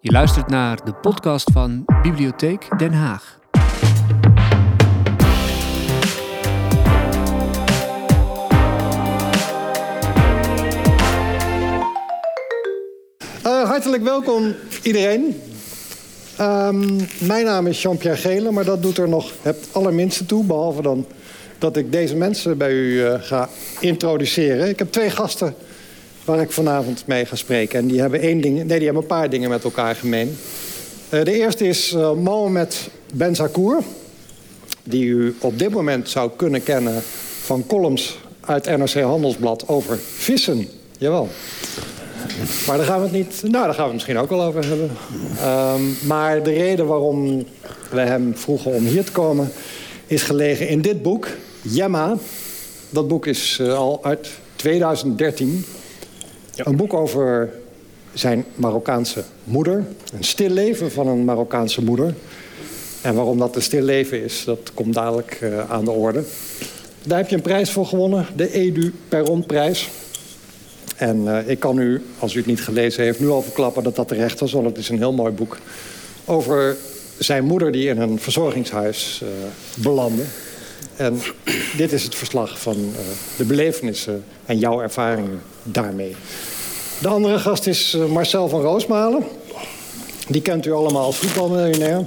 Je luistert naar de podcast van Bibliotheek Den Haag. Uh, hartelijk welkom iedereen. Um, mijn naam is Jean-Pierre Gele, maar dat doet er nog het allerminste toe. Behalve dan dat ik deze mensen bij u uh, ga introduceren. Ik heb twee gasten waar ik vanavond mee ga spreken. En die hebben, één ding, nee, die hebben een paar dingen met elkaar gemeen. Uh, de eerste is uh, Mohamed Benzakour. Die u op dit moment zou kunnen kennen van columns uit NRC Handelsblad over vissen. Jawel. Maar daar gaan we het niet. Nou, daar gaan we het misschien ook wel over hebben. Um, maar de reden waarom we hem vroegen om hier te komen. is gelegen in dit boek, Jemma. Dat boek is uh, al uit 2013. Een boek over zijn Marokkaanse moeder. Een stil leven van een Marokkaanse moeder. En waarom dat een stil leven is, dat komt dadelijk uh, aan de orde. Daar heb je een prijs voor gewonnen, de Edu Perron-prijs. En uh, ik kan u, als u het niet gelezen heeft, nu al verklappen dat dat terecht was. Want het is een heel mooi boek over zijn moeder die in een verzorgingshuis uh, belandde. En dit is het verslag van de belevenissen en jouw ervaringen daarmee. De andere gast is uh, Marcel van Roosmalen. Die kent u allemaal als voetbalmiljonair.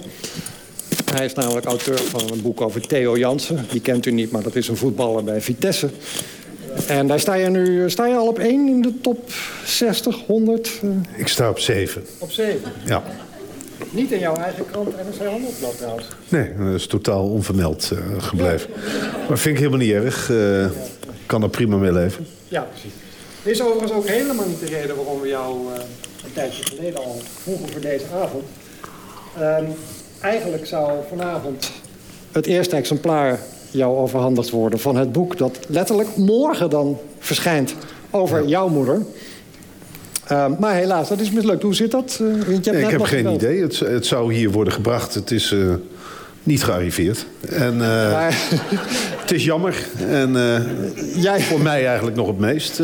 Hij is namelijk auteur van een boek over Theo Jansen. Die kent u niet, maar dat is een voetballer bij Vitesse. En daar sta je nu sta je al op één in de top 60, 100? Uh... Ik sta op 7. Op 7? Ja. Niet in jouw eigen krant NRC Handelsblad trouwens? Nee, dat is totaal onvermeld uh, gebleven. Ja. Maar vind ik helemaal niet erg. Uh, kan er prima mee leven. Ja, precies. Dit is overigens ook helemaal niet de reden waarom we jou uh, een tijdje geleden al vroegen voor deze avond. Um, eigenlijk zou vanavond het eerste exemplaar jou overhandigd worden van het boek dat letterlijk morgen dan verschijnt over jouw moeder. Uh, maar helaas, dat is mislukt. Hoe zit dat? Uh, nee, ik heb geen idee. Het, het, zou hier worden gebracht. Het is uh, niet gearriveerd. En maar... het is jammer. En jij... voor mij eigenlijk nog het meest,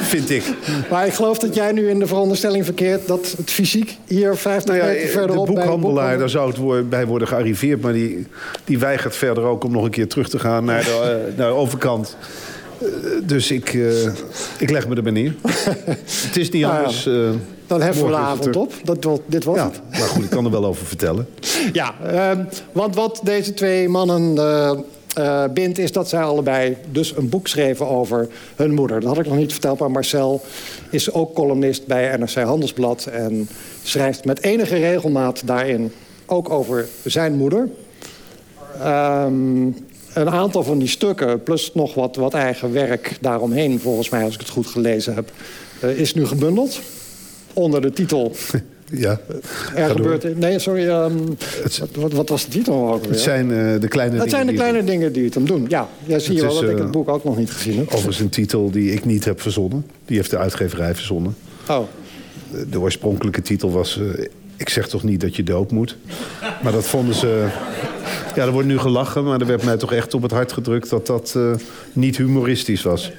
vind ik. Maar ik geloof dat jij nu in de veronderstelling verkeert... dat het fysiek hier 50 nou ja, meter verderop... De boekhandelaar, daar zou het bij worden gearriveerd... maar die, die weigert verder ook om nog een keer terug te gaan naar de, naar de overkant... Dus ik, uh, ik leg me erbij neer. het is niet nou anders. Uh, dan heffen we de avond op. Dat, dit was ja, het. Maar goed, ik kan er wel over vertellen. ja, want wat deze twee mannen bindt... is dat zij allebei dus een boek schreven over hun moeder. Dat had ik nog niet verteld, maar Marcel is ook columnist bij NRC Handelsblad... en schrijft met enige regelmaat daarin ook over zijn moeder... Um, een aantal van die stukken, plus nog wat, wat eigen werk daaromheen... volgens mij, als ik het goed gelezen heb, uh, is nu gebundeld. Onder de titel... Ja, er gebeurt... Nee, sorry. Um, het, wat, wat, was de titel ook weer? Het zijn uh, de kleine het dingen zijn de kleine dingen die het hem doen. Ja, ja zie je wel dat ik het boek ook nog niet gezien heb. Overigens een titel die ik niet heb verzonnen. Die heeft de uitgeverij verzonnen. Oh. De, de oorspronkelijke titel was... Uh, ik zeg toch niet dat je dood moet. Maar dat vonden ze... Ja, er wordt nu gelachen, maar er werd mij toch echt op het hart gedrukt... dat dat niet humoristisch was.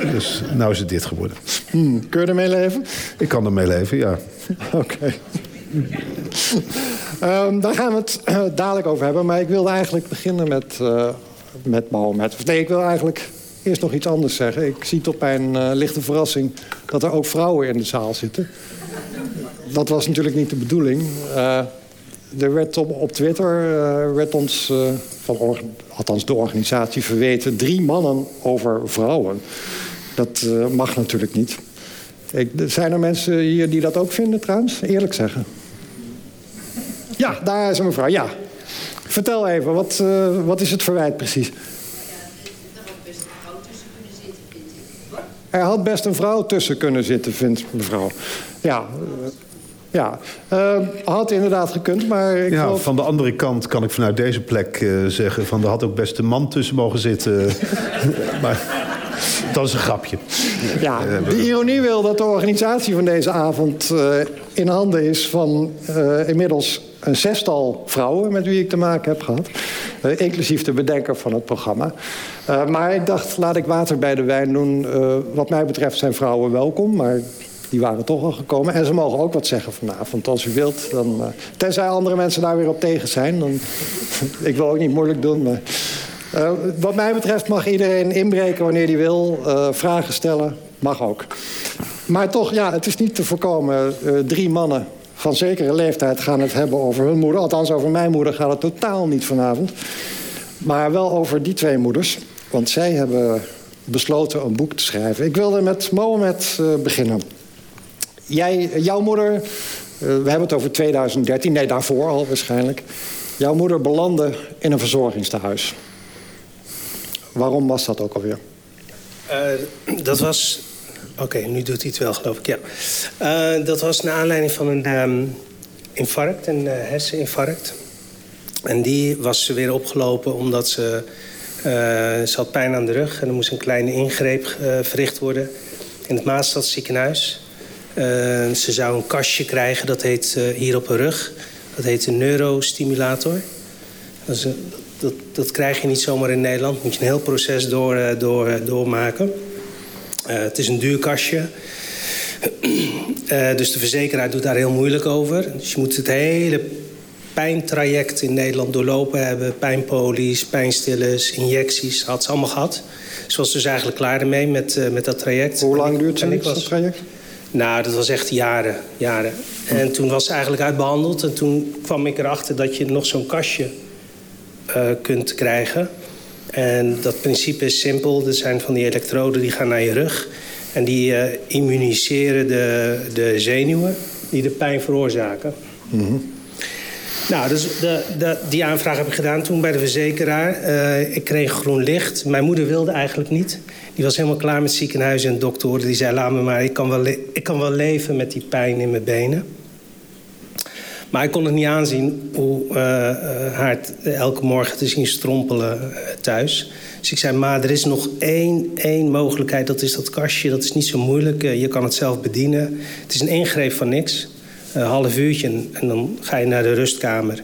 Dus nou is het dit geworden. Hmm, kun je ermee leven? Ik kan ermee leven, ja. Oké. Okay. um, daar gaan we het uh, dadelijk over hebben. Maar ik wilde eigenlijk beginnen met, uh, met Mohammed. Nee, ik wil eigenlijk eerst nog iets anders zeggen. Ik zie tot mijn uh, lichte verrassing dat er ook vrouwen in de zaal zitten. Dat was natuurlijk niet de bedoeling. Er werd op, op Twitter werd ons, van althans de organisatie verweten... drie mannen over vrouwen. Dat uh, mag natuurlijk niet. Ik, zijn er mensen hier die dat ook vinden trouwens? Eerlijk zeggen. Ja, daar is een mevrouw. Ja. Vertel even, wat, wat is het verwijt precies? Er had best een vrouw tussen kunnen zitten, vindt mevrouw. Ja, ja, uh, had inderdaad gekund, maar... Ik ja, geloof... van de andere kant kan ik vanuit deze plek uh, zeggen... van er had ook best een man tussen mogen zitten. maar dat is een grapje. Ja, de ironie wil dat de organisatie van deze avond uh, in handen is... van uh, inmiddels een zestal vrouwen met wie ik te maken heb gehad. Uh, inclusief de bedenker van het programma. Uh, maar ik dacht, laat ik water bij de wijn doen. Uh, wat mij betreft zijn vrouwen welkom, maar die waren toch al gekomen. En ze mogen ook wat zeggen vanavond, als u wilt. Dan, uh, tenzij andere mensen daar weer op tegen zijn. Dan, ik wil ook niet moeilijk doen, maar... Uh, wat mij betreft mag iedereen inbreken wanneer hij wil. Uh, vragen stellen, mag ook. Maar toch, ja, het is niet te voorkomen. drie mannen van zekere leeftijd gaan het hebben over hun moeder. Althans, over mijn moeder gaat het totaal niet vanavond. Maar wel over die twee moeders. Want zij hebben besloten een boek te schrijven. Ik wilde met Mohamed beginnen. Jij, jouw moeder, we hebben het over 2013, nee daarvoor al waarschijnlijk. Jouw moeder belandde in een verzorgingstehuis. Waarom was dat ook alweer? Uh, dat was Oké, nu doet hij het wel, geloof ik, ja. Uh, dat was naar aanleiding van een um, infarct, een uh, herseninfarct. En die was ze weer opgelopen omdat ze... Ze had pijn aan de rug en er moest een kleine ingreep verricht worden... in het Maastadziekenhuis. ze zou een kastje krijgen, dat heet hier op haar rug. Dat heet een neurostimulator. Dat, is een, dat, dat, krijg je niet zomaar in Nederland. Moet je een heel proces door, door, doormaken... Uh, het is een duur kastje. Dus de verzekeraar doet daar heel moeilijk over. Dus je moet het hele pijntraject in Nederland doorlopen hebben. Pijnpolies, pijnstillers, injecties. Had ze allemaal gehad. Ze was dus eigenlijk klaar ermee met, uh, met dat traject. Hoe lang duurt het traject? Nou, dat was echt jaren. jaren. En toen was ze eigenlijk uitbehandeld. En toen kwam ik erachter dat je nog zo'n kastje kunt krijgen... En dat principe is simpel. Er zijn van die elektroden die gaan naar je rug. En die uh, immuniseren de, de zenuwen die de pijn veroorzaken. Mm -hmm. Nou, dus de, de, die aanvraag heb ik gedaan toen bij de verzekeraar. Uh, ik kreeg groen licht. Mijn moeder wilde eigenlijk niet. Die was helemaal klaar met ziekenhuizen en doktoren. Die zei, laat me maar, ik kan wel, ik kan wel leven met die pijn in mijn benen. Maar ik kon het niet aanzien hoe uh, haar elke morgen te zien strompelen uh, thuis. Dus ik zei, maar er is nog één, één mogelijkheid. Dat is dat kastje, dat is niet zo moeilijk. Je kan het zelf bedienen. Het is een ingreep van niks. Een half uurtje en dan ga je naar de rustkamer.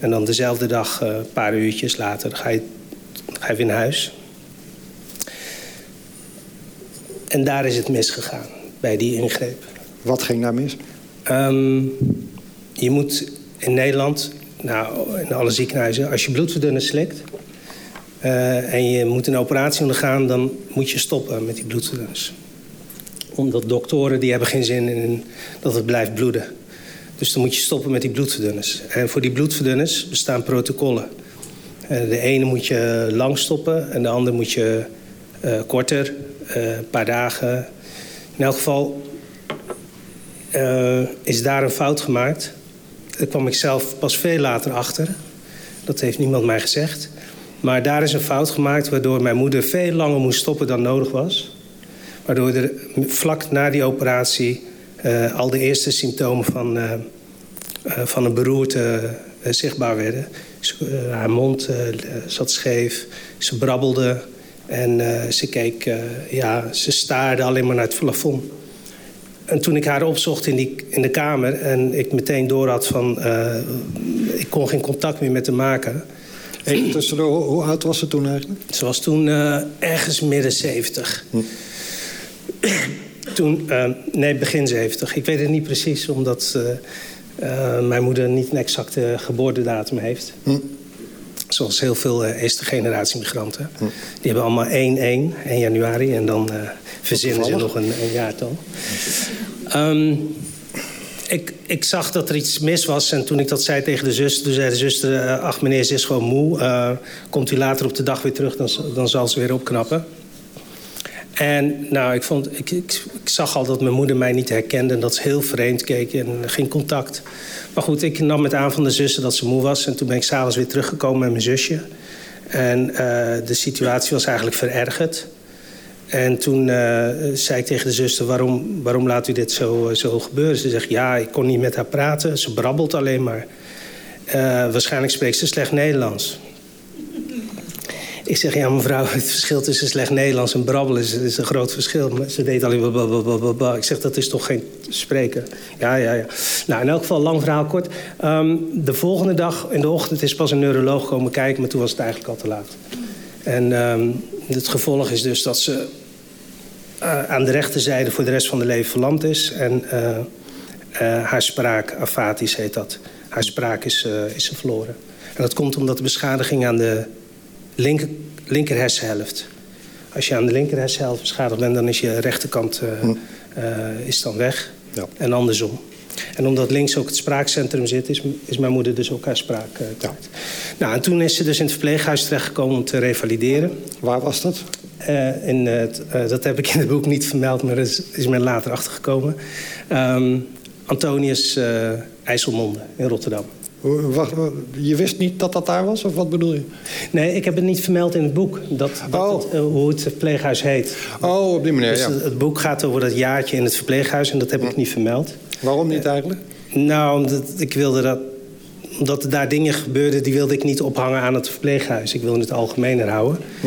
En dan dezelfde dag, een paar uurtjes later, ga je, ga je weer naar huis. En daar is het misgegaan, bij die ingreep. Wat ging daar mis? Um, je moet in Nederland, nou, in alle ziekenhuizen, als je bloedverdunners slikt uh, en je moet een operatie ondergaan, dan moet je stoppen met die bloedverdunners. Omdat doktoren die hebben geen zin in dat het blijft bloeden. Dus dan moet je stoppen met die bloedverdunners. En voor die bloedverdunners bestaan protocollen. Uh, de ene moet je lang stoppen en de andere moet je uh, korter, een paar dagen. In elk geval is daar een fout gemaakt. Daar kwam ik zelf pas veel later achter. Dat heeft niemand mij gezegd. Maar daar is een fout gemaakt waardoor mijn moeder veel langer moest stoppen dan nodig was. Waardoor er vlak na die operatie uh, al de eerste symptomen van, uh, uh, van een beroerte zichtbaar werden. haar mond zat scheef, ze brabbelde en ze keek, ja, ze staarde alleen maar naar het plafond. En toen ik haar opzocht in, die, in de kamer en ik meteen door had van... Uh, ik kon geen contact meer met haar maken. Even tussendoor, hoe oud was ze toen eigenlijk? Ze was toen uh, ergens midden 70. Hm. toen, uh, nee, begin 70. Ik weet het niet precies, omdat mijn moeder niet een exacte geboortedatum heeft. Hm. Zoals heel veel eerste generatie migranten. Hm. Die hebben allemaal 1-1, 1 januari. En dan verzinnen ze nog een, een jaartal. Um, ik, ik, zag dat er iets mis was. En toen ik dat zei tegen de zuster, toen zei de zuster... Uh, ach meneer, ze is gewoon moe. Uh, komt u later op de dag weer terug, dan, dan zal ze weer opknappen. En nou, ik, vond, ik, ik, ik, zag al dat mijn moeder mij niet herkende... en dat ze heel vreemd keek en geen contact. Maar goed, ik nam het aan van de zuster dat ze moe was. En toen ben ik s'avonds weer teruggekomen met mijn zusje. En uh, de situatie was eigenlijk verergerd. En toen uh, zei ik tegen de zuster, waarom, waarom laat u dit zo, uh, zo gebeuren? Ze zegt, ja, ik kon niet met haar praten. Ze brabbelt alleen maar. Waarschijnlijk spreekt ze slecht Nederlands. Ik zeg, ja mevrouw, het verschil tussen slecht Nederlands en brabbelen is, is een groot verschil. Maar ze deed alleen blablabla. Ik zeg, dat is toch geen spreken? Ja, ja, ja. Nou, in elk geval, lang verhaal kort. Um, de volgende dag in de ochtend is pas een neuroloog komen kijken... maar toen was het eigenlijk al te laat. En um, het gevolg is dus dat ze uh, aan de rechterzijde voor de rest van de leven verlamd is. En uh, haar spraak, afatisch heet dat. Haar spraak is, is verloren. En dat komt omdat de beschadiging aan de linker, linker hersenhelft. Als je aan de linker hersenhelft beschadigd bent, dan is je rechterkant hm. is dan weg. Ja. En andersom. En omdat links ook het spraakcentrum zit, is, is mijn moeder dus ook haar spraak uh, kwijt. Nou, en toen is ze dus in het verpleeghuis terechtgekomen om te revalideren. Waar was dat? Uh, in uh, dat heb ik in het boek niet vermeld, maar dat is, is men later achtergekomen. Um, Antonius IJsselmonde in Rotterdam. Je wist niet dat dat daar was, of wat bedoel je? Nee, ik heb het niet vermeld in het boek, dat, dat oh. het, hoe het verpleeghuis heet. Oh, op die manier, dus ja. Het, het, boek gaat over dat jaartje in het verpleeghuis en dat heb ik niet vermeld. Waarom niet eigenlijk? Nou, omdat ik wilde dat omdat er daar dingen gebeurden, die wilde ik niet ophangen aan het verpleeghuis. Ik wilde het algemener houden. Hm.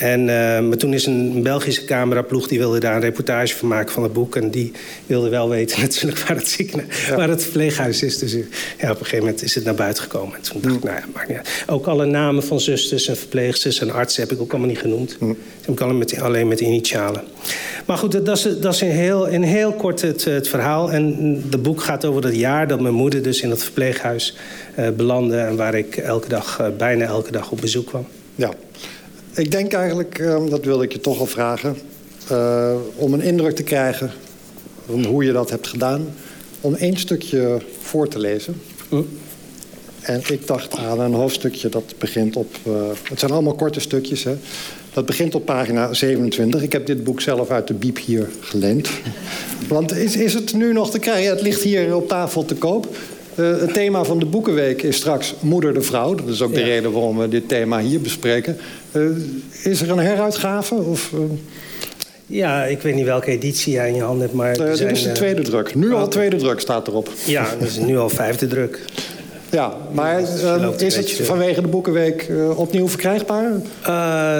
En, uh, maar toen is een Belgische cameraploeg... die wilde daar een reportage van maken van het boek. En die wilde wel weten natuurlijk waar het, ziekenhuis, waar het verpleeghuis is. Dus ja, op een gegeven moment is het naar buiten gekomen. En toen dacht ik, hm. nou ja, maakt niet uit. Ook alle namen van zusters en verpleegsters en artsen... heb ik ook allemaal niet genoemd. Hm. heb ik alleen met, alleen met initialen. Maar goed, dat is, dat is in, heel, in heel kort het, het verhaal. En het boek gaat over dat jaar dat mijn moeder dus in het verpleeghuis uh, belandde... en waar ik elke dag, uh, bijna elke dag op bezoek kwam. Ja. Ik denk eigenlijk, uh, dat wilde ik je toch al vragen... Uh, om een indruk te krijgen van hoe je dat hebt gedaan... om één stukje voor te lezen. Hm. En ik dacht aan een hoofdstukje dat begint op... Uh, het zijn allemaal korte stukjes, hè. Dat begint op pagina 27. Ik heb dit boek zelf uit de biep hier geleend. Want is, is het nu nog te krijgen? Het ligt hier op tafel te koop. Uh, het thema van de Boekenweek is straks Moeder de Vrouw. Dat is ook de reden waarom we dit thema hier bespreken. Uh, is er een heruitgave? Of, uh... Ja, ik weet niet welke editie jij in je hand hebt. Maar dit zijn, is de tweede druk. Nu al tweede druk staat erop. Ja, dat is nu al vijfde druk. Ja, maar uh, is het vanwege de Boekenweek uh, opnieuw verkrijgbaar? Uh,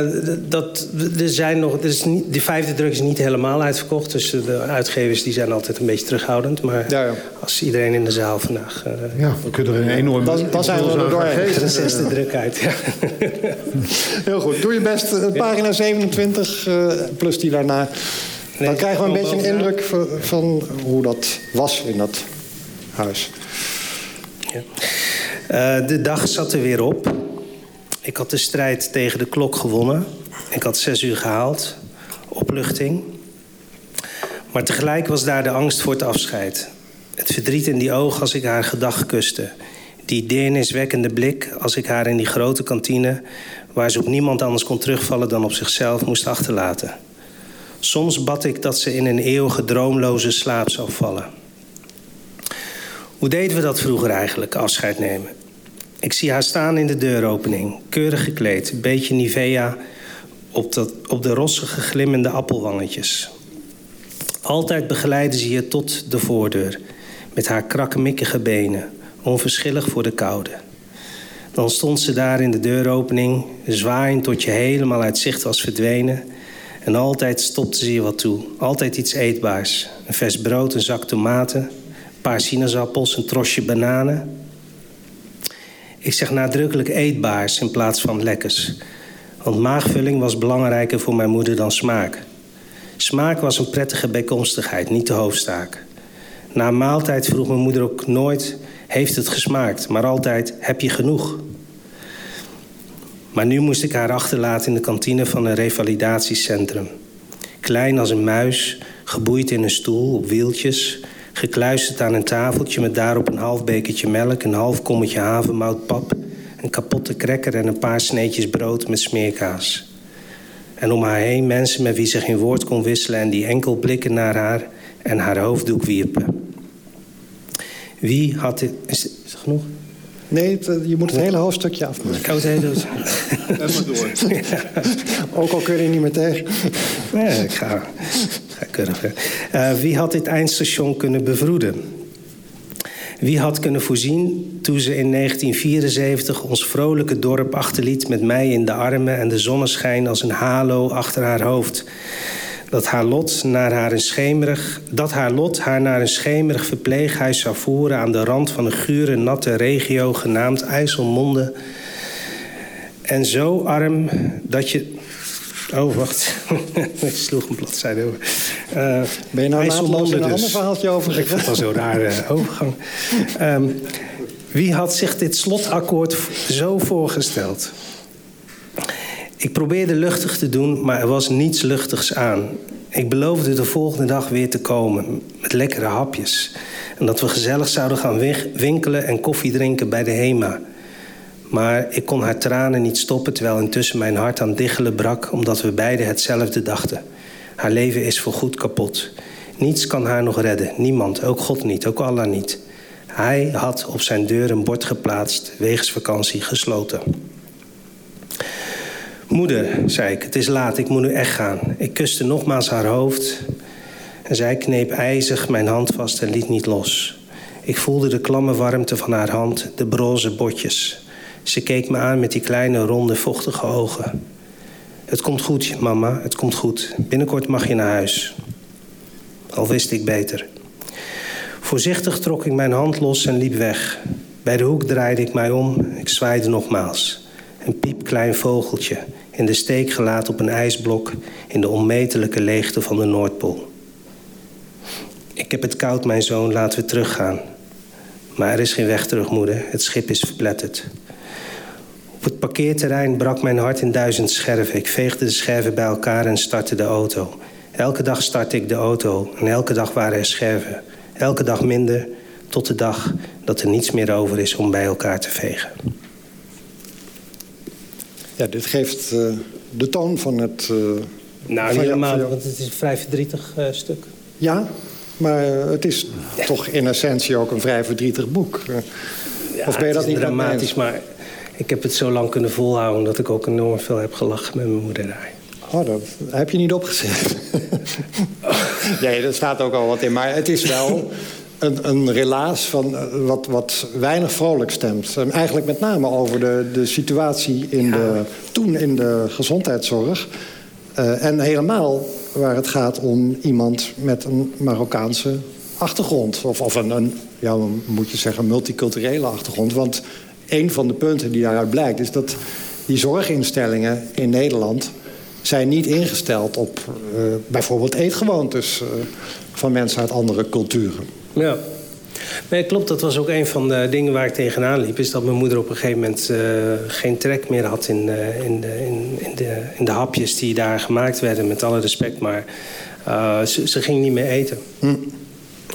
dat, er zijn nog, er is niet, de vijfde druk is niet helemaal uitverkocht. Dus de uitgevers die zijn altijd een beetje terughoudend. Maar ja, ja. als iedereen in de zaal vandaag... ja, we kunnen er een enorm... Dan, dan zijn we er doorheen. De zesde druk uit, ja. Heel goed, doe je best. Pagina 27 plus die daarna. Dan krijgen we een beetje een indruk van, van hoe dat was in dat huis. Uh, de dag zat er weer op. Ik had de strijd tegen de klok gewonnen. Ik had zes uur gehaald. Opluchting. Maar tegelijk was daar de angst voor het afscheid. Het verdriet in die ogen als ik haar gedag kuste. Die deerniswekkende blik als ik haar in die grote kantine... waar ze op niemand anders kon terugvallen dan op zichzelf moest achterlaten. Soms bad ik dat ze in een eeuwige droomloze slaap zou vallen. Hoe deden we dat vroeger eigenlijk, afscheid nemen? Ik zie haar staan in de deuropening, keurig gekleed, een beetje Nivea op, dat, op de rossige glimmende appelwangetjes. Altijd begeleidde ze je tot de voordeur, met haar krakkemikkige benen, onverschillig voor de koude. Dan stond ze daar in de deuropening, zwaaiend tot je helemaal uit zicht was verdwenen. En altijd stopte ze je wat toe, altijd iets eetbaars. Een vers brood, een zak tomaten, een paar sinaasappels, een trosje bananen. Ik zeg nadrukkelijk eetbaars in plaats van lekkers. Want maagvulling was belangrijker voor mijn moeder dan smaak. Smaak was een prettige bijkomstigheid, niet de hoofdzaak. Na een maaltijd vroeg mijn moeder ook nooit: Heeft het gesmaakt? Maar altijd: Heb je genoeg? Maar nu moest ik haar achterlaten in de kantine van een revalidatiecentrum. Klein als een muis, geboeid in een stoel op wieltjes, gekluisterd aan een tafeltje met daarop een half bekertje melk, een half kommetje havermoutpap, een kapotte cracker en een paar sneetjes brood met smeerkaas. En om haar heen mensen met wie ze geen woord kon wisselen en die enkel blikken naar haar en haar hoofddoek wierpen. Wie had dit. Is, is het genoeg? Nee, je moet het hele hoofdstukje afmaken. Ik het hele Even door. Ook al kun je niet meer tegen. Nee, ik ga uh, Wie had dit eindstation kunnen bevroeden? Wie had kunnen voorzien toen ze in 1974 ons vrolijke dorp achterliet met mij in de armen en de zonneschijn als een halo achter haar hoofd? dat haar lot, naar haar een schemerig, dat haar lot haar naar een schemerig verpleeghuis zou voeren aan de rand van een gure, natte regio genaamd IJsselmonde. En zo arm dat je. Oh, wacht. ik sloeg een bladzijde over. Uh, ben je nou naadloos een dus. ander verhaaltje over Ik vond het al zo'n rare overgang. Um, wie had zich dit slotakkoord zo voorgesteld? Ik probeerde luchtig te doen, maar er was niets luchtigs aan. Ik beloofde de volgende dag weer te komen met lekkere hapjes. En dat we gezellig zouden gaan winkelen en koffie drinken bij de HEMA. Maar ik kon haar tranen niet stoppen terwijl intussen mijn hart aan diggelen brak omdat we beiden hetzelfde dachten. Haar leven is voorgoed kapot. Niets kan haar nog redden. Niemand, ook God niet, ook Allah niet. Hij had op zijn deur een bord geplaatst, wegens vakantie gesloten. Moeder, zei ik, het is laat, ik moet nu echt gaan. Ik kuste nogmaals haar hoofd en zij kneep ijzig mijn hand vast en liet niet los. Ik voelde de klamme warmte van haar hand, de broze botjes. Ze keek me aan met die kleine, ronde, vochtige ogen. Het komt goed, mama, het komt goed. Binnenkort mag je naar huis. Al wist ik beter. Voorzichtig trok ik mijn hand los en liep weg. Bij de hoek draaide ik mij om. Ik zwaaide nogmaals. Een piepklein vogeltje, in de steek gelaten op een ijsblok... in de onmetelijke leegte van de Noordpool. Ik heb het koud, mijn zoon, laten we teruggaan. Maar er is geen weg terug, moeder. Het schip is verpletterd. Op het parkeerterrein brak mijn hart in duizend scherven. Ik veegde de scherven bij elkaar en startte de auto. Elke dag startte ik de auto en elke dag waren er scherven. Elke dag minder, tot de dag dat er niets meer over is om bij elkaar te vegen. Ja, dit geeft uh, de toon van het... Uh, nou, niet helemaal, want het is een vrij verdrietig uh, stuk. Ja, maar het is ja. toch in essentie ook een vrij verdrietig boek. Ja, of ben je dat niet dramatisch, maar ik heb het zo lang kunnen volhouden... dat ik ook enorm veel heb gelachen met mijn moeder daar. Oh, dat heb je niet opgezet. nee, er staat ook al wat in. Maar het is wel een, een relaas van uh, wat, wat weinig vrolijk stemt. Eigenlijk met name over de, de situatie in ja. de, toen in de gezondheidszorg. Uh, en helemaal waar het gaat om iemand met een Marokkaanse achtergrond. Of, of een, een, ja, moet je zeggen, multiculturele achtergrond. Want een van de punten die daaruit blijkt... is dat die zorginstellingen in Nederland zijn niet ingesteld op uh, bijvoorbeeld eetgewoontes uh, van mensen uit andere culturen. Ja. Nee, klopt. Dat was ook een van de dingen waar ik tegenaan liep. Is dat mijn moeder op een gegeven moment uh, geen trek meer had in, in, de, in, in, de, in de hapjes die daar gemaakt werden. Met alle respect. Maar ze, ze, ging niet meer eten. Hm.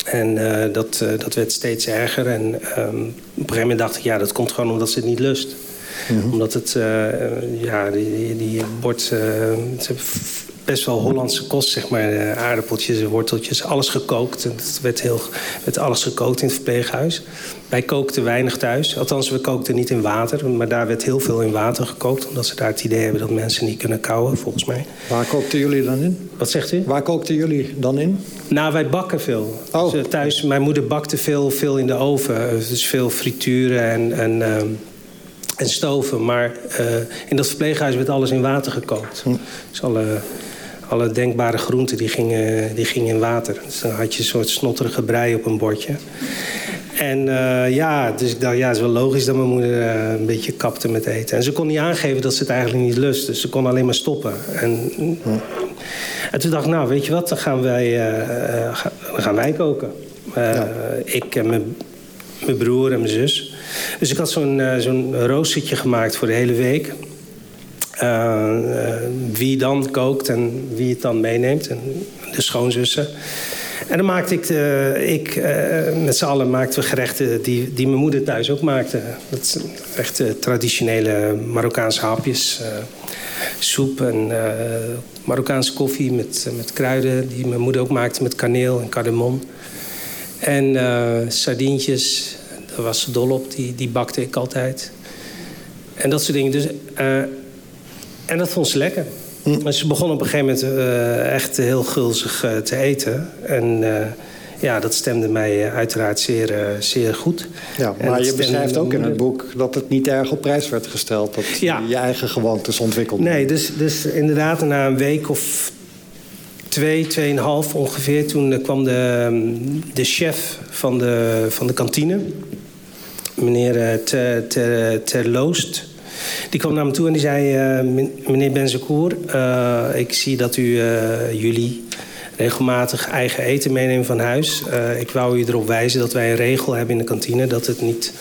En dat, dat werd steeds erger. En um, op een gegeven moment dacht ik, ja, dat komt gewoon omdat ze het niet lust. Mm -hmm. Omdat het, uh, ja, die, die bord, uh, best wel Hollandse kost, zeg maar. Uh, aardappeltjes, worteltjes, alles gekookt. Het werd, heel, werd alles gekookt in het verpleeghuis. Wij kookten weinig thuis. Althans, we kookten niet in water. Maar daar werd heel veel in water gekookt. Omdat ze daar het idee hebben dat mensen niet kunnen kouwen, volgens mij. Waar kookten jullie dan in? Wat zegt u? Waar kookten jullie dan in? Nou, wij bakken veel. Oh. Dus, thuis, mijn moeder bakte veel, veel in de oven. Dus veel frituren en... en uh, en stoven. Maar uh, in dat verpleeghuis werd alles in water gekookt. Hm. Dus alle, alle denkbare groenten die gingen, die gingen in water. Dus dan had je een soort snotterige brei op een bordje. En uh, ja, dus ik dacht, ja, het is wel logisch dat mijn moeder uh, een beetje kapte met eten. En ze kon niet aangeven dat ze het eigenlijk niet lust. Dus ze kon alleen maar stoppen. En, en toen dacht ik, nou, weet je wat, dan gaan wij, dan gaan wij koken. Ja. Ik en mijn, mijn broer en mijn zus. Dus ik had zo'n uh, zo'n roostertje gemaakt voor de hele week. Uh, uh, wie dan kookt en wie het dan meeneemt. En de schoonzussen. En dan maakte ik, ik met z'n allen maakten we gerechten die, die mijn moeder thuis ook maakte. Dat zijn echt traditionele Marokkaanse hapjes. soep en Marokkaanse koffie met, met kruiden. Die mijn moeder ook maakte met kaneel en cardamom. En sardientjes, daar was ze dol op, die, die bakte ik altijd. En dat soort dingen. Dus, en dat vond ze lekker. Hm. Ze begon op een gegeven moment uh, echt heel gulzig uh, te eten. En ja, dat stemde mij uiteraard zeer, zeer goed. Ja, maar je beschrijft ook in het boek dat het niet erg op prijs werd gesteld. Dat ja. je eigen gewoontes ontwikkelde. Nee, dus, dus inderdaad na een week of twee, tweeënhalf ongeveer... toen kwam de, de chef van de, van de kantine meneer Ter, ter, Terloost. Die kwam naar me toe en die zei... Uh, meneer Benzekoer, uh, ik zie dat u uh, jullie regelmatig eigen eten meenemen van huis. ik wou u erop wijzen dat wij een regel hebben in de kantine... dat het niet,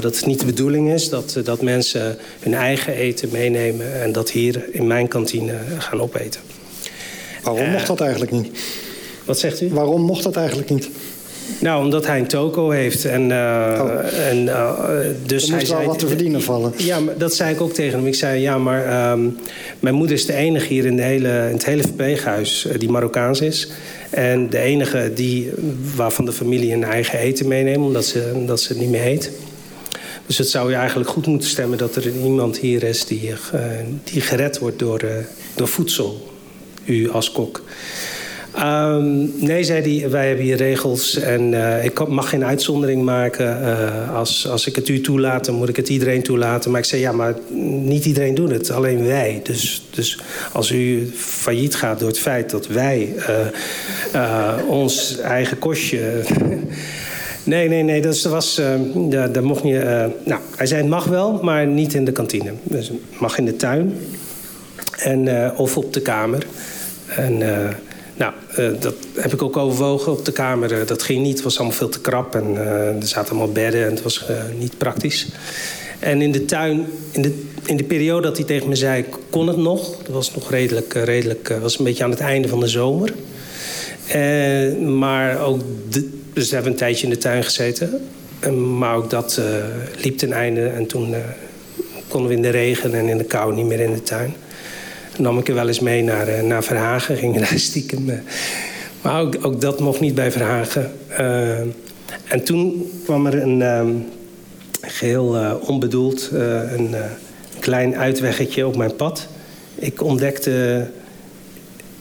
dat het niet de bedoeling is dat, dat mensen hun eigen eten meenemen... en dat hier in mijn kantine gaan opeten. Waarom mocht dat eigenlijk niet? Wat zegt u? Waarom mocht dat eigenlijk niet? Nou, omdat hij een toko heeft. En, uh, oh. en, uh, dus hij wel wat te verdienen vallen. Ja, maar dat zei ik ook tegen hem. Ik zei, ja, maar um, mijn moeder is de enige hier in, de hele, in het hele verpleeghuis die Marokkaans is. En de enige die, waarvan de familie een eigen eten meeneemt, omdat ze, dat ze het niet meer eet. Dus het zou je eigenlijk goed moeten stemmen dat er iemand hier is die, uh, die gered wordt door, door voedsel. U als kok. Um, nee, zei hij, wij hebben hier regels en uh, ik mag geen uitzondering maken. Uh, als, als ik het u toelaat, dan moet ik het iedereen toelaten. Maar ik zei, ja, maar niet iedereen doet het, alleen wij. Dus, dus als u failliet gaat door het feit dat wij uh, ons eigen kostje... nee, nee, nee, dat was, dat, dat mocht niet... nou, hij zei, het mag wel, maar niet in de kantine. Dus het mag in de tuin en, of op de kamer. En... Nou, uh, dat heb ik ook overwogen op de kamer. Uh, dat ging niet, het was allemaal veel te krap. En uh, er zaten allemaal bedden en het was niet praktisch. En in de tuin, in de, in de periode dat hij tegen me zei, kon het nog. Dat was nog redelijk, redelijk was een beetje aan het einde van de zomer. maar ook, de, dus we hebben een tijdje in de tuin gezeten. maar ook dat liep ten einde. En toen konden we in de regen en in de kou niet meer in de tuin nam ik er wel eens mee naar, eh, naar Verhagen. Gingen daar stiekem. Eh. Maar ook, ook, dat mocht niet bij Verhagen. Uh, en toen kwam er een uh, geheel onbedoeld een klein uitweggetje op mijn pad. Ik ontdekte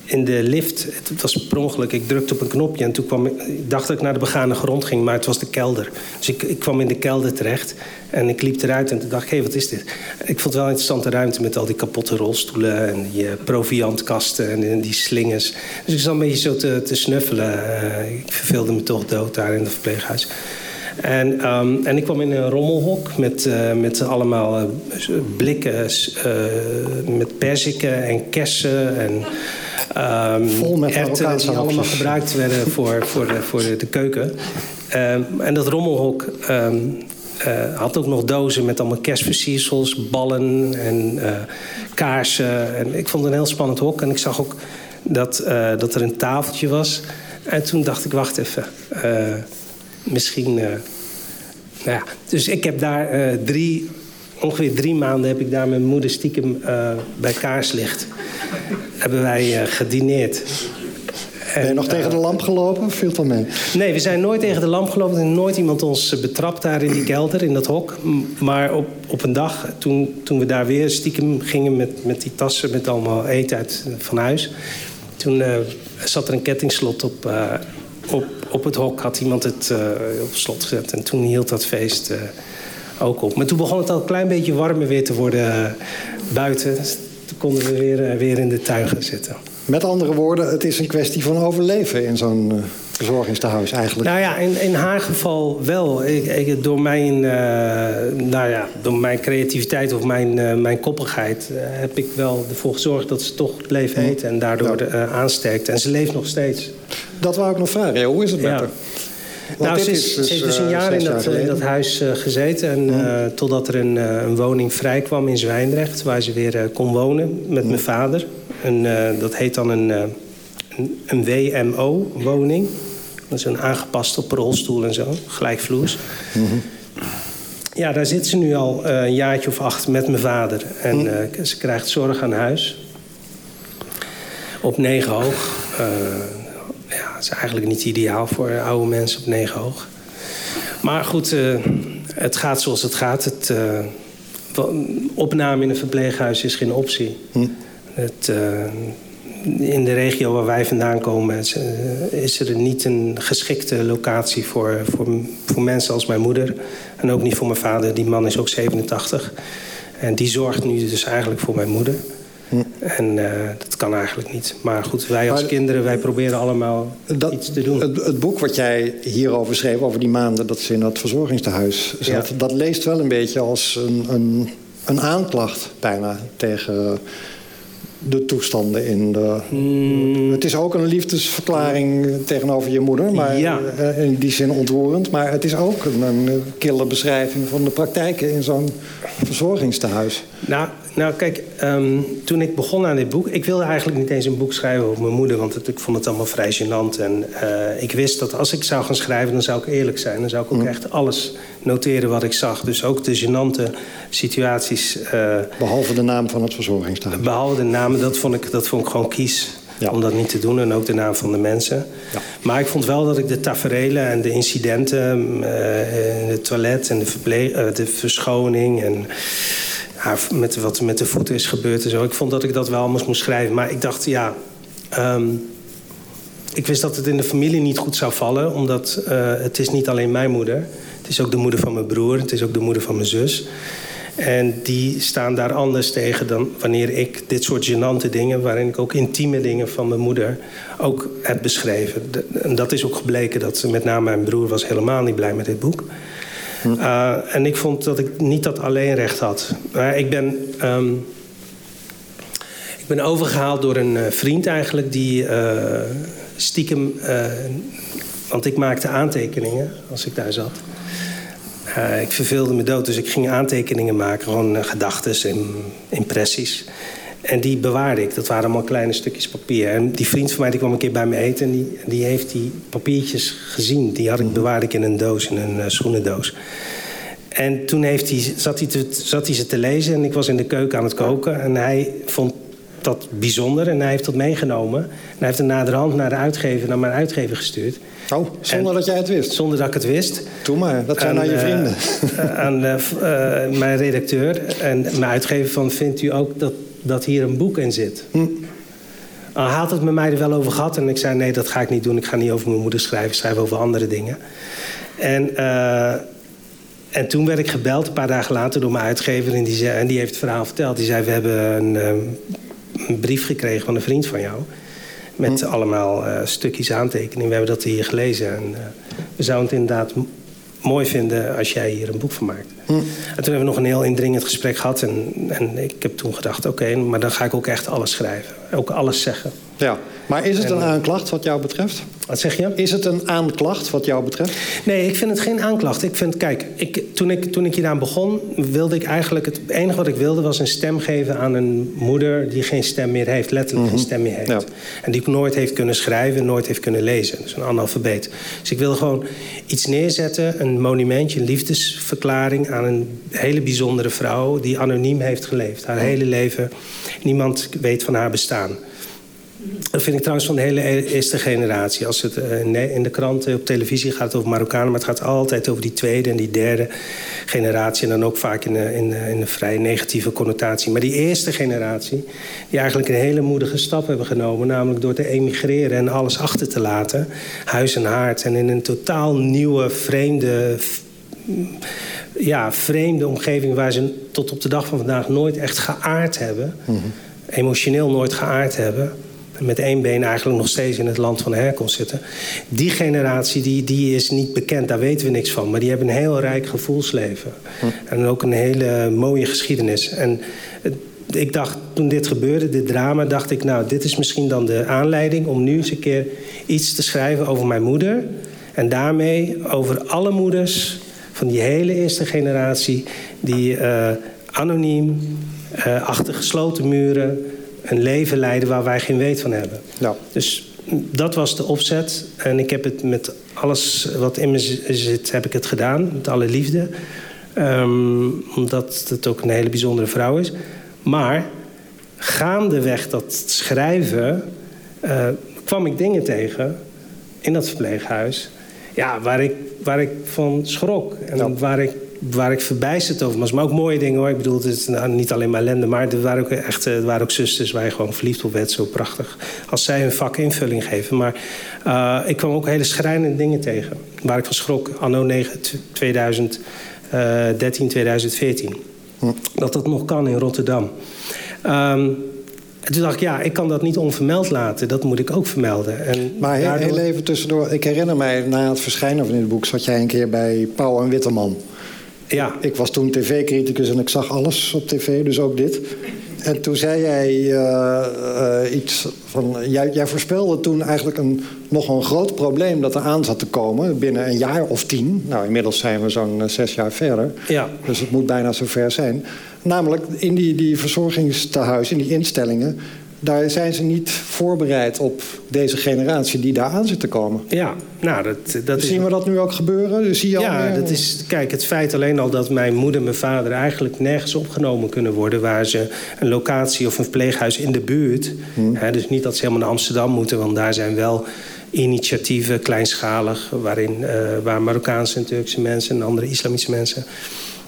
in de lift, het was per ongeluk, ik drukte op een knopje en toen kwam ik, ik dacht dat ik naar de begane grond ging, maar het was de kelder. Dus ik, ik kwam in de kelder terecht en ik liep eruit en toen dacht ik, hé, wat is dit? Ik vond het wel een interessante ruimte met al die kapotte rolstoelen en die uh, proviantkasten en, die slingers. Dus ik zat een beetje zo te, te snuffelen. Uh, ik verveelde me toch dood daar in het verpleeghuis. En, um, en ik kwam in een rommelhok met, uh, met allemaal blikken met perziken en kersen en um, Vol met erwten die allemaal gebruikt werden voor, voor, de, voor de, de keuken. Um, en dat rommelhok had ook nog dozen met allemaal kerstversiersels, ballen en kaarsen. En ik vond het een heel spannend hok. En ik zag ook dat, dat er een tafeltje was. En toen dacht ik, wacht even misschien. Nou ja, dus ik heb daar drie, ongeveer drie maanden heb ik daar mijn moeder stiekem uh, bij kaarslicht. hebben wij gedineerd. Ben je nog tegen de lamp gelopen of viel het mee? Nee, we zijn nooit tegen de lamp gelopen. En nooit iemand ons betrapt daar in die kelder, in dat hok. Maar op, op een dag, toen, toen we daar weer stiekem gingen met, met die tassen... met allemaal eten uit, van huis... toen zat er een kettingslot op, op, op het hok had iemand het uh, op slot gezet. En toen hield dat feest ook op. Maar toen begon het al een klein beetje warmer weer te worden uh, buiten. Dus toen konden we weer, weer in de tuin gaan zitten. Met andere woorden, het is een kwestie van overleven in zo'n verzorgingstehuis eigenlijk. Nou ja, in, in haar geval wel. Ik, ik, door, mijn, uh, nou ja, door mijn creativiteit of mijn, uh, mijn koppigheid... Uh, heb ik wel ervoor gezorgd dat ze toch bleef eten... en daardoor ja. aansterkt. En ze leeft nog steeds. Dat wou ik nog vragen. Ja, hoe is het met ja. haar? Nou, ze, is, dus, ze heeft dus een jaar in dat, in dat huis uh, gezeten. En, totdat er een, een, woning vrij kwam in Zwijndrecht... waar ze weer kon wonen met mijn vader. En, dat heet dan een, een, een WMO-woning. Dat is een aangepast op rolstoel en zo, gelijkvloers. Mm -hmm. Ja, daar zit ze nu al een jaartje of acht met mijn vader. En mm. ze krijgt zorg aan huis. Op negen hoog is eigenlijk niet ideaal voor oude mensen op negen hoog. Maar goed, uh, het gaat zoals het gaat. Het, uh, opname in een verpleeghuis is geen optie. Hm. Het, uh, in de regio waar wij vandaan komen is, is, er niet een geschikte locatie voor, voor, voor mensen als mijn moeder. En ook niet voor mijn vader. Die man is ook 87. En die zorgt nu dus eigenlijk voor mijn moeder. En uh, dat kan eigenlijk niet. Maar goed, wij als maar, kinderen, wij proberen allemaal dat, iets te doen. Het, het, boek wat jij hierover schreef, over die maanden dat ze in dat verzorgingstehuis zat... Ja. dat leest wel een beetje als een, een een aanklacht bijna tegen de toestanden in de... Mm. Het is ook een liefdesverklaring tegenover je moeder, maar Ja. eh, in die zin ontroerend. Maar het is ook een, een kille beschrijving van de praktijken in zo'n verzorgingstehuis. Nou, nou kijk, ehm, toen ik begon aan dit boek... ik wilde eigenlijk niet eens een boek schrijven over mijn moeder... want het, ik vond het allemaal vrij gênant. En eh, ik wist dat als ik zou gaan schrijven, dan zou ik eerlijk zijn. Dan zou ik ook echt alles noteren wat ik zag. Dus ook de gênante situaties... eh, Behalve de naam van het verzorgingstehuis. Behalve de namen, dat vond ik, dat vond ik gewoon kies. Ja. Om dat niet te doen en ook de naam van de mensen. Ja. Maar ik vond wel dat ik de taferelen en de incidenten... eh, in het toilet en de, de verschoning... en met wat er met de voeten is gebeurd en zo... ik vond dat ik dat wel allemaal moest schrijven. Maar ik dacht, ja... ehm, ik wist dat het in de familie niet goed zou vallen... omdat eh, het is niet alleen mijn moeder. Het is ook de moeder van mijn broer. Het is ook de moeder van mijn zus. En die staan daar anders tegen dan wanneer ik dit soort gênante dingen... waarin ik ook intieme dingen van mijn moeder ook heb beschreven. En dat is ook gebleken dat met name mijn broer was helemaal niet blij met dit boek. Uh, en ik vond dat ik niet dat alleen recht had. Maar ik ben... ehm, ik ben overgehaald door een eh, vriend eigenlijk die eh, stiekem... eh, want ik maakte aantekeningen als ik daar zat. Eh, ik verveelde me dood, dus ik ging aantekeningen maken. Gewoon gedachten en impressies. En die bewaarde ik. Dat waren allemaal kleine stukjes papier. En die vriend van mij die kwam een keer bij me eten... en die, die heeft die papiertjes gezien. Die had ik, bewaarde ik in een doos, in een uh, schoenendoos. En toen heeft hij, zat, hij te, zat hij ze te lezen en ik was in de keuken aan het koken. En hij vond dat bijzonder en hij heeft dat meegenomen. En hij heeft het naderhand naar de uitgever, naar mijn uitgever gestuurd. Oh, zonder en, dat jij het wist? Zonder dat ik het wist. Doe maar, dat zijn nou je vrienden. Uh, aan uh, mijn redacteur en mijn uitgever van... vindt u ook dat, dat hier een boek in zit? Hm. Hij had het met mij er wel over gehad en ik zei... nee, dat ga ik niet doen. Ik ga niet over mijn moeder schrijven. Ik schrijf over andere dingen. En... Uh, en toen werd ik gebeld, een paar dagen later, door mijn uitgever. En die, zei, en die heeft het verhaal verteld. Die zei, we hebben een, een brief gekregen van een vriend van jou. Met hm. allemaal uh, stukjes aantekeningen. We hebben dat hier gelezen. En uh, we zouden het inderdaad mooi vinden als jij hier een boek van maakt. Hm. En toen hebben we nog een heel indringend gesprek gehad. En, en ik heb toen gedacht, oké, okay, maar dan ga ik ook echt alles schrijven. Ook alles zeggen. Ja, maar is het een aanklacht wat jou betreft? Wat zeg je? Is het een aanklacht wat jou betreft? Nee, ik vind het geen aanklacht. Ik vind, kijk, ik, toen, ik, toen ik hieraan begon, wilde ik eigenlijk... Het enige wat ik wilde was een stem geven aan een moeder... die geen stem meer heeft, letterlijk mm -hmm. geen stem meer heeft. Ja. En die nooit heeft kunnen schrijven, nooit heeft kunnen lezen. Dus een analfabeet. Dus ik wilde gewoon iets neerzetten, een monumentje, een liefdesverklaring... aan een hele bijzondere vrouw die anoniem heeft geleefd. Haar hele leven, niemand weet van haar bestaan. Dat vind ik trouwens van de hele eerste generatie. Als het in de kranten, op televisie gaat over Marokkanen... maar het gaat altijd over die tweede en die derde generatie... en dan ook vaak in een, in, in een vrij negatieve connotatie. Maar die eerste generatie, die eigenlijk een hele moedige stap hebben genomen... namelijk door te emigreren en alles achter te laten. Huis en haard. En in een totaal nieuwe, vreemde... Ja, vreemde omgeving waar ze tot op de dag van vandaag nooit echt geaard hebben. Mm -hmm. Emotioneel nooit geaard hebben met één been eigenlijk nog steeds in het land van herkomst zitten. Die generatie die, die is niet bekend, daar weten we niks van. Maar die hebben een heel rijk gevoelsleven. Hm. En ook een hele mooie geschiedenis. En ik dacht, toen dit gebeurde, dit drama, dacht ik... nou, dit is misschien dan de aanleiding om nu eens een keer iets te schrijven over mijn moeder. En daarmee over alle moeders van die hele eerste generatie... die uh, anoniem, uh, achter gesloten muren een leven leiden waar wij geen weet van hebben. Ja. Dus dat was de opzet. En ik heb het met alles wat in me zit, heb ik het gedaan. Met alle liefde. Um, omdat het ook een hele bijzondere vrouw is. Maar gaandeweg dat schrijven... Uh, kwam ik dingen tegen in dat verpleeghuis... Ja, waar, ik, waar ik van schrok. En ja. waar ik waar ik verbijsterd over was. Maar ook mooie dingen hoor. Ik bedoel, het is nou, niet alleen maar ellende. Maar er waren ook echt er waren ook zusters waar je gewoon verliefd op werd. Zo prachtig. Als zij hun vak invulling geven. Maar uh, ik kwam ook hele schrijnende dingen tegen. Waar ik van schrok. Anno 9, 2013, 2014. Hm. Dat dat nog kan in Rotterdam. Um, en toen dacht ik, ja, ik kan dat niet onvermeld laten. Dat moet ik ook vermelden. En maar heel, daardoor... heel even tussendoor. Ik herinner mij, na het verschijnen van dit boek... zat jij een keer bij Pauw en Witteman... Ja. Ik was toen tv-criticus en ik zag alles op tv, dus ook dit. En toen zei jij uh, uh, iets van... Jij, jij, voorspelde toen eigenlijk een, nog een groot probleem dat er aan zat te komen... binnen een jaar of tien. Nou, inmiddels zijn we zo'n zes jaar verder. Ja. Dus het moet bijna zover zijn. Namelijk in die, die verzorgingstehuizen, in die instellingen daar zijn ze niet voorbereid op deze generatie die daar aan zit te komen. Ja, nou, dat, dat Zien is... we dat nu ook gebeuren? Dus zie je ja, al dat is, kijk, het feit alleen al dat mijn moeder en mijn vader eigenlijk nergens opgenomen kunnen worden... waar ze een locatie of een verpleeghuis in de buurt... Hmm. Hè, dus niet dat ze helemaal naar Amsterdam moeten, want daar zijn wel initiatieven, kleinschalig... Waarin, uh, waar Marokkaanse en Turkse mensen en andere islamitische mensen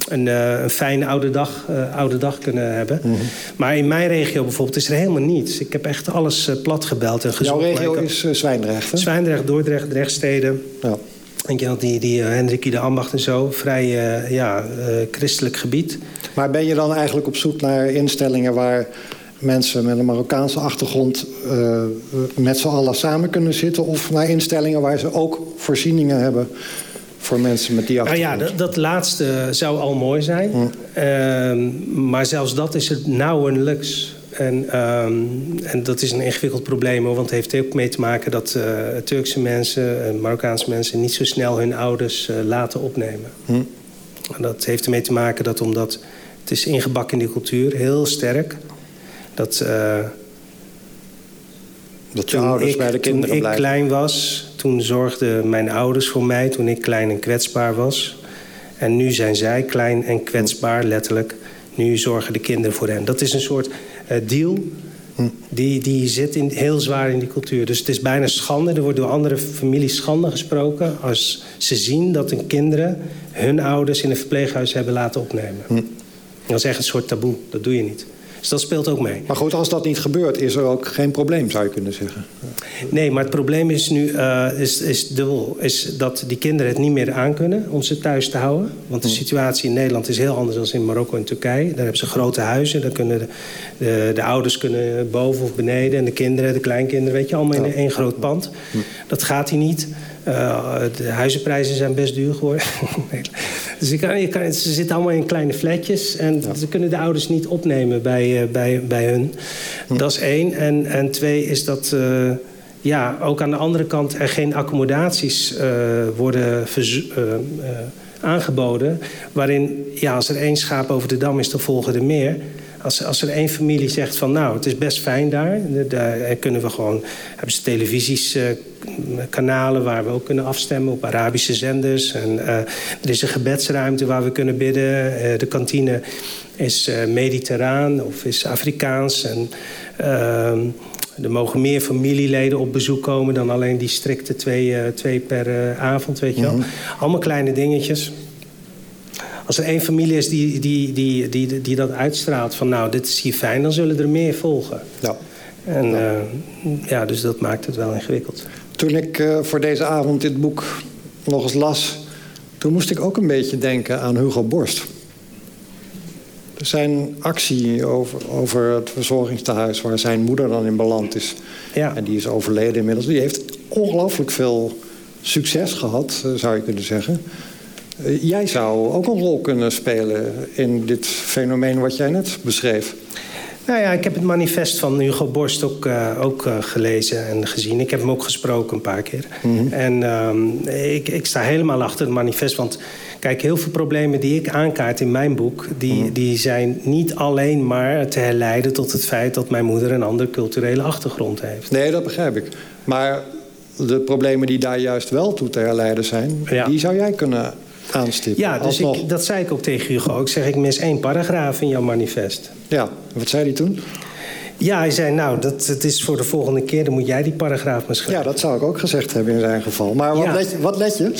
een, uh, een fijne oude dag, uh, oude dag kunnen hebben. Mhm. Maar in mijn regio bijvoorbeeld is er helemaal niets. Ik heb echt alles uh, plat gebeld en gezocht. Jouw regio is Zwijndrecht, hè? Zwijndrecht, Dordrecht, Drechtsteden. Ja. En je had die, die Hendrikie de Ambacht en zo. Vrij ja, christelijk gebied. Maar ben je dan eigenlijk op zoek naar instellingen... waar mensen met een Marokkaanse achtergrond uh, met z'n allen samen kunnen zitten... of naar instellingen waar ze ook voorzieningen hebben voor mensen met die achtergrond? Nou ja, dat, dat laatste zou al mooi zijn. Hm. Uh, maar zelfs dat is het nauwelijks. En, um, en dat is een ingewikkeld probleem, hoor, want het heeft ook mee te maken dat uh, Turkse mensen, Marokkaanse mensen, niet zo snel hun ouders uh, laten opnemen. Hm. En dat heeft ermee te maken dat omdat het is ingebakken in die cultuur, heel sterk, dat. uh, dat je ouders ik, bij de kinderen toen ik blijven. klein was, toen zorgden mijn ouders voor mij toen ik klein en kwetsbaar was. En nu zijn zij klein en kwetsbaar, letterlijk. Nu zorgen de kinderen voor hen. Dat is een soort uh, deal. Die, die zit in, heel zwaar in die cultuur. Dus het is bijna schande. Er wordt door andere families schande gesproken... als ze zien dat hun kinderen hun ouders in een verpleeghuis hebben laten opnemen. Hm. Dat is echt een soort taboe. Dat doe je niet. Dus dat speelt ook mee. Maar goed, als dat niet gebeurt, is er ook geen probleem, zou je kunnen zeggen. Nee, maar het probleem is nu uh, is, is dubbel. Is dat die kinderen het niet meer aankunnen om ze thuis te houden. Want de situatie in Nederland is heel anders dan in Marokko en Turkije. Daar hebben ze grote huizen. Daar kunnen de, de, de ouders kunnen boven of beneden. En de kinderen, de kleinkinderen, weet je, allemaal in één groot pand. Dat gaat hier niet. Uh, de huizenprijzen zijn best duur geworden. dus je kan, je kan, ze zitten allemaal in kleine flatjes. En ja. ze kunnen de ouders niet opnemen bij, uh, bij, bij hun. Hm. Dat is één. En, en twee is dat... Uh, ja, ook aan de andere kant er geen accommodaties worden aangeboden. Waarin, ja, als er één schaap over de dam is, dan volgen er meer. Als, als er één familie zegt van nou, het is best fijn daar. Daar kunnen we gewoon, hebben ze televisies, uh, kanalen waar we ook kunnen afstemmen op Arabische zenders. En uh, er is een gebedsruimte waar we kunnen bidden. Uh, de kantine is mediterraan of is Afrikaans. En ehm, er mogen meer familieleden op bezoek komen dan alleen die strikte twee, twee per avond, weet je wel. Mm -hmm. Allemaal kleine dingetjes als er één familie is die, die, die, die, die dat uitstraalt van nou, dit is hier fijn, dan zullen er meer volgen. Ja. En ja, uh, ja dus dat maakt het wel ingewikkeld. Toen ik uh, voor deze avond dit boek nog eens las, toen moest ik ook een beetje denken aan Hugo Borst. Zijn actie over, over het verzorgingstehuis waar zijn moeder dan in beland is. Ja. En die is overleden inmiddels. Die heeft ongelooflijk veel succes gehad, zou je kunnen zeggen. Uh, jij zou ook een rol kunnen spelen in dit fenomeen wat jij net beschreef. Nou ja, ik heb het manifest van Hugo Borst ook, uh, ook uh, gelezen en gezien. Ik heb hem ook gesproken een paar keer. Mm -hmm. En uh, ik, ik, sta helemaal achter het manifest. Want kijk, heel veel problemen die ik aankaart in mijn boek... die, mm -hmm. die zijn niet alleen maar te herleiden tot het feit... dat mijn moeder een andere culturele achtergrond heeft. Nee, dat begrijp ik. Maar de problemen die daar juist wel toe te herleiden zijn... Ja. die zou jij kunnen aanstippen. Ja, dus ik, dat zei ik ook tegen Hugo. Ik zeg, ik mis één paragraaf in jouw manifest. Ja, wat zei hij toen? Ja, hij zei, nou, dat, het is voor de volgende keer... dan moet jij die paragraaf maar schrijven. Ja, dat zou ik ook gezegd hebben in zijn geval. Maar wat, ja. let, je, wat let je?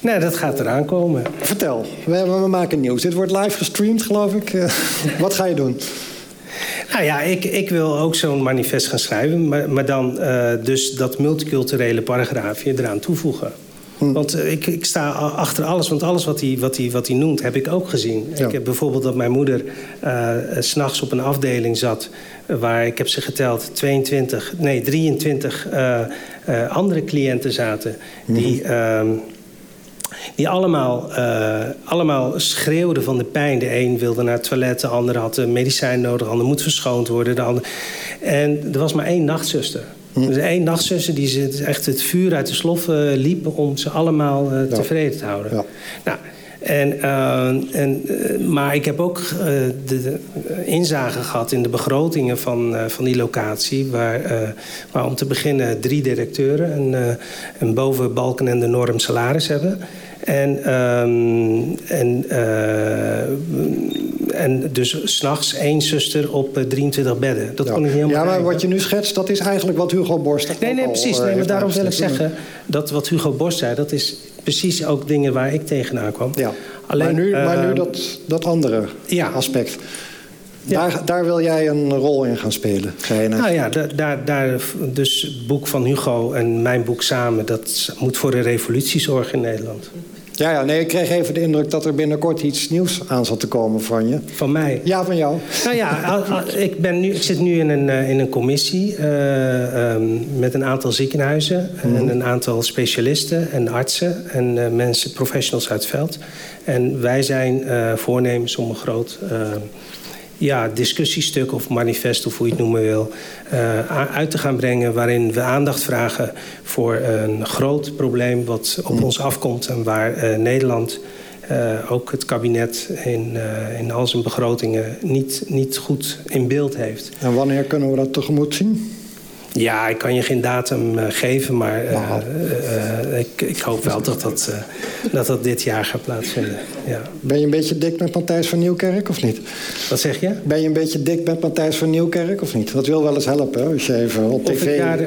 Nee, dat gaat eraan komen. Vertel, we, we maken nieuws. Dit wordt live gestreamd, geloof ik. Uh, wat ga je doen? Nou ja, ik, ik wil ook zo'n manifest gaan schrijven. Maar, maar dan uh, dus dat multiculturele paragraafje eraan toevoegen. Hm. Want uh, ik, ik, sta achter alles, want alles wat hij, wat hij, wat hij noemt heb ik ook gezien. Ja. Ik heb bijvoorbeeld dat mijn moeder uh, s'nachts op een afdeling zat... waar, ik heb ze geteld, 22, nee, 23 uh, andere cliënten zaten... die, hm. Die allemaal, uh, allemaal schreeuwden van de pijn. De een wilde naar het toilet, de ander had medicijn nodig, de ander moet verschoond worden. De ander... En er was maar één nachtzuster. Hm. Is één nachtzuster die echt het vuur uit de sloffen liep om ze allemaal tevreden te houden. Ja. Nou, en, uh, en, maar ik heb ook de, de, inzage gehad in de begrotingen van, van die locatie. Waar, waar om te beginnen drie directeuren een, een boven balken en de norm salaris hebben. En, um, en, en dus s'nachts één zuster op 23 bedden. Dat ja. kon ik niet helemaal Ja, maar wat je nu schetst, dat is eigenlijk wat Hugo Borst... Nee, nee, precies. Nee, maar daarom wil ik zeggen dat wat Hugo Borst zei... dat is precies ook dingen waar ik tegenaan kwam. Ja. Alleen, maar nu, maar nu dat, dat andere ja. aspect. Ja. Daar, daar wil jij een rol in gaan spelen, zei je net. Nou ja, daar, daar, dus het boek van Hugo en mijn boek samen... dat moet voor een revolutie zorgen in Nederland. Ja, ja, nee, ik kreeg even de indruk dat er binnenkort iets nieuws aan zat te komen van je. Van mij? Ja, van jou. Nou ja, ik, ben nu, ik zit nu in een, in een commissie uh, um, met een aantal ziekenhuizen... Mm. en een aantal specialisten en artsen en uh, mensen, professionals uit het veld. En wij zijn uh, voornemens om een groot ja, discussiestuk of manifest, of hoe je het noemen wil, uh, uit te gaan brengen. Waarin we aandacht vragen voor een groot probleem wat op mm. ons afkomt. En waar uh, Nederland, uh, ook het kabinet in, in al zijn begrotingen, niet, niet goed in beeld heeft. En wanneer kunnen we dat tegemoet zien? Ja, ik kan je geen datum uh, geven, maar uh, uh, ik, ik, hoop wel dat dat, dat dat dit jaar gaat plaatsvinden. Ja. Ben je een beetje dik met Matthijs van Nieuwkerk of niet? Wat zeg je? Ben je een beetje dik met Matthijs van Nieuwkerk of niet? Dat wil wel eens helpen als je even op of tv... Daar,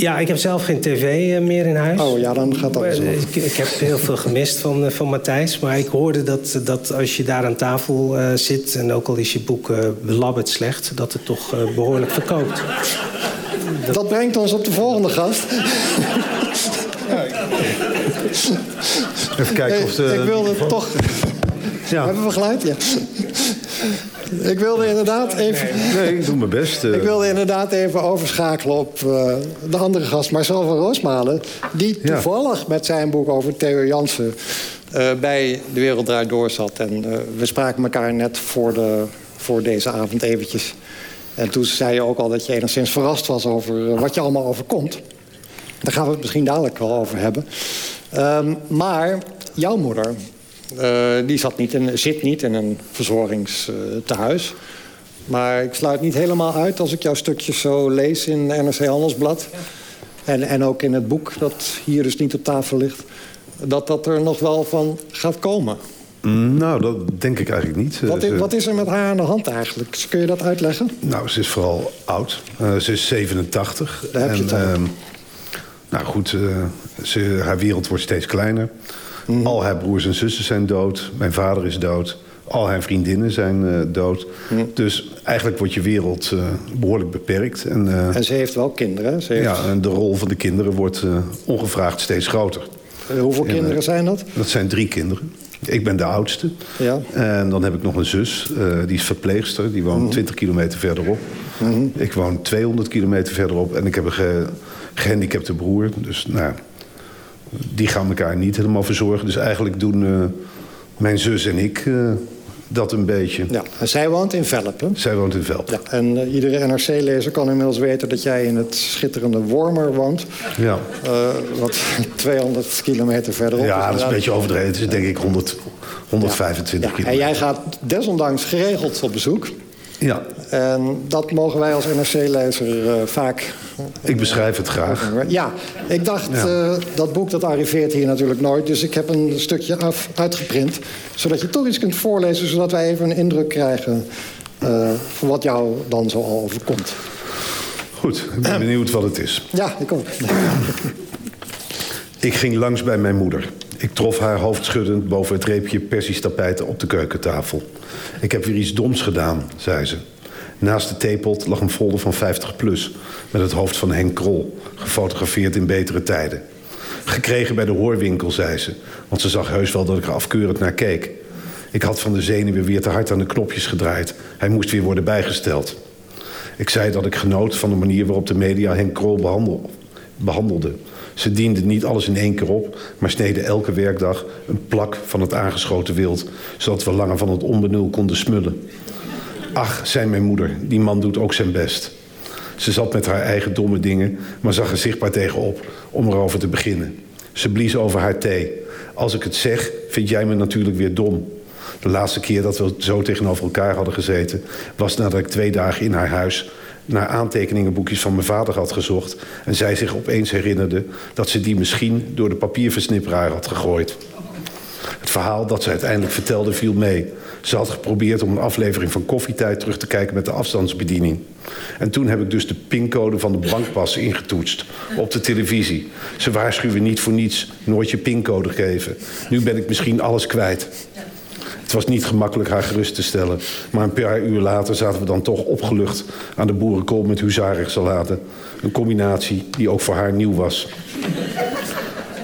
ja, ik heb zelf geen tv meer in huis. Oh ja, dan gaat dat zo. Ik, ik heb heel veel gemist van, van Matthijs. Maar ik hoorde dat, dat als je daar aan tafel uh, zit... en ook al is je boek uh, belabberd slecht... dat het toch uh, behoorlijk verkoopt. Dat... dat... brengt ons op de volgende gast. Even kijken of de... Ik wilde toch... Ja. Hebben we geluid? Ja. Ik wilde inderdaad even... Nee, ik doe mijn best. Ik wilde inderdaad even overschakelen op uh, de andere gast, Marcel van Roosmalen... die toevallig ja. met zijn boek over Theo Jansen uh, bij De Wereld Draait Door zat. En we spraken elkaar net voor, de, voor deze avond eventjes. En toen zei je ook al dat je enigszins verrast was over wat je allemaal overkomt. Daar gaan we het misschien dadelijk wel over hebben. Um, maar jouw moeder, die zat niet in, zit niet in een verzorgingstehuis. maar ik sluit niet helemaal uit als ik jouw stukjes zo lees in NRC Handelsblad. En, en ook in het boek dat hier dus niet op tafel ligt. Dat dat er nog wel van gaat komen. Nou, dat denk ik eigenlijk niet. Wat is, wat is, er met haar aan de hand eigenlijk? Kun je dat uitleggen? Nou, ze is vooral oud. Uh, ze is 87. Daar heb je het uh, Nou goed, uh, ze, haar wereld wordt steeds kleiner. Mm. Al haar broers en zussen zijn dood. Mijn vader is dood. Al haar vriendinnen zijn uh, dood. Mm. Dus eigenlijk wordt je wereld uh, behoorlijk beperkt. En, uh, en, ze heeft wel kinderen. Ze heeft... Ja, en de rol van de kinderen wordt ongevraagd steeds groter. hoeveel en, kinderen zijn dat? Dat zijn drie kinderen. Ik ben de oudste. Ja. En dan heb ik nog een zus, die is verpleegster. Die woont mm. 20 kilometer verderop. -hmm. Ik woon 200 kilometer verderop. En ik heb een ge gehandicapte broer. Dus nou, die gaan elkaar niet helemaal verzorgen. Dus eigenlijk doen uh, mijn zus en ik uh, dat een beetje. Ja, en zij woont in Velp, hè? Zij woont in Velp. Ja, en uh, iedere NRC-lezer kan inmiddels weten dat jij in het schitterende Wormer woont. Ja. wat 200 kilometer verderop Ja, dat is een beetje overdreven. Het is denk ik 100, 125 ja. kilometer. En jij gaat desondanks geregeld op bezoek. Ja. En dat mogen wij als NRC-lezer uh, vaak... Ik beschrijf het graag. Ja, ik dacht, ja. uh, dat boek dat arriveert hier natuurlijk nooit. Dus ik heb een stukje af, uitgeprint. Zodat je toch iets kunt voorlezen, zodat wij even een indruk krijgen... Uh, van wat jou dan zo al overkomt. Goed, ik ben benieuwd wat het is. Ja, ik ook. ik ging langs bij mijn moeder. Ik trof haar hoofdschuddend boven het reepje persisch tapijten op de keukentafel. Ik heb weer iets doms gedaan, zei ze. Naast de theepot lag een folder van 50 plus... met het hoofd van Henk Krol, gefotografeerd in betere tijden. Gekregen bij de hoorwinkel, zei ze. Want ze zag heus wel dat ik er afkeurend naar keek. Ik had van de zenuwen weer te hard aan de knopjes gedraaid. Hij moest weer worden bijgesteld. Ik zei dat ik genoot van de manier waarop de media Henk Krol behandel, behandelde. Ze dienden niet alles in één keer op, maar sneden elke werkdag een plak van het aangeschoten wild, zodat we langer van het onbenul konden smullen. Ach, zei mijn moeder, die man doet ook zijn best. Ze zat met haar eigen domme dingen, maar zag er zichtbaar tegenop om erover te beginnen. Ze blies over haar thee. Als ik het zeg, vind jij me natuurlijk weer dom. De laatste keer dat we zo tegenover elkaar hadden gezeten... was nadat ik twee dagen in haar huis naar aantekeningenboekjes van mijn vader had gezocht... en zij zich opeens herinnerde dat ze die misschien door de papierversnipperaar had gegooid. Het verhaal dat ze uiteindelijk vertelde viel mee. Ze had geprobeerd om een aflevering van Koffietijd terug te kijken met de afstandsbediening. En toen heb ik dus de pincode van de bankpas ingetoetst op de televisie. Ze waarschuwen niet voor niets, nooit je pincode geven. Nu ben ik misschien alles kwijt. Het was niet gemakkelijk haar gerust te stellen. Maar een paar uur later zaten we dan toch opgelucht aan de boerenkool met huzarenssalade. Een combinatie die ook voor haar nieuw was.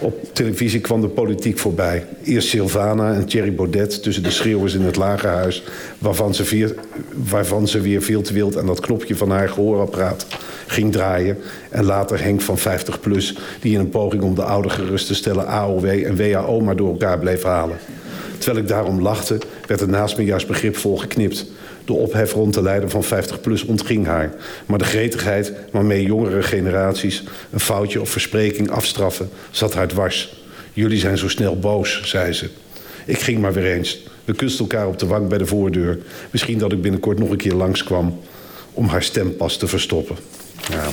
Op televisie kwam de politiek voorbij. Eerst Sylvana en Thierry Baudet tussen de schreeuwers in het lagerhuis... Waarvan ze, waarvan ze weer veel te wild aan dat knopje van haar gehoorapparaat ging draaien. En later Henk van 50PLUS... die in een poging om de ouder gerust te stellen... AOW en WHO maar door elkaar bleef halen. Terwijl ik daarom lachte, werd er naast me juist begripvol geknipt. De ophef rond de leider van 50PLUS ontging haar. Maar de gretigheid waarmee jongere generaties... een foutje of verspreking afstraffen, zat haar dwars. Jullie zijn zo snel boos, zei ze. Ik ging maar weer eens. We kusten elkaar op de wang bij de voordeur. Misschien dat ik binnenkort nog een keer langskwam... om haar stempas te verstoppen. Ja.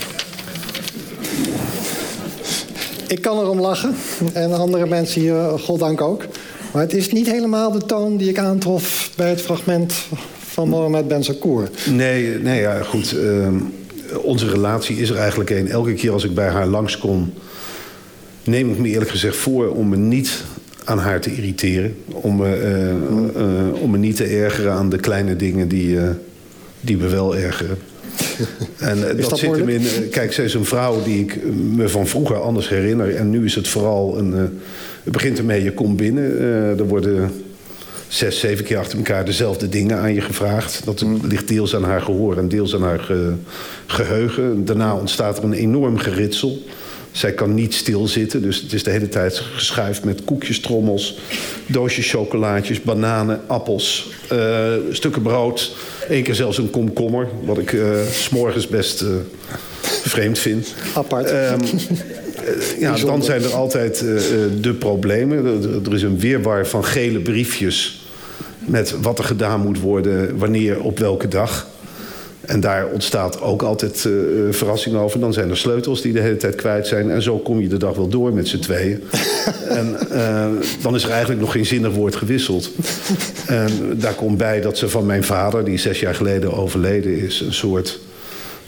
Ik kan erom lachen. En andere mensen hier, goddank ook. Maar het is niet helemaal de toon die ik aantrof bij het fragment van Mohamed Ben Sakour. Nee, nee ja, goed. Uh, onze relatie is er eigenlijk een. Elke keer als ik bij haar langskom... neem ik me eerlijk gezegd voor om me niet aan haar te irriteren. Om me, uh, uh, om me niet te ergeren aan de kleine dingen die, die me wel ergeren. En dat, dat, zit hem in. Kijk, zij is een vrouw die ik me van vroeger anders herinner. En nu is het vooral een. Het begint ermee, je komt binnen. er worden zes, zeven keer achter elkaar dezelfde dingen aan je gevraagd. Dat mm. ligt deels aan haar gehoor en deels aan haar ge, geheugen. Daarna ontstaat er een enorm geritsel. Zij kan niet stilzitten, dus het is de hele tijd geschuift met koekjes, trommels, doosjes chocolaatjes, bananen, appels, uh, stukken brood. Eén keer zelfs een komkommer, wat ik uh, s'morgens best uh, vreemd vind. Apart. Um, ja, dan zijn er altijd de problemen. Er is een weerwar van gele briefjes met wat er gedaan moet worden, wanneer, op welke dag. En daar ontstaat ook altijd uh, verrassing over. Dan zijn er sleutels die de hele tijd kwijt zijn. En zo kom je de dag wel door met z'n tweeën. en uh, dan is er eigenlijk nog geen zinnig woord gewisseld. en daar komt bij dat ze van mijn vader, die zes jaar geleden overleden is... een soort...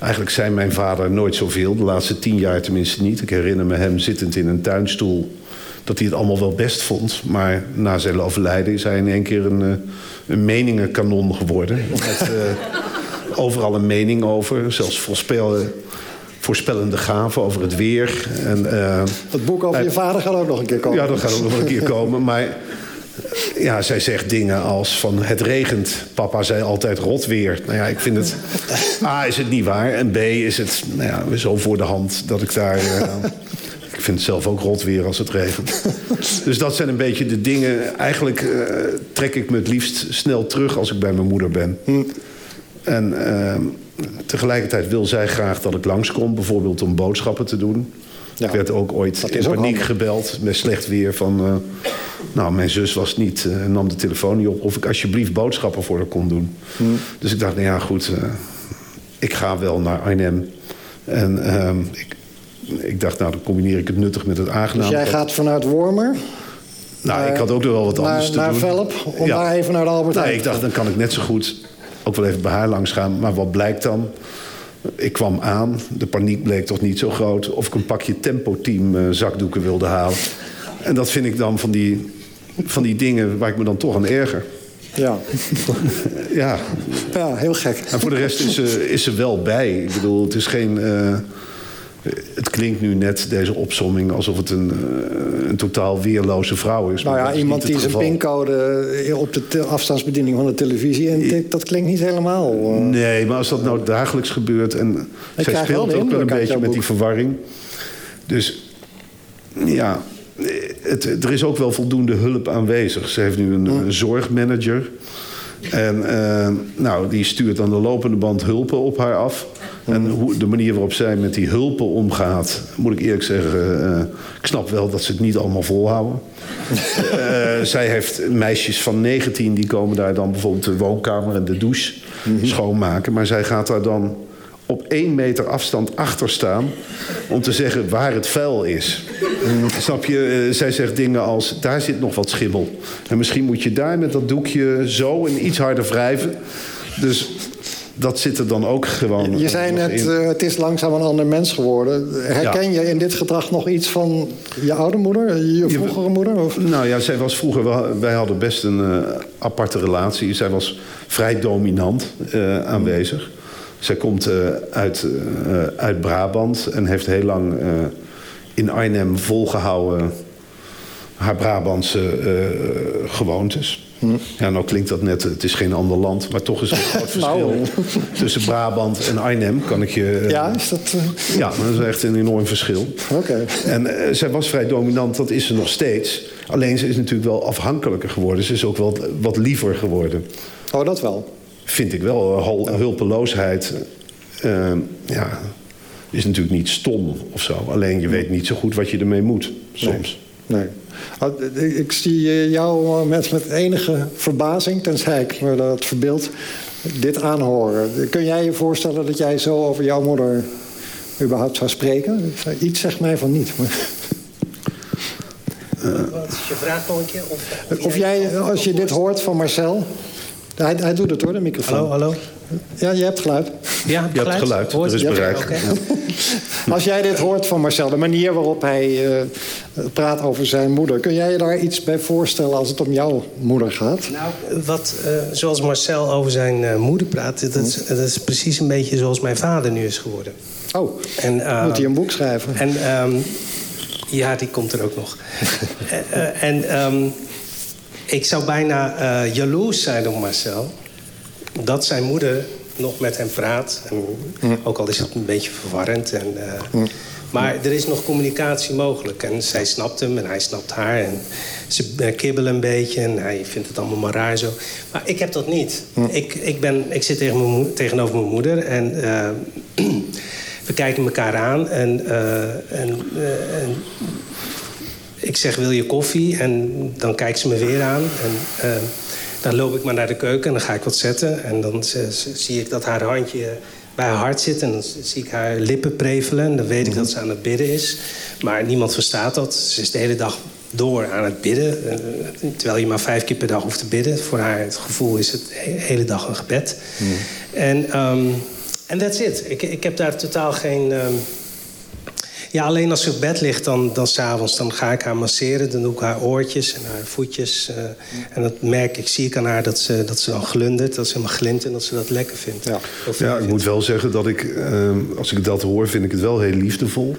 Eigenlijk zei mijn vader nooit zoveel. De laatste tien jaar tenminste niet. Ik herinner me hem zittend in een tuinstoel dat hij het allemaal wel best vond. Maar na zijn overlijden is hij in één keer een, een meningenkanon geworden. Met, uh, overal een mening over. Zelfs voorspellen, voorspellende gaven over het weer. En, uh, het boek over je vader gaat ook nog een keer komen. Ja, dat gaat ook nog een keer komen. Maar ja, zij zegt dingen als van het regent. Papa zei altijd rot weer. Nou ja, ik vind het... A, is het niet waar. En B, is het nou ja, zo voor de hand dat ik daar... Uh, ik vind het zelf ook rot weer als het regent. dus dat zijn een beetje de dingen. Eigenlijk uh, trek ik me het liefst snel terug als ik bij mijn moeder ben. Hm. En uh, tegelijkertijd wil zij graag dat ik langskom. Bijvoorbeeld om boodschappen te doen. Ja, ik werd ook ooit in paniek handig. gebeld met slecht weer van... Uh, nou, mijn zus was niet, uh, nam de telefoon niet op... of ik alsjeblieft boodschappen voor haar kon doen. Hm. Dus ik dacht, nou ja, goed, uh, ik ga wel naar Arnhem. En ehm, ik, ik dacht, nou, dan combineer ik het nuttig met het aangenaam. Dus jij gaat vanuit Wormer? Nou, ik had ook nog wel wat anders naar, te naar doen. Velp, om ja. daar even naar de Albert nou, ik dacht, dan kan ik net zo goed ook wel even bij haar langs gaan. Maar wat blijkt dan? Ik kwam aan, de paniek bleek toch niet zo groot... of ik een pakje Tempo-team uh, zakdoeken wilde halen. En dat vind ik dan van die, van die dingen waar ik me dan toch aan erger. Ja. ja. Ja, heel gek. En voor de rest is ze, is ze wel bij. Ik bedoel, het is geen... Uh, het klinkt nu net, deze opsomming, alsof het een, uh, een totaal weerloze vrouw is. Nou ja, iemand die zijn pincode op de afstandsbediening van de televisie intikt, dat klinkt niet helemaal... Uh... Nee, maar als dat nou dagelijks gebeurt... en Ik zij speelt ook wel een beetje met die verwarring. Dus ja, het, er is ook wel voldoende hulp aanwezig. Ze heeft nu een, een zorgmanager. En eh, nou, die stuurt aan de lopende band hulpen op haar af. En hoe, de manier waarop zij met die hulpen omgaat, moet ik eerlijk zeggen, eh, ik snap wel dat ze het niet allemaal volhouden. Eh, zij heeft meisjes van 19, die komen daar dan bijvoorbeeld de woonkamer en de douche schoonmaken. Maar zij gaat daar dan op één meter afstand achter staan om te zeggen waar het vuil is. Snap je? Eh, zij zegt dingen als, daar zit nog wat schimmel. En misschien moet je daar met dat doekje zo en iets harder wrijven. Dus dat zit er dan ook gewoon Je zei net, eh, het is langzaam een ander mens geworden. Herken je in dit gedrag nog iets van je oude moeder, je vroegere moeder? Of? Nou ja, zij was vroeger... wel- Wij hadden best een eh, aparte relatie. Zij was vrij dominant eh, aanwezig. Zij komt uit, uit Brabant en heeft heel lang in Arnhem volgehouden... haar Brabantse eh, gewoontes. Ja, nou klinkt dat net, het is geen ander land... maar toch is er een groot verschil Nou. tussen Brabant en Arnhem, kan ik je... eh, Ja, is dat... eh, ja, dat is echt een enorm verschil. Oké. En eh, zij was vrij dominant, dat is ze nog steeds. Alleen ze is natuurlijk wel afhankelijker geworden. Ze is ook wel wat liever geworden. Oh, dat wel. Vind ik wel. Hul- Hulpeloosheid eh, ja, is natuurlijk niet stom of zo. Alleen je weet niet zo goed wat je ermee moet, soms. Nee. Ik zie eh, jou met, met enige verbazing, tenzij ik me dat verbeeld, dit aanhoren. Kun jij je voorstellen dat jij zo over jouw moeder überhaupt zou spreken? Iets zegt mij van niet. Maar Wat is je vraag nog een keer? Of, of jij, als je dit hoort van Marcel... Hij, hij doet het hoor, de microfoon. Hallo, hallo? Ja, je hebt geluid. Ja, Je hebt geluid, Hoort er is bereik. Oké. Als jij dit hoort van Marcel, de manier waarop hij eh, praat over zijn moeder... kun jij je daar iets bij voorstellen als het om jouw moeder gaat? Nou, wat, eh, zoals Marcel over zijn eh, moeder praat... Dat is, dat is precies een beetje zoals mijn vader nu is geworden. Oh, En, eh, moet hij een boek schrijven? En ehm, ja, die komt er ook nog. En ehm, ik zou bijna jaloers zijn op Marcel. Dat zijn moeder nog met hem praat. En, Ook al is het een beetje verwarrend. En, eh, Maar er is nog communicatie mogelijk. En zij snapt hem en hij snapt haar. En ze eh, kibbelen een beetje en hij vindt het allemaal maar raar zo. Maar ik heb dat niet. Ik, ik, ben, ik zit tegen mijn tegenover mijn moeder en... eh, we kijken elkaar aan en, en, en ik zeg, wil je koffie? En dan kijkt ze me weer aan. En dan loop ik maar naar de keuken en dan ga ik wat zetten. En dan zie ik dat haar handje bij haar hart zit. En dan zie ik haar lippen prevelen. En dan weet ik dat ze aan het bidden is. Maar niemand verstaat dat. Ze is de hele dag door aan het bidden. eh, terwijl je maar vijf keer per dag hoeft te bidden. Voor haar het gevoel is het de hele dag een gebed. En ehm, en that's it. Ik, ik heb daar totaal geen... ehm, ja, alleen als ze op bed ligt, dan, dan s'avonds, dan ga ik haar masseren. Dan doe ik haar oortjes en haar voetjes. eh, en dat merk ik, zie ik aan haar dat ze, dat ze dan glundert. Dat ze helemaal glint en dat ze dat lekker vindt. Ja. Ja, ik vindt. moet wel zeggen dat ik, eh, als ik dat hoor, vind ik het wel heel liefdevol.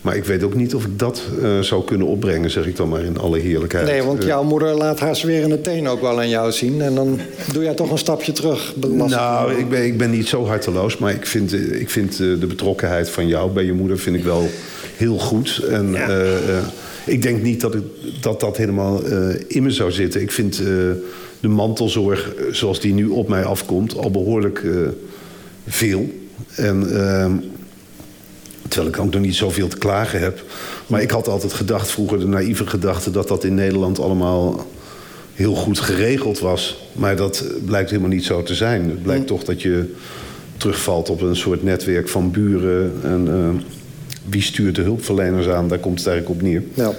Maar ik weet ook niet of ik dat eh, zou kunnen opbrengen, zeg ik dan maar in alle heerlijkheid. Nee, want Eh, jouw moeder laat haar zwerende teen ook wel aan jou zien. En dan doe jij toch een stapje terug. Nou, ik ben, ik ben niet zo harteloos, maar ik vind, ik vind de betrokkenheid van jou bij je moeder vind ik wel heel goed. En Ja. eh, eh, ik denk niet dat ik, dat, dat helemaal eh, in me zou zitten. Ik vind de mantelzorg zoals die nu op mij afkomt al behoorlijk eh, veel. En ehm, terwijl ik ook nog niet zoveel te klagen heb. Maar ik had altijd gedacht, vroeger de naïeve gedachte... dat dat in Nederland allemaal heel goed geregeld was. Maar dat blijkt helemaal niet zo te zijn. Het blijkt toch dat je terugvalt op een soort netwerk van buren. En wie stuurt de hulpverleners aan? Daar komt het eigenlijk op neer. Ja.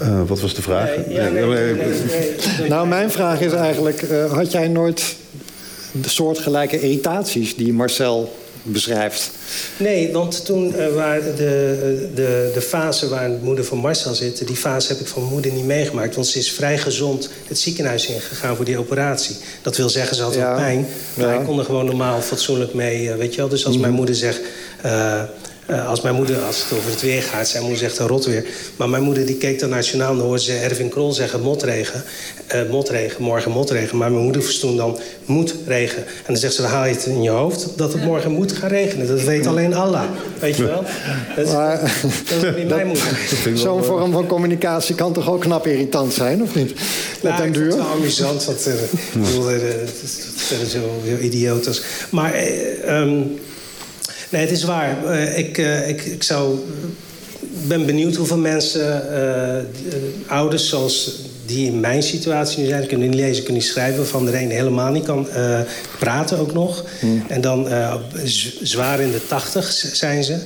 Eh, wat was de vraag? Nee, ja, nee, nee, nee, nee. Nou, mijn vraag is eigenlijk... eh, had jij nooit de soortgelijke irritaties die Marcel beschrijft? Nee, want toen eh, waren de, de, de fase waar de moeder van Marcel zit... die fase heb ik van mijn moeder niet meegemaakt. Want ze is vrij gezond het ziekenhuis ingegaan voor die operatie. Dat wil zeggen, ze had Ja. wel pijn. Maar Ja. hij kon er gewoon normaal fatsoenlijk mee, weet je wel. Dus als mijn moeder zegt... eh, Uh, als mijn moeder, als het over het weer gaat, zijn moeder zegt een rotweer. Maar mijn moeder die keek dan nationaal en dan hoorde ze Erwin Krol zeggen motregen. Uh, motregen, morgen motregen. Maar mijn moeder verstond dan moetregen. En dan zegt ze, dan haal je het in je hoofd dat het morgen moet gaan regenen. Dat weet alleen Allah. Weet je wel? Dat, Maar- dat is niet mijn moeder. Zo'n vorm van communicatie kan toch ook knap irritant zijn, of niet? Met Nou, duur. het wel amusant, want eh, ik bedoel, eh, het is zo, idioot als... Maar, eh, ehm, nee, het is waar. Eh, ik, eh, ik, ik zou... Ben benieuwd hoeveel mensen, eh, ouders zoals die in mijn situatie nu zijn... kunnen niet lezen, kunnen niet schrijven... waarvan de een helemaal niet kan praten ook nog. En dan zwaar in de tachtig zijn ze...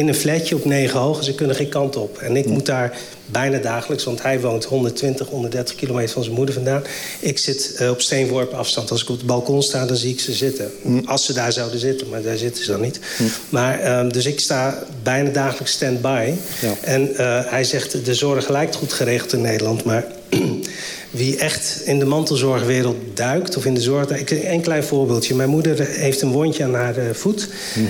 in een flatje op negen hoog en ze kunnen geen kant op. En ik moet daar bijna dagelijks, want hij woont 120, 130 kilometer van zijn moeder vandaan. Ik zit eh, op steenworpen afstand. Als ik op het balkon sta, dan zie ik ze zitten. Als ze daar zouden zitten, maar daar zitten ze dan niet. Maar, ehm, dus ik sta bijna dagelijks stand-by. Ja. En eh, hij zegt, de zorg lijkt goed geregeld in Nederland, maar... Wie echt in de mantelzorgwereld duikt, of in de zorg... Ik, een klein voorbeeldje. Mijn moeder heeft een wondje aan haar eh, voet.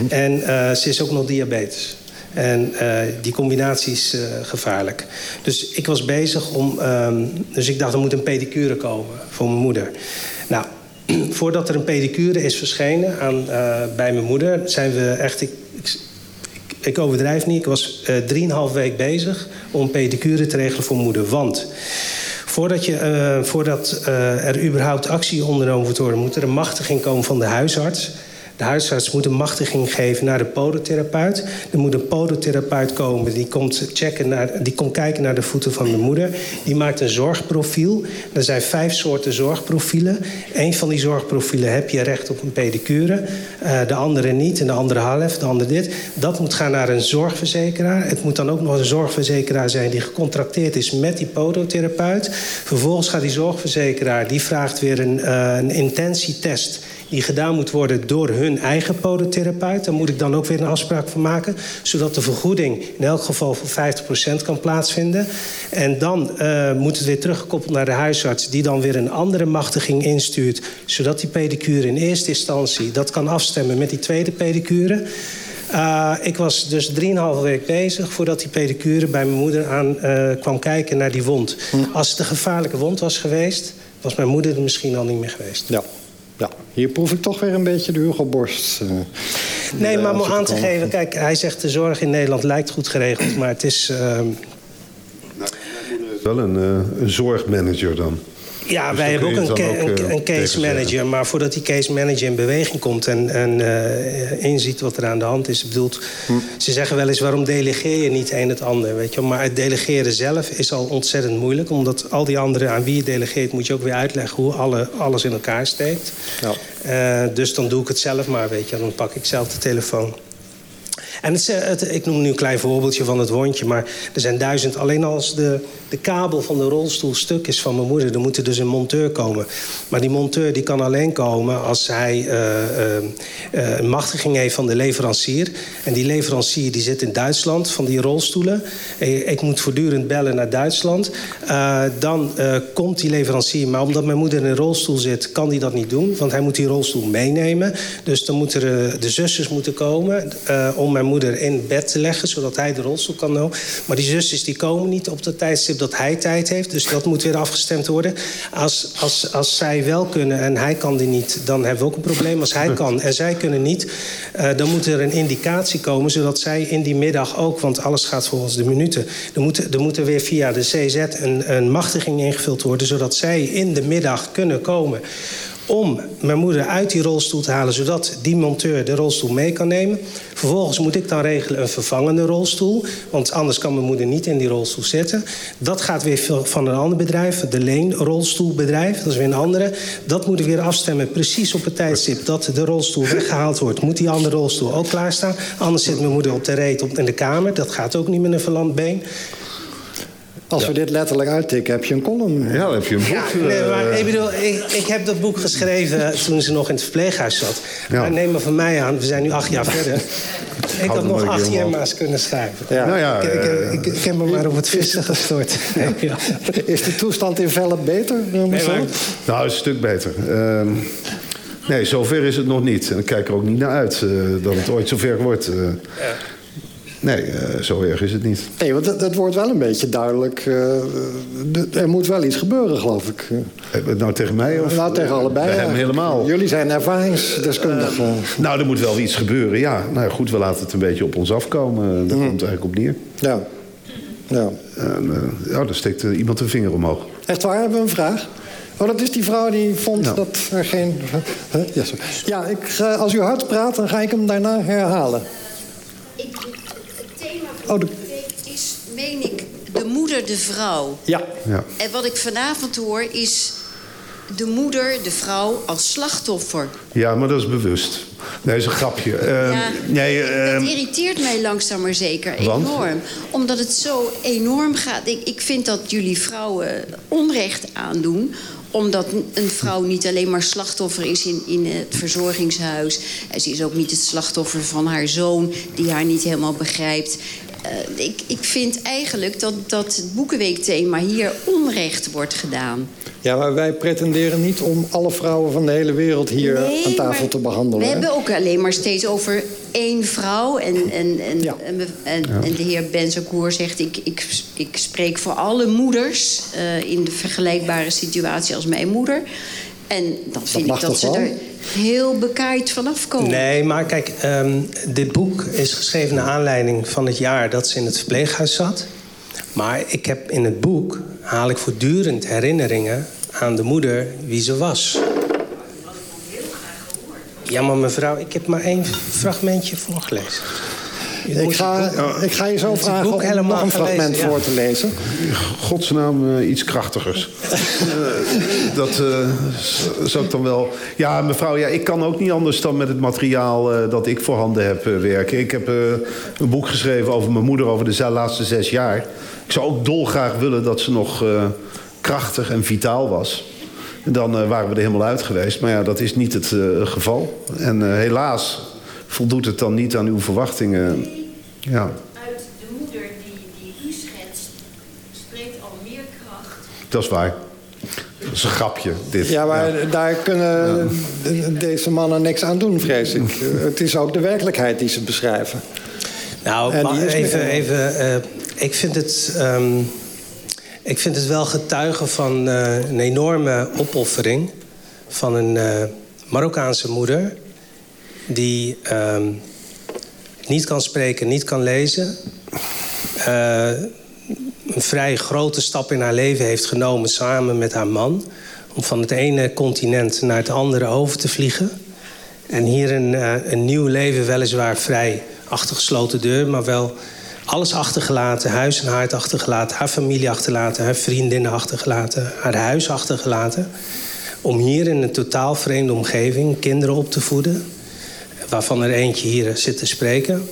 En eh, ze is ook nog diabetes. En eh, die combinatie is eh, gevaarlijk. Dus ik was bezig om... ehm, dus ik dacht, er moet een pedicure komen voor mijn moeder. Nou, voordat er een pedicure is verschenen aan, eh, bij mijn moeder... zijn we echt... Ik, ik, ik overdrijf niet. Ik was drieënhalf week bezig om pedicure te regelen voor moeder. Want voordat, je, voordat er überhaupt actie ondernomen moet worden... moet er een machtiging komen van de huisarts. De huisarts moet een machtiging geven naar de podotherapeut. Er moet een podotherapeut komen die komt, checken naar, die komt kijken naar de voeten van de moeder. Die maakt een zorgprofiel. Er zijn vijf soorten zorgprofielen. Eén van die zorgprofielen heb je recht op een pedicure. Eh, de andere niet en de andere half, de andere dit. Dat moet gaan naar een zorgverzekeraar. Het moet dan ook nog een zorgverzekeraar zijn die gecontracteerd is met die podotherapeut. Vervolgens gaat die zorgverzekeraar, die vraagt weer een, eh, een intentietest die gedaan moet worden door hun eigen podotherapeut. Daar moet ik dan ook weer een afspraak van maken. Zodat de vergoeding in elk geval voor 50% kan plaatsvinden. En dan eh, moet het weer teruggekoppeld naar de huisarts... die dan weer een andere machtiging instuurt... zodat die pedicure in eerste instantie dat kan afstemmen met die tweede pedicure... Uh, ik was dus 3,5 week bezig voordat die pedicure bij mijn moeder aan uh, kwam kijken naar die wond. Als het een gevaarlijke wond was geweest, was mijn moeder er misschien al niet meer geweest. Ja. Ja, hier proef ik toch weer een beetje de Hugo Borst. eh, Nee, maar om aan te geven, kijk, hij zegt de zorg in Nederland lijkt goed geregeld, maar het is. ehm, Wel een, eh, een zorgmanager dan. Ja, Dus wij hebben ook een, ca- ook, een, eh, een case manager. Maar voordat die case manager in beweging komt en, en eh, inziet wat er aan de hand is, bedoelt. Hm. Ze zeggen wel eens: waarom delegeer je niet een het ander? Weet je? wel? Maar het delegeren zelf is al ontzettend moeilijk, omdat al die anderen aan wie je delegeert, moet je ook weer uitleggen hoe alle, alles in elkaar steekt. Ja. Eh, dus dan doe ik het zelf maar, weet je. Dan pak ik zelf de telefoon. En eh, het- ik noem nu een klein voorbeeldje van het wondje... maar er zijn duizend... alleen als de, de kabel van de rolstoel stuk is van mijn moeder... dan moet er dus een monteur komen. Maar die monteur die kan alleen komen als hij eh, eh, een machtiging heeft van de leverancier. En die leverancier die zit in Duitsland van die rolstoelen. Ik moet voortdurend bellen naar Duitsland. Dan komt die leverancier. Maar omdat mijn moeder in een rolstoel zit, kan hij dat niet doen. Want hij moet die rolstoel meenemen. Dus dan moeten de zusters moeten komen om mijn moeder in bed te leggen, zodat hij de rolstoel kan doen. Maar die zusters die komen niet op het tijdstip dat hij tijd heeft. Dus dat moet weer afgestemd worden. Als, als, als zij wel kunnen en hij kan die niet, dan hebben we ook een probleem. Als hij kan en zij kunnen niet, eh, dan moet er een indicatie komen, zodat zij in die middag ook, want alles gaat volgens de minuten, er moet, er moet er weer via de CZ een, een machtiging ingevuld worden, zodat zij in de middag kunnen komen om mijn moeder uit die rolstoel te halen... zodat die monteur de rolstoel mee kan nemen. Vervolgens moet ik dan regelen een vervangende rolstoel. Want anders kan mijn moeder niet in die rolstoel zitten. Dat gaat weer van een ander bedrijf, de Leen rolstoelbedrijf. Dat is weer een andere. Dat moet ik weer afstemmen precies op het tijdstip... dat de rolstoel weggehaald wordt. Moet die andere rolstoel ook klaarstaan. Anders zit mijn moeder op de reet op in de kamer. Dat gaat ook niet met een verlamd been. Als we dit letterlijk uittikken, heb je een column. Ja, dan heb je een boek. Ja, nee, maar eh, ik bedoel, ik, ik heb dat boek geschreven toen ze nog in het verpleeghuis zat. Ja. Maar neem maar van mij aan, we zijn nu acht jaar verder. Ik had nog acht. JMA's kunnen schrijven. Ja. Nou ja, ik, ik, eh, ik, ik heb me maar op het vissen gestort. Ja. Is de toestand in Velp beter? eh, maar- Nou, een stuk beter. Ehm, nee, zover is het nog niet. En ik kijk er ook niet naar uit eh, dat het ooit zover wordt. eh. Nee, uh, zo erg is het niet. Nee, want dat, dat wordt wel een beetje duidelijk. Uh, er moet wel iets gebeuren, geloof ik. nou, tegen mij? Of, nou, tegen allebei. Bij hem helemaal. Jullie zijn ervaringsdeskundigen. nou, er moet wel iets gebeuren, ja. Nou goed, we laten het een beetje op ons afkomen. Daar mm. komt het eigenlijk op neer. Ja. Ja. En, ja, daar steekt iemand een vinger omhoog. Echt waar, hebben we een vraag? Oh, dat is die vrouw die vond dat er geen... Ja, ja ik, als u hard praat, dan ga ik hem daarna herhalen. Ik, oh, de... is, meen ik, de moeder, de vrouw. Ja. ja. En wat ik vanavond hoor is de moeder, de vrouw, als slachtoffer. Ja, maar dat is bewust. Nee, dat is een grapje. Uh, ja, nee, uh, dat irriteert mij langzaam maar zeker enorm. Omdat het zo enorm gaat. Ik, ik vind dat jullie vrouwen onrecht aandoen omdat een vrouw niet alleen maar slachtoffer is in, in het verzorgingshuis. Ze is ook niet het slachtoffer van haar zoon die haar niet helemaal begrijpt. Uh, ik, ik vind eigenlijk dat, dat het Boekenweekthema hier onrecht wordt gedaan. Ja, maar wij pretenderen niet om alle vrouwen van de hele wereld hier aan tafel te behandelen. We hebben ook alleen maar steeds over één vrouw. En, en, en, en, en, de heer Benzakour zegt... Ik, ik, ik spreek voor alle moeders uh, in de vergelijkbare situatie als mijn moeder. En dan vind ik dat ze er heel bekaaid vanaf komen. Nee, maar kijk, um, dit boek is geschreven naar aanleiding van het jaar dat ze in het verpleeghuis zat. Maar ik heb in het boek haal ik voortdurend herinneringen aan de moeder wie ze was. Ja, maar mevrouw, ik heb maar één fragmentje voorgelezen. Ik ga, ik ga je zo vragen om nog een fragment voor te lezen. Godsnaam uh, iets krachtigers. uh, dat uh, zou ik dan wel... Ja, mevrouw, ja, ik kan ook niet anders dan met het materiaal dat ik voorhanden heb werken. Ik heb een boek geschreven over mijn moeder over de laatste zes jaar. Ik zou ook dolgraag willen dat ze nog krachtig en vitaal was. Dan waren we er helemaal uit geweest. Maar ja, dat is niet het geval. En helaas voldoet het dan niet aan uw verwachtingen. Ja. Uit de moeder die, die u schetst spreekt al meer kracht. Dat is waar. Dat is een grapje, dit. Ja, maar daar kunnen deze mannen niks aan doen, vrees ik. het is ook de werkelijkheid die ze beschrijven. Nou, even... even uh, ik, vind het, um, ik vind het wel getuigen van uh, een enorme opoffering... van een uh, Marokkaanse moeder die um, niet kan spreken, niet kan lezen. Uh, een vrij grote stap in haar leven heeft genomen samen met haar man. Om van het ene continent naar het andere over te vliegen. En hier een, een nieuw leven, weliswaar vrij achter gesloten deur, maar wel alles achtergelaten. Huis en haard achtergelaten, haar familie achtergelaten, haar vriendinnen achtergelaten, haar huis achtergelaten. Om hier in een totaal vreemde omgeving kinderen op te voeden waarvan er eentje hier zit te spreken.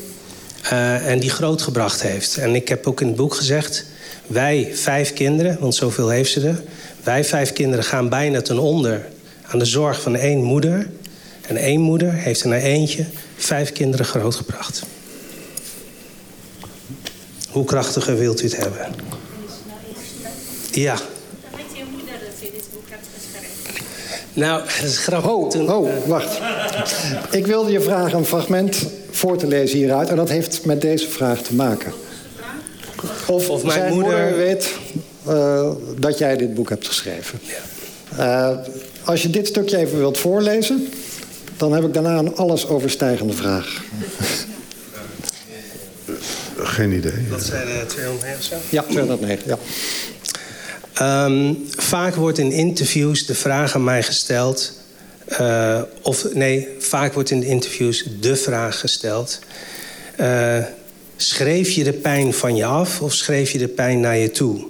Uh, en die grootgebracht heeft. En ik heb ook in het boek gezegd... wij vijf kinderen, want zoveel heeft ze er... wij vijf kinderen gaan bijna ten onder aan de zorg van één moeder. En één moeder heeft er naar eentje vijf kinderen grootgebracht. Hoe krachtiger wilt u het hebben? Ja. Nou, dat is grappig. Oh, Toen, oh wacht. Ik wilde je vragen een fragment voor te lezen hieruit. En dat heeft met deze vraag te maken. Of, of mijn moeder... weet uh, dat jij dit boek hebt geschreven. Ja. Uh, als je dit stukje even wilt voorlezen... dan heb ik daarna een alles overstijgende vraag. Geen idee. Dat zijn uh, 209 of zo? Ja, 209, ja. Um, vaak wordt in interviews de vraag aan mij gesteld. Uh, of nee, vaak wordt in de interviews de vraag gesteld. Uh, schreef je de pijn van je af of schreef je de pijn naar je toe?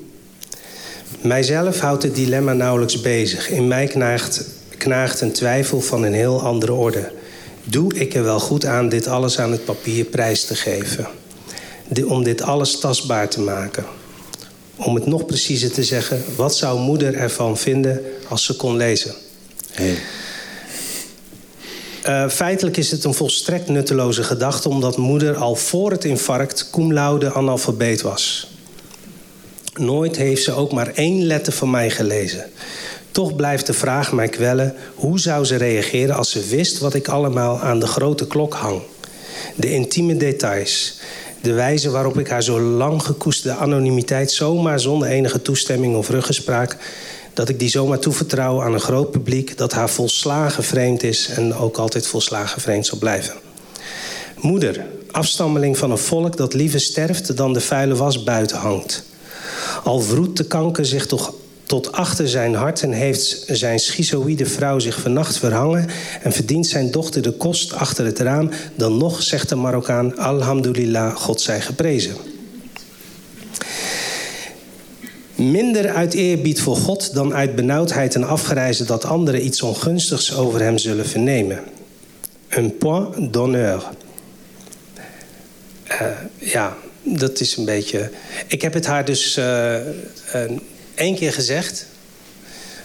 Mijzelf houdt het dilemma nauwelijks bezig. In mij knaagt, knaagt een twijfel van een heel andere orde. Doe ik er wel goed aan dit alles aan het papier prijs te geven? Om dit alles tastbaar te maken? om het nog preciezer te zeggen... wat zou moeder ervan vinden als ze kon lezen? Hey. Uh, feitelijk is het een volstrekt nutteloze gedachte... omdat moeder al voor het infarct cum laude analfabeet was. Nooit heeft ze ook maar één letter van mij gelezen. Toch blijft de vraag mij kwellen... hoe zou ze reageren als ze wist wat ik allemaal aan de grote klok hang? De intieme details De wijze waarop ik haar zo lang gekoesterde anonimiteit zomaar zonder enige toestemming of ruggespraak dat ik die zomaar toevertrouw aan een groot publiek dat haar volslagen vreemd is en ook altijd volslagen vreemd zal blijven. Moeder, afstammeling van een volk dat liever sterft dan de vuile was buiten hangt. Al vroet de kanker zich toch tot achter zijn hart en heeft zijn schizoïde vrouw zich vannacht verhangen en verdient zijn dochter de kost achter het raam, dan nog zegt de Marokkaan Alhamdulillah, God zij geprezen. Minder uit eerbied voor God dan uit benauwdheid en afgrijzen dat anderen iets ongunstigs over hem zullen vernemen. Een point d'honneur. Uh, ja, dat is een beetje. Ik heb het haar dus uh, uh, één keer gezegd,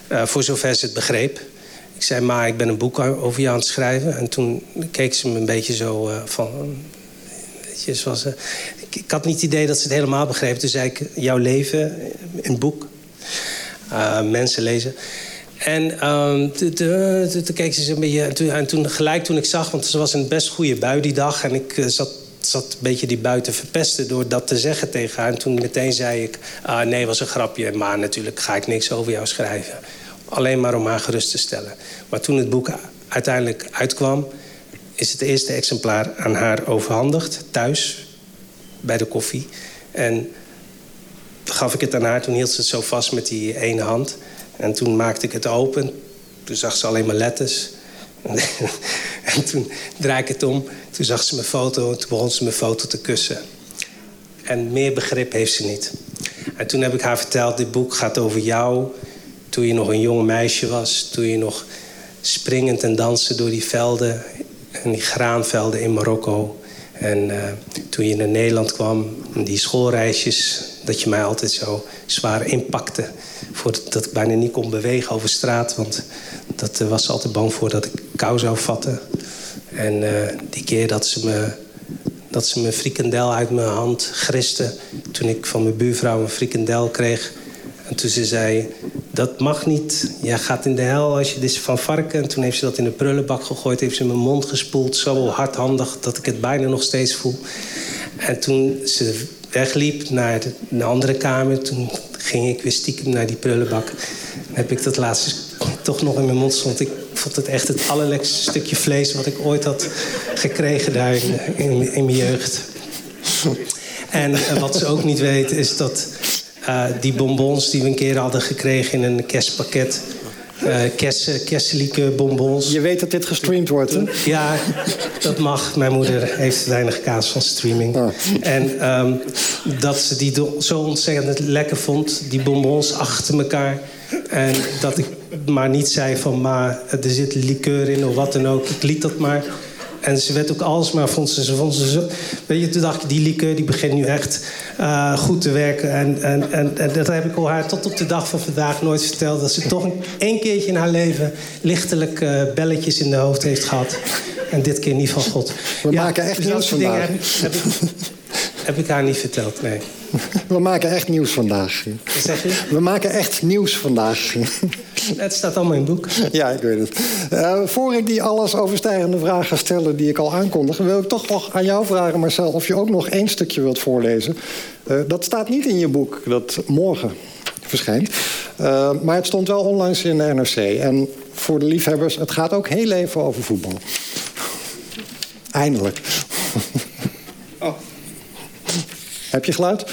voor zover ze het begreep. Ik zei, maar ik ben een boek over je aan het schrijven. En toen keek ze me een beetje zo van. Weet je, zoals, ik, had niet het idee dat ze het helemaal begreep. Toen zei ik, jouw leven, een boek. Mensen lezen. En um, toen keek ze een beetje... En toen, en toen, gelijk toen ik zag, want ze was een best goede bui die dag... en ik zat, zat een beetje die bui te verpesten door dat te zeggen tegen haar. En toen meteen zei ik, ah, nee, was een grapje. Maar natuurlijk ga ik niks over jou schrijven. Alleen maar om haar gerust te stellen. Maar toen het boek uiteindelijk uitkwam... is het eerste exemplaar aan haar overhandigd, thuis bij de koffie. En gaf ik het aan haar. Toen hield ze het zo vast met die ene hand. En toen maakte ik het open. Toen zag ze alleen maar letters. en toen draai ik het om. Toen zag ze mijn foto. En toen begon ze mijn foto te kussen. En meer begrip heeft ze niet. En toen heb ik haar verteld... dit boek gaat over jou... toen je nog een jong meisje was. Toen je nog springend en dansen door die velden... en die graanvelden in Marokko... En uh, toen je naar Nederland kwam, die schoolreisjes, dat je mij altijd zo zwaar inpakte. Voordat ik bijna niet kon bewegen over straat, want dat uh, was altijd bang voor dat ik kou zou vatten. En uh, die keer dat ze me dat ze mijn frikandel uit mijn hand griste. Toen ik van mijn buurvrouw een frikandel kreeg. En toen ze zei, dat mag niet. Jij gaat in de hel als je dit van varken. En toen heeft ze dat in de prullenbak gegooid. Heeft ze mijn mond gespoeld. Zo hardhandig dat ik het bijna nog steeds voel. En toen ze wegliep naar de, de andere kamer... toen ging ik weer stiekem naar die prullenbak. En heb ik dat laatste toch nog in mijn mond stond. Vond het echt het allerlekste stukje vlees... wat ik ooit had gekregen daar in, in, in mijn jeugd. En uh, wat ze ook niet weet is dat uh, die bonbons die we een keer hadden gekregen in een kerstpakket. Uh, kerstelijke bonbons. Je weet dat dit gestreamd wordt, hè? Ja, dat mag. Mijn moeder heeft weinig kaas van streaming. Oh. En um, dat ze die zo ontzettend lekker vond, die bonbons achter elkaar. En dat ik maar niet zei van, maar er zit likeur in of wat dan ook. Ik liet dat maar. En ze werd ook alsmaar, vond ze, ze, vond ze zo... Weet je, toen dacht ik, die liqueur die begint nu echt uh, goed te werken. En, en, en, en, dat heb ik al haar tot op de dag van vandaag nooit verteld. Dat ze toch een, één keertje in haar leven lichtelijk uh, belletjes in de hoofd heeft gehad. En dit keer niet van God. We ja, maken echt dus nieuws vandaag. Heb, heb, ik, heb ik haar niet verteld, nee. We maken echt nieuws vandaag. Wat zeg je? We maken echt nieuws vandaag. Het staat allemaal in het boek. Ja, ik weet het. Uh, voor ik die alles overstijgende vragen ga stellen die ik al aankondig... wil ik toch nog aan jou vragen, Marcel, of je ook nog één stukje wilt voorlezen. Uh, dat staat niet in je boek, dat morgen verschijnt. Uh, maar het stond wel onlangs in de NRC. En voor de liefhebbers, het gaat ook heel even over voetbal. Eindelijk. Oh. Heb je geluid?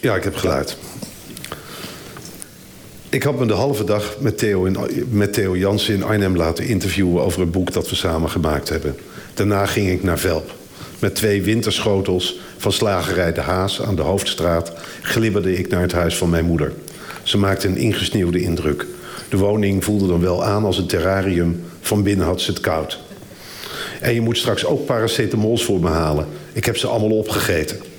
Ja, ik heb geluid. Ik had me de halve dag met Theo, in, met Theo Jansen in Arnhem laten interviewen... over het boek dat we samen gemaakt hebben. Daarna ging ik naar Velp. Met twee winterschotels van slagerij De Haas aan de Hoofdstraat... glibberde ik naar het huis van mijn moeder. Ze maakte een ingesneeuwde indruk. De woning voelde dan wel aan als een terrarium. Van binnen had ze het koud. En je moet straks ook paracetamols voor me halen. Ik heb ze allemaal opgegeten.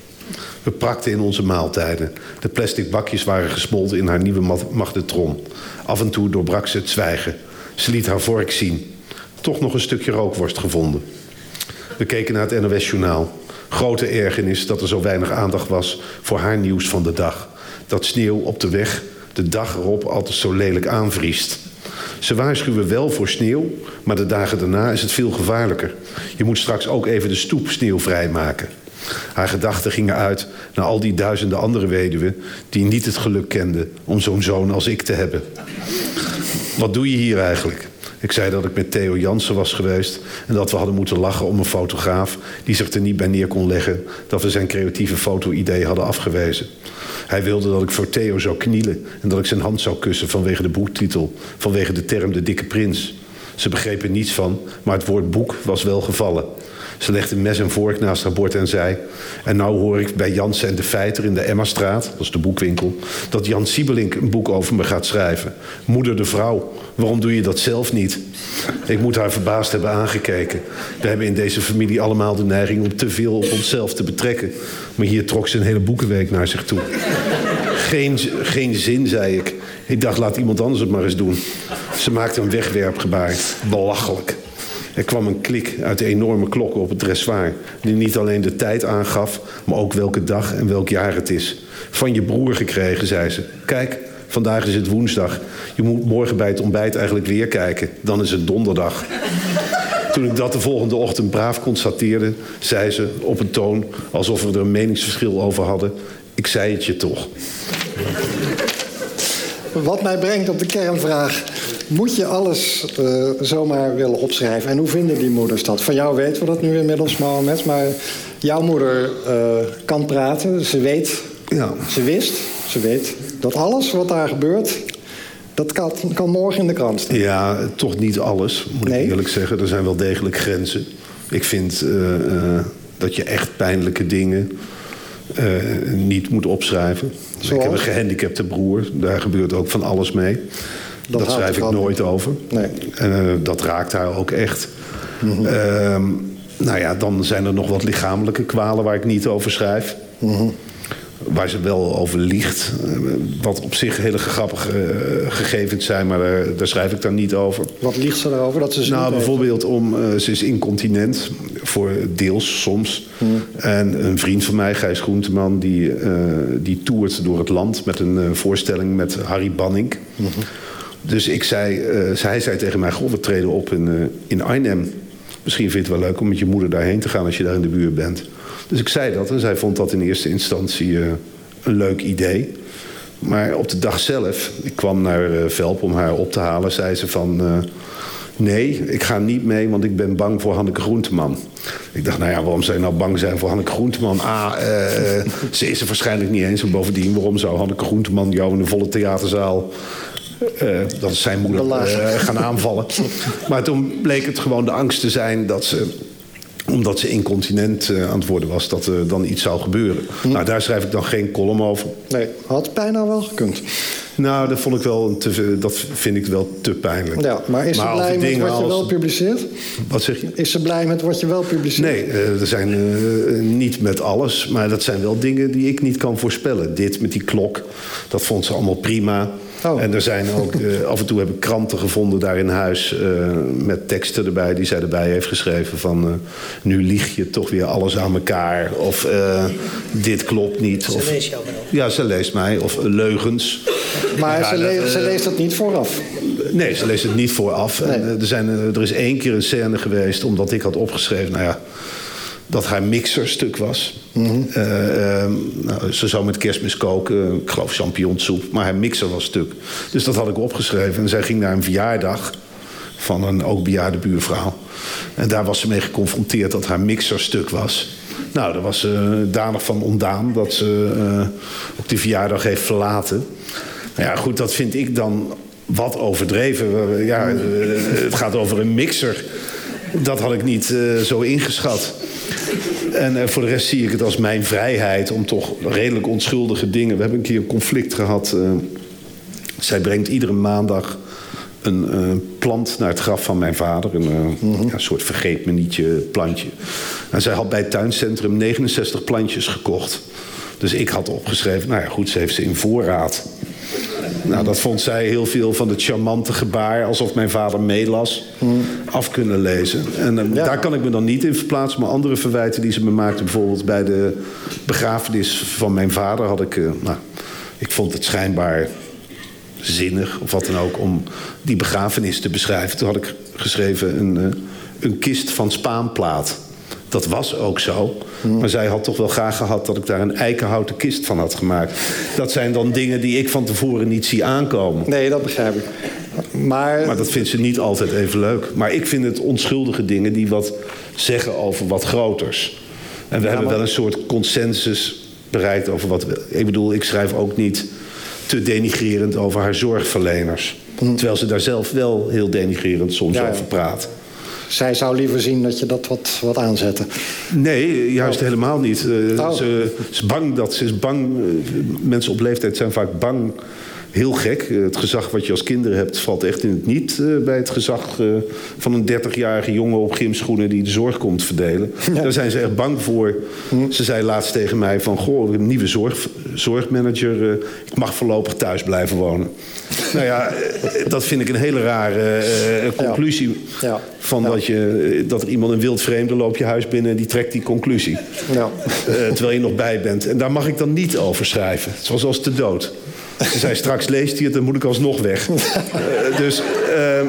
We prakten in onze maaltijden. De plastic bakjes waren gesmolten in haar nieuwe magnetron. Af en toe doorbrak ze het zwijgen. Ze liet haar vork zien. Toch nog een stukje rookworst gevonden. We keken naar het NOS-journaal. Grote ergernis dat er zo weinig aandacht was voor haar nieuws van de dag. Dat sneeuw op de weg de dag erop altijd zo lelijk aanvriest. Ze waarschuwen wel voor sneeuw, maar de dagen daarna is het veel gevaarlijker. Je moet straks ook even de stoep sneeuwvrij maken. Haar gedachten gingen uit naar al die duizenden andere weduwen... die niet het geluk kenden om zo'n zoon als ik te hebben. Wat doe je hier eigenlijk? Ik zei dat ik met Theo Jansen was geweest... en dat we hadden moeten lachen om een fotograaf... die zich er niet bij neer kon leggen... dat we zijn creatieve foto-idee hadden afgewezen. Hij wilde dat ik voor Theo zou knielen... en dat ik zijn hand zou kussen vanwege de boektitel... vanwege de term de dikke prins. Ze begrepen niets van, maar het woord boek was wel gevallen. Ze legde mes en vork naast haar bord en zei... en nou hoor ik bij Jansen en de Feiter in de Emmastraat, dat is de boekwinkel... dat Jan Siebelink een boek over me gaat schrijven. Moeder de vrouw, waarom doe je dat zelf niet? Ik moet haar verbaasd hebben aangekeken. We hebben in deze familie allemaal de neiging om te veel op onszelf te betrekken. Maar hier trok ze een hele boekenweek naar zich toe. Geen, geen zin, zei ik. Ik dacht, laat iemand anders het maar eens doen. Ze maakte een wegwerpgebaar. Belachelijk. Er kwam een klik uit de enorme klokken op het dressoir... die niet alleen de tijd aangaf, maar ook welke dag en welk jaar het is. Van je broer gekregen, zei ze. Kijk, vandaag is het woensdag. Je moet morgen bij het ontbijt eigenlijk weer kijken. Dan is het donderdag. Toen ik dat de volgende ochtend braaf constateerde... zei ze op een toon alsof we er een meningsverschil over hadden... ik zei het je toch. Wat mij brengt op de kernvraag moet je alles uh, zomaar willen opschrijven? En hoe vinden die moeders dat? Van jou weten we dat nu inmiddels, Mohammed. Maar jouw moeder uh, kan praten. Ze weet, ja. ze wist, ze weet dat alles wat daar gebeurt... dat kan, kan morgen in de krant staan. Ja, toch niet alles, moet ik eerlijk zeggen. Er zijn wel degelijk grenzen. Ik vind uh, dat je echt pijnlijke dingen... niet moet opschrijven. Ik heb een gehandicapte broer. Daar gebeurt ook van alles mee. Dat, schrijf ik nooit over. Nee. En uh, dat raakt haar ook echt. Mm -hmm. nou ja, dan zijn er nog wat lichamelijke kwalen waar ik niet over schrijf. Mm -hmm. Waar ze wel over liegt. Uh, wat op zich hele grappige uh, gegevens zijn, maar daar, daar, schrijf ik dan niet over. Wat liegt ze daarover? Dat ze nou, bijvoorbeeld om, uh, ze is incontinent. Voor deels soms. Mm. En een vriend van mij, Gijs Groenteman, die, die toert door het land met een voorstelling met Harry Banning. -hmm. Dus ik zei, uh, hij zei tegen mij, goh, we treden op in, uh, in Arnhem. Misschien vind je het wel leuk om met je moeder daarheen te gaan als je daar in de buurt bent. Dus ik zei dat en zij vond dat in eerste instantie uh, een leuk idee. Maar op de dag zelf, ik kwam naar Velp om haar op te halen, zei ze van... nee, ik ga niet mee, want ik ben bang voor Hanneke Groenteman. Ik dacht, nou ja, waarom zou je nou bang zijn voor Hanneke Groenteman? Ah, ze is er waarschijnlijk niet eens. En bovendien, waarom zou Hanneke Groenteman jou in een volle theaterzaal uh, dat is zijn moeder uh, gaan aanvallen. maar toen bleek het gewoon de angst te zijn dat ze omdat ze incontinent uh, aan het worden was, dat er dan iets zou gebeuren. Hm. Nou, daar schrijf ik dan geen column over. Nee, had bijna wel gekund. Nou, dat, vond ik wel te, dat vind ik wel te pijnlijk. Ja, maar is ze blij met wat je wel publiceert? Wat zeg je? Is ze blij met wat je wel publiceert? Nee, uh, er zijn uh, niet met alles. Maar dat zijn wel dingen die ik niet kan voorspellen. Dit met die klok, dat vond ze allemaal prima. Oh. En er zijn ook, uh, af en toe heb ik kranten gevonden daar in huis... Uh, met teksten erbij die zij erbij heeft geschreven van... Uh, nu lieg je toch weer alles aan elkaar. Of dit klopt niet. Ze of, leest jou wel. Ja, ze leest mij. Of leugens. Maar ja, ze, le ze, leest dat niet vooraf? Nee, ze leest het niet vooraf. Nee. En, er, zijn, er is één keer een scène geweest... omdat ik had opgeschreven... nou ja, dat haar mixer stuk was. Mm -hmm. uh, uh, nou, ze zou met kerstmis koken, ik geloof champignonsoep, maar haar mixer was stuk. Dus dat had ik opgeschreven. En zij ging naar een verjaardag van een ook bejaarde buurvrouw. En daar was ze mee geconfronteerd dat haar mixer stuk was. Nou, daar was ze danig van ontdaan dat ze uh, op die verjaardag heeft verlaten. Nou ja, goed, dat vind ik dan wat overdreven. Ja, het gaat over een mixer. Dat had ik niet zo ingeschat. En uh, voor de rest zie ik het als mijn vrijheid om toch redelijk onschuldige dingen. We hebben een keer een conflict gehad. Uh, zij brengt iedere maandag een uh, plant naar het graf van mijn vader. Een, mm -hmm. ja, soort vergeetmenietje plantje. En zij had bij het tuincentrum 69 plantjes gekocht. Dus ik had opgeschreven, nou ja goed, ze heeft ze in voorraad. Nou, dat vond zij heel veel van het charmante gebaar... alsof mijn vader meelas, af kunnen lezen. En uh, ja. daar kan ik me dan niet in verplaatsen. Maar andere verwijten die ze me maakte... bijvoorbeeld bij de begrafenis van mijn vader... had ik... Uh, nou, ik vond het schijnbaar zinnig of wat dan ook... om die begrafenis te beschrijven. Toen had ik geschreven een, uh, een kist van spaanplaat Dat was ook zo. Maar zij had toch wel graag gehad dat ik daar een eikenhouten kist van had gemaakt. Dat zijn dan dingen die ik van tevoren niet zie aankomen. Nee, dat begrijp ik. Maar, Maar dat vindt ze niet altijd even leuk. Maar ik vind het onschuldige dingen die wat zeggen over wat groters. En we hebben maar- wel een soort consensus bereikt over wat... we- Ik bedoel, ik schrijf ook niet te denigrerend over haar zorgverleners. Terwijl ze daar zelf wel heel denigrerend soms Ja, ja. over praat. Zij zou liever zien dat je dat wat, wat aanzette. Nee, juist helemaal niet. Eh, Oh. ze, is bang dat ze is bang. eh, mensen op leeftijd zijn vaak bang. Heel gek. Eh, het gezag wat je als kinderen hebt valt echt in het niet eh, bij het gezag eh, van een 30-jarige jongen op gymschoenen die de zorg komt verdelen. Daar zijn ze echt bang voor. Ze zei laatst tegen mij van goh, een nieuwe zorg, zorgmanager. ik mag voorlopig thuis blijven wonen. nou ja, dat vind ik een hele rare conclusie. Ja. Van dat, je, dat er iemand een wild vreemde loopt je huis binnen en die trekt die conclusie. Terwijl je nog bij bent. En daar mag ik dan niet over schrijven. Zoals als te dood. Ze zei straks leest hij het, dan moet ik alsnog weg. Eh, dus ehm,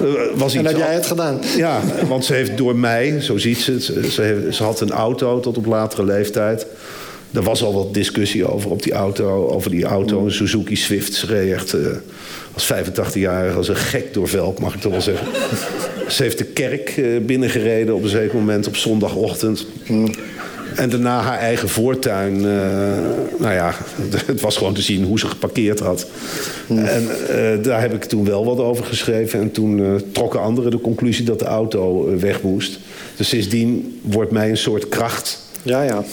eh, was En heb jij het gedaan? ja, want ze heeft door mij, zo ziet ze het... ze, ze heeft- ze had een auto tot op latere leeftijd. Er was al wat discussie over op die auto. Over die auto, een Suzuki Swift. Ze reed echt eh, als 85-jarige als een gek door Velp, mag ik toch wel zeggen. Ze heeft de kerk binnengereden op een zeker moment op zondagochtend. En daarna haar eigen voortuin. eh, nou ja, het was gewoon te zien hoe ze geparkeerd had. En eh, daar heb ik toen wel wat over geschreven. En toen eh, trokken anderen de conclusie dat de auto weg moest. Dus sindsdien wordt mij een soort kracht. Ja, ja.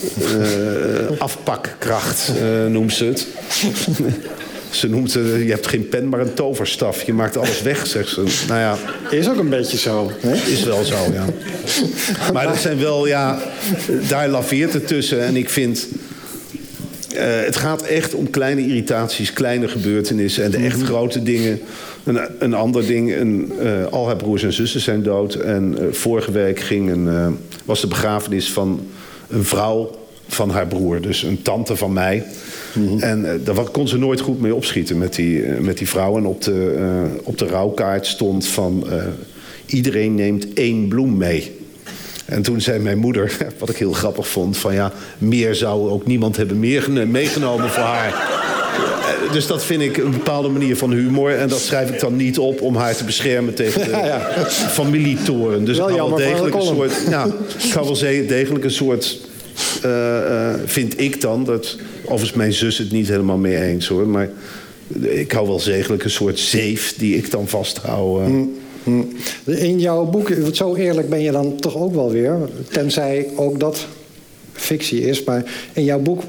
afpakkracht noemt ze het. ze noemt het, je hebt geen pen, maar een toverstaf. Je maakt alles weg, zegt ze. Nou ja, Is ook een beetje zo. Hè? is wel zo, ja. Maar dat zijn wel, ja, daar laveert het tussen. En ik vind, eh, het gaat echt om kleine irritaties, kleine gebeurtenissen. En de echt grote dingen. Een, een ander ding, een, eh, al haar broers en zussen zijn dood. En eh, vorige week ging een, was de begrafenis van een vrouw van haar broer. Dus een tante van mij. En eh, daar kon ze nooit goed mee opschieten met die, eh, met die vrouw. En op de, eh, op de rouwkaart stond van... iedereen neemt één bloem mee. En toen zei mijn moeder, wat ik heel grappig vond... van ja, meer zou ook niemand hebben meegenomen voor haar. Dus dat vind ik een bepaalde manier van humor. En dat schrijf ik dan niet op om haar te beschermen tegen de Ja, ja. familietoren. Dus Wel ik hou wel degelijk een soort... Nou, ik hou wel degelijk een soort... vind ik dan, dat, overigens mijn zus het niet helemaal mee eens hoor... maar ik hou wel zegelijk een soort zeef die ik dan vasthoud. eh. Hm. In jouw boek, zo eerlijk ben je dan toch ook wel weer. Tenzij ook dat fictie is. Maar in jouw boek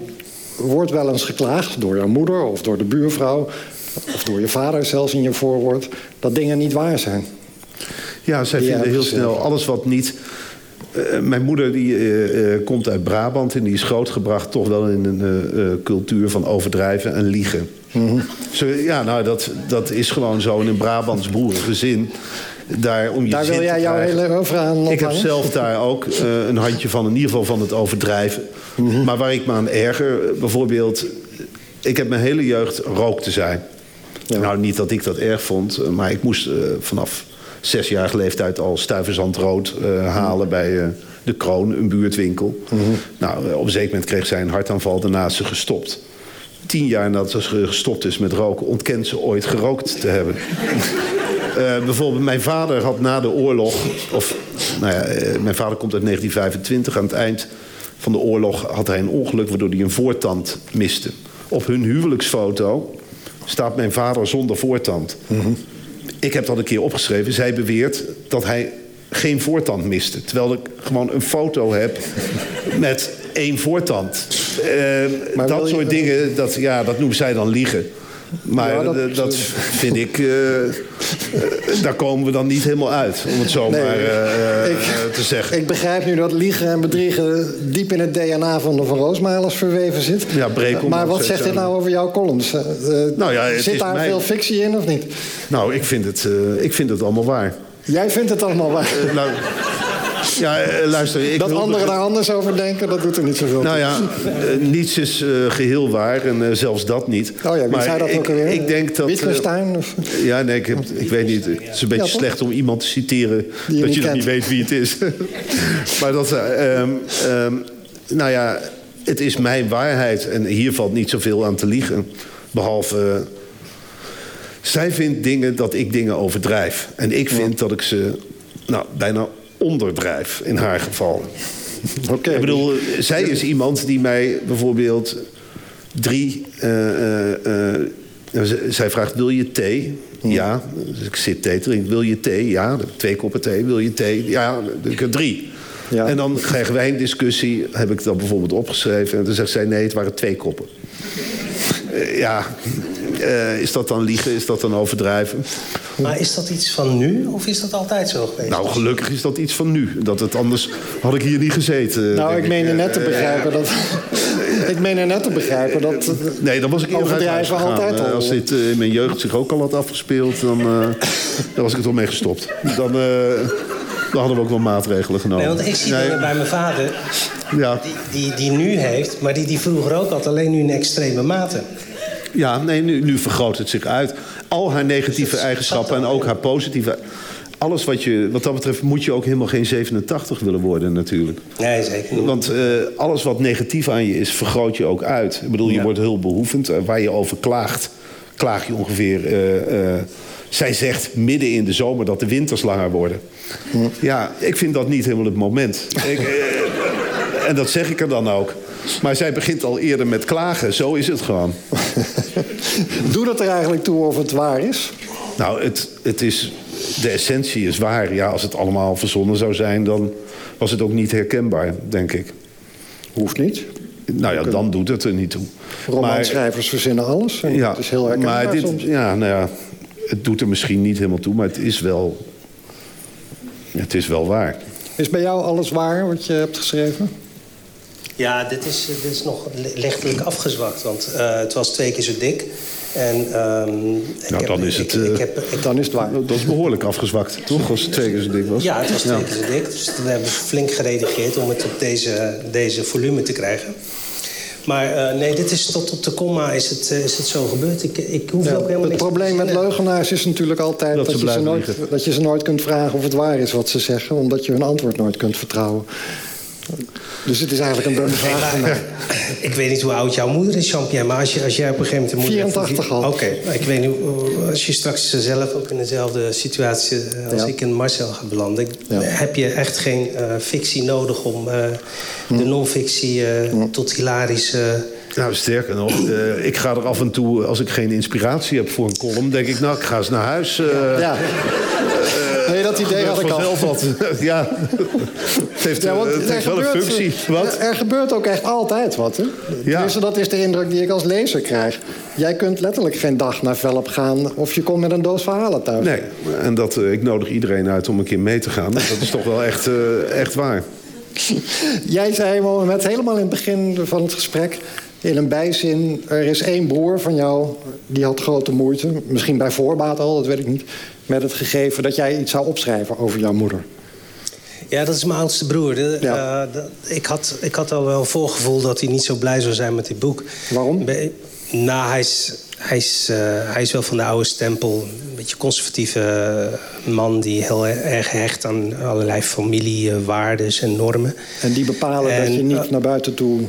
wordt wel eens geklaagd door jouw moeder of door de buurvrouw. Of door je vader zelfs in je voorwoord. Dat dingen niet waar zijn. Ja, zij Die vinden heel snel alles wat niet... Eh, mijn moeder die, eh, eh, komt uit Brabant en die is grootgebracht toch wel in een cultuur van overdrijven en liegen. Mhm. Ja, nou, dat, dat is gewoon zo in een Brabants boerengezin. Daar, om je Daar wil jij jouw hele oeuvre aan Ik heb zelf daar ook een handje van, in ieder geval van het overdrijven. Mhm. Maar waar ik me aan erger, bijvoorbeeld... Ik heb mijn hele jeugd rook te zijn. Ja. Nou, niet dat ik dat erg vond, maar ik moest vanaf zesjarige leeftijd al stuiversandrood eh, halen bij eh, de Kroon, een buurtwinkel. Nou, eh, op een zeker moment kreeg zij een hartaanval, daarna is ze gestopt. Tien jaar nadat ze gestopt is met roken, ontkent ze ooit gerookt te hebben. Bijvoorbeeld, mijn vader had na de oorlog... Of, nou ja, mijn vader komt uit 1925. Aan het eind van de oorlog had hij een ongeluk... waardoor hij een voortand miste. Op hun huwelijksfoto staat mijn vader zonder voortand. Ik heb dat een keer opgeschreven. Zij beweert dat hij geen voortand miste. Terwijl ik gewoon een foto heb met één voortand. Eh, dat soort dingen, dat, ja, dat noemen zij dan liegen. Maar Ja, dat- vind ik... eh, eh, daar komen we dan niet helemaal uit, om het zo Nee, maar eh, ik- te zeggen. Ik begrijp nu dat liegen en bedriegen diep in het DNA van de Van Roosmalers verweven zit. Ja, Brekel, maar maar wat zegt dit nou over jouw columns? Nou ja, zit daar mijn- veel fictie in of niet? Nou, ik vind, het, ik vind het allemaal waar. Jij vindt het allemaal waar. Nou, Ja, eh, luister. Ik dat anderen daar anders over denken, dat doet er niet zoveel Nou ja, eh, niets is eh, geheel waar en zelfs dat niet. Oh ja, wie Maar zei dat ik, ook alweer? Ik denk dat... Wittgenstein? of- ja, nee, ik, heb, ik weet niet. Het is een beetje Ja, slecht om iemand te citeren je dat je kent. niet weet wie het is. maar dat... ehm, nou ja, het is mijn waarheid en hier valt niet zoveel aan te liegen. Behalve... eh, zij vindt dingen dat ik dingen overdrijf. En ik vind dat ik ze nou, bijna onderdrijf, in haar geval. Oké. Ik bedoel, zij is iemand die mij bijvoorbeeld drie... eh, eh, eh, zij vraagt, wil je thee? Ja. Dus ik zit thee te drinken. Wil je thee? Ja. Heb Twee koppen thee. Wil je thee? Ja. Heb ik er drie. Ja. En dan krijgen wij een discussie. Heb ik dat bijvoorbeeld opgeschreven. En dan zegt zij, nee, het waren twee koppen. Eh, ja. Eh, is dat dan liegen? Is dat dan overdrijven? Maar is dat iets van nu of is dat altijd zo geweest? Nou, gelukkig is dat iets van nu. Dat het anders had ik hier niet gezeten. Nou, ik meen er net te Eh, begrijpen dat... ik meen er net te begrijpen dat... Nee, dan was ik Overdrijven altijd Eh, al. Als dit eh, in mijn jeugd zich ook al had afgespeeld, dan, eh, dan was ik er toch mee gestopt. Dan, eh, dan hadden we ook wel maatregelen genomen. Nee, want ik zie Nee, dingen bij mijn vader ja, die, die, die nu heeft, maar die die vroeger ook had, alleen nu in extreme mate. Ja, nee, nu, nu vergroot het zich uit. Al haar negatieve eigenschappen en ook haar positieve... Alles wat je, wat dat betreft moet je ook helemaal geen 87 willen worden natuurlijk. Nee, zeker niet. Want eh, alles wat negatief aan je is, vergroot je ook uit. Ik bedoel, je Ja. wordt heel behoevend. Eh, waar je over klaagt, klaag je ongeveer... eh, zij zegt midden in de zomer dat de winters langer worden. Ja, ik vind dat niet helemaal het moment. Ik, en dat zeg ik er dan ook. Maar zij begint al eerder met klagen. Zo is het gewoon. Doe dat er eigenlijk toe of het waar is? Nou, het, het is, de essentie is waar. Ja, als het allemaal verzonnen zou zijn, dan was het ook niet herkenbaar, denk ik. Hoeft niet. Nou ja, dan doet het er niet toe. Romanschrijvers verzinnen alles. En ja, het is heel herkenbaar maar dit, soms. ja, nou ja, het doet er misschien niet helemaal toe, maar het is wel, het is wel waar. Is bij jou alles waar wat je hebt geschreven? Ja, dit is, dit is nog li- lichtelijk afgezwakt, want eh, het was twee keer zo dik. En, ehm, ik Nou, heb- dan is het, eh, ik heb, ik- Dan is het waar. Dat is behoorlijk afgezwakt, toch? Als het twee keer zo dik was. ja, het was twee keer zo dik. Dus we hebben flink geredigeerd om het op deze, deze volume te krijgen. Maar eh, nee, dit is tot op de komma is het, is het zo gebeurd. Ik, ik hoef Ja, ook helemaal het niks te probleem met leugenaars is natuurlijk altijd Dat dat, ze je, ze blijven nooit, liegen. dat je ze nooit kunt vragen of het waar is wat ze zeggen, omdat je hun antwoord nooit kunt vertrouwen. Dus het is eigenlijk een domme Nee, vraag maar, mij. ik weet niet hoe oud jouw moeder is, Jean-Pierre. Maar als, je, als jij op een gegeven moment... een moeder hebt 84 van- al. Oké, ik weet niet... hoe- Als je straks zelf ook in dezelfde situatie eh, als Ja. ik en Marcel ga belanden... Ja. heb je echt geen eh, fictie nodig om eh, Hm. de non-fictie eh, tot hilarische... Nou, sterker nog, eh, ik ga er af en toe, als ik geen inspiratie heb voor een column, denk ik, nou, ik ga eens naar huis. eh, Ja. Nee, dat idee had ik al. wat. ja, het heeft, Ja, want eh, het heeft wel een functie. Wat? Er gebeurt ook echt altijd wat. Hè? Tenminste, dat is de indruk die ik als lezer krijg. Jij kunt letterlijk geen dag naar Velp gaan of je komt met een doos verhalen thuis. Nee, en dat, eh, ik nodig iedereen uit om een keer mee te gaan. Dat is toch wel echt, eh, echt waar. Jij zei met helemaal in het begin van het gesprek... in een bijzin, er is één broer van jou... die had grote moeite, misschien bij voorbaat al, dat weet ik niet... met het gegeven dat jij iets zou opschrijven over jouw moeder. Ja, dat is mijn oudste broer. De- Ja. eh, ik, had, ik had al wel een voorgevoel dat hij niet zo blij zou zijn met dit boek. Waarom? Be- nou, hij is, hij, is, eh, hij is wel van de oude stempel. Een beetje conservatieve eh, man die heel erg hecht aan allerlei familiewaarden en normen. En die bepalen En, dat je niet eh, naar buiten toe...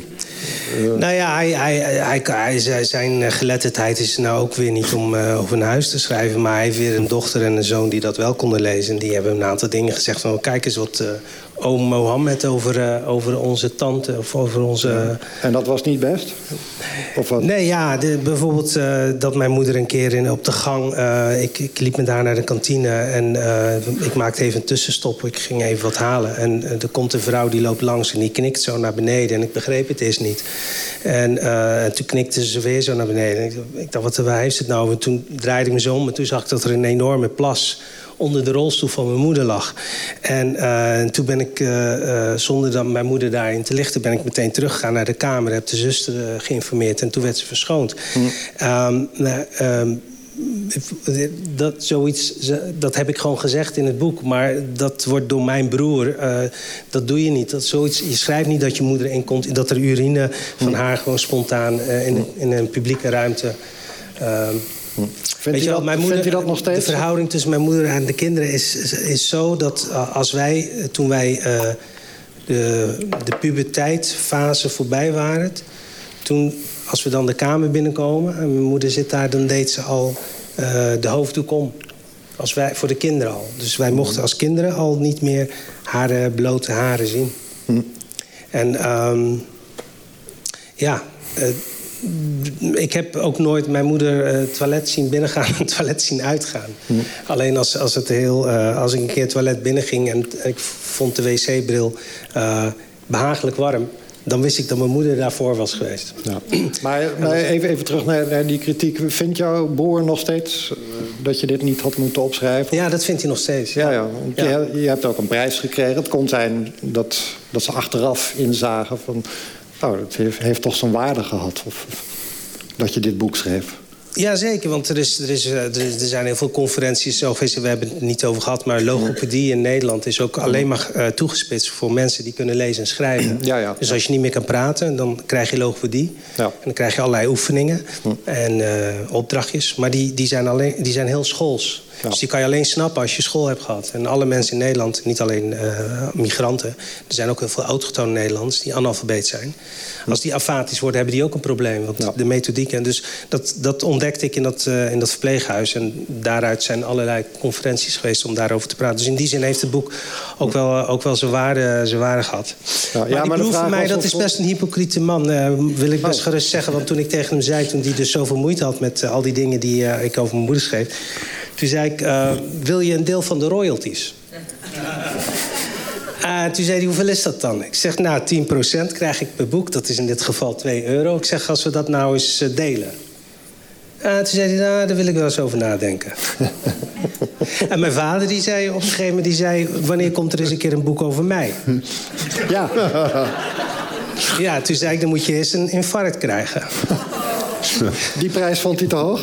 Nou ja, hij, hij, hij, zijn eh, geletterdheid is nou ook weer niet om eh, over een huis te schrijven. Maar hij heeft weer een dochter en een zoon die dat wel konden lezen. En die hebben een aantal dingen gezegd van... kijk eens wat eh, oom Mohammed over, eh, over onze tante of over onze... En dat was niet best? Of wat? Nee, ja, de- bijvoorbeeld eh, dat mijn moeder een keer in, op de gang... eh, ik, ik liep met haar naar de kantine en eh, ik maakte even een tussenstop. Ik ging even wat halen. En eh, er komt een vrouw die loopt langs en die knikt zo naar beneden. En ik begreep het eerst niet. En, eh, en toen knikte ze weer zo naar beneden. En ik, ik dacht, wat waar heeft het nou? En toen draaide ik me zo om en toen zag ik dat er een enorme plas onder de rolstoel van mijn moeder lag. En, en toen ben ik, zonder dat mijn moeder daarin te lichten... ben ik meteen teruggegaan naar de kamer. Heb de zuster geïnformeerd en toen werd ze verschoond. Ehm, nou, ehm, dat, zoiets, dat heb ik gewoon gezegd in het boek. Maar dat wordt door mijn broer. Uh, dat doe je niet. Dat, zoiets, je schrijft niet dat je moeder in komt. Dat er urine van haar gewoon spontaan uh, in, in, een publieke ruimte. Uh, Vindt, je dat, mijn moeder, vindt dat nog steeds? De verhouding tussen mijn moeder en de kinderen is, is, is zo dat als wij, toen wij de, de puberteitfase voorbij waren. Toen, als we dan de kamer binnenkomen en mijn moeder zit daar, dan deed ze al uh, de hoofddoek om. Als wij, voor de kinderen al. Dus wij mochten als kinderen al niet meer haar blote haren zien. Hm. En um, ja, uh, ik heb ook nooit mijn moeder het toilet zien binnengaan en toilet zien uitgaan. Hm. Alleen als, als, het heel, als ik een keer het toilet binnenging en ik vond de wc-bril behagelijk warm dan wist ik dat mijn moeder daarvoor was geweest. Ja. Maar, maar even, even terug naar, naar, die kritiek. Vindt jouw broer nog steeds dat je dit niet had moeten opschrijven? Ja, dat vindt hij nog steeds. Ja, ja. ja. Je, je, hebt ook een prijs gekregen. Het kon zijn dat, dat ze achteraf inzagen van... nou, het heeft, heeft toch zijn waarde gehad. Of, dat je dit boek schreef. Jazeker, want er, is, er, is, eh, er, zijn heel veel conferenties. We hebben het niet over gehad, maar logopedie in Nederland is ook alleen maar uh, toegespitst voor mensen die kunnen lezen en schrijven. Ja, ja. Dus als je niet meer kan praten, dan krijg je logopedie. Ja. En dan krijg je allerlei oefeningen en uh, opdrachtjes. Maar die, die, zijn alleen, die zijn heel schools. Dus die kan je alleen snappen als je school hebt gehad. En alle mensen in Nederland, niet alleen uh, migranten... er zijn ook heel veel autochtone Nederlanders die analfabeet zijn. Als die afatisch worden, hebben die ook een probleem. Want de methodiek... En dus dat, dat ontdekte ik in dat, uh, in dat verpleeghuis. En daaruit zijn allerlei conferenties geweest om daarover te praten. Dus in die zin heeft het boek ook wel, uh, ook wel zijn, waarde, zijn waarde gehad. Maar, ja, maar broer van mij, dat is best een hypocriete man. wil ik best oh. gerust zeggen. Want toen ik tegen hem zei, toen hij dus zoveel moeite had... met al die dingen die ik over mijn moeder schreef... Toen zei ik, uh, wil je een deel van de royalties? Uh, toen zei hij, hoeveel is dat dan? Ik zeg, nou, 10% krijg ik per boek. Dat is in dit geval 2 euro. Ik zeg, als we dat nou eens uh, delen. Uh, toen zei hij, nou, daar wil ik wel eens over nadenken. en mijn vader die zei op een gegeven moment... Die zei, wanneer komt er eens een keer een boek over mij? ja. ja, toen zei ik, dan moet je eens een infarct krijgen. Die prijs vond hij te hoog?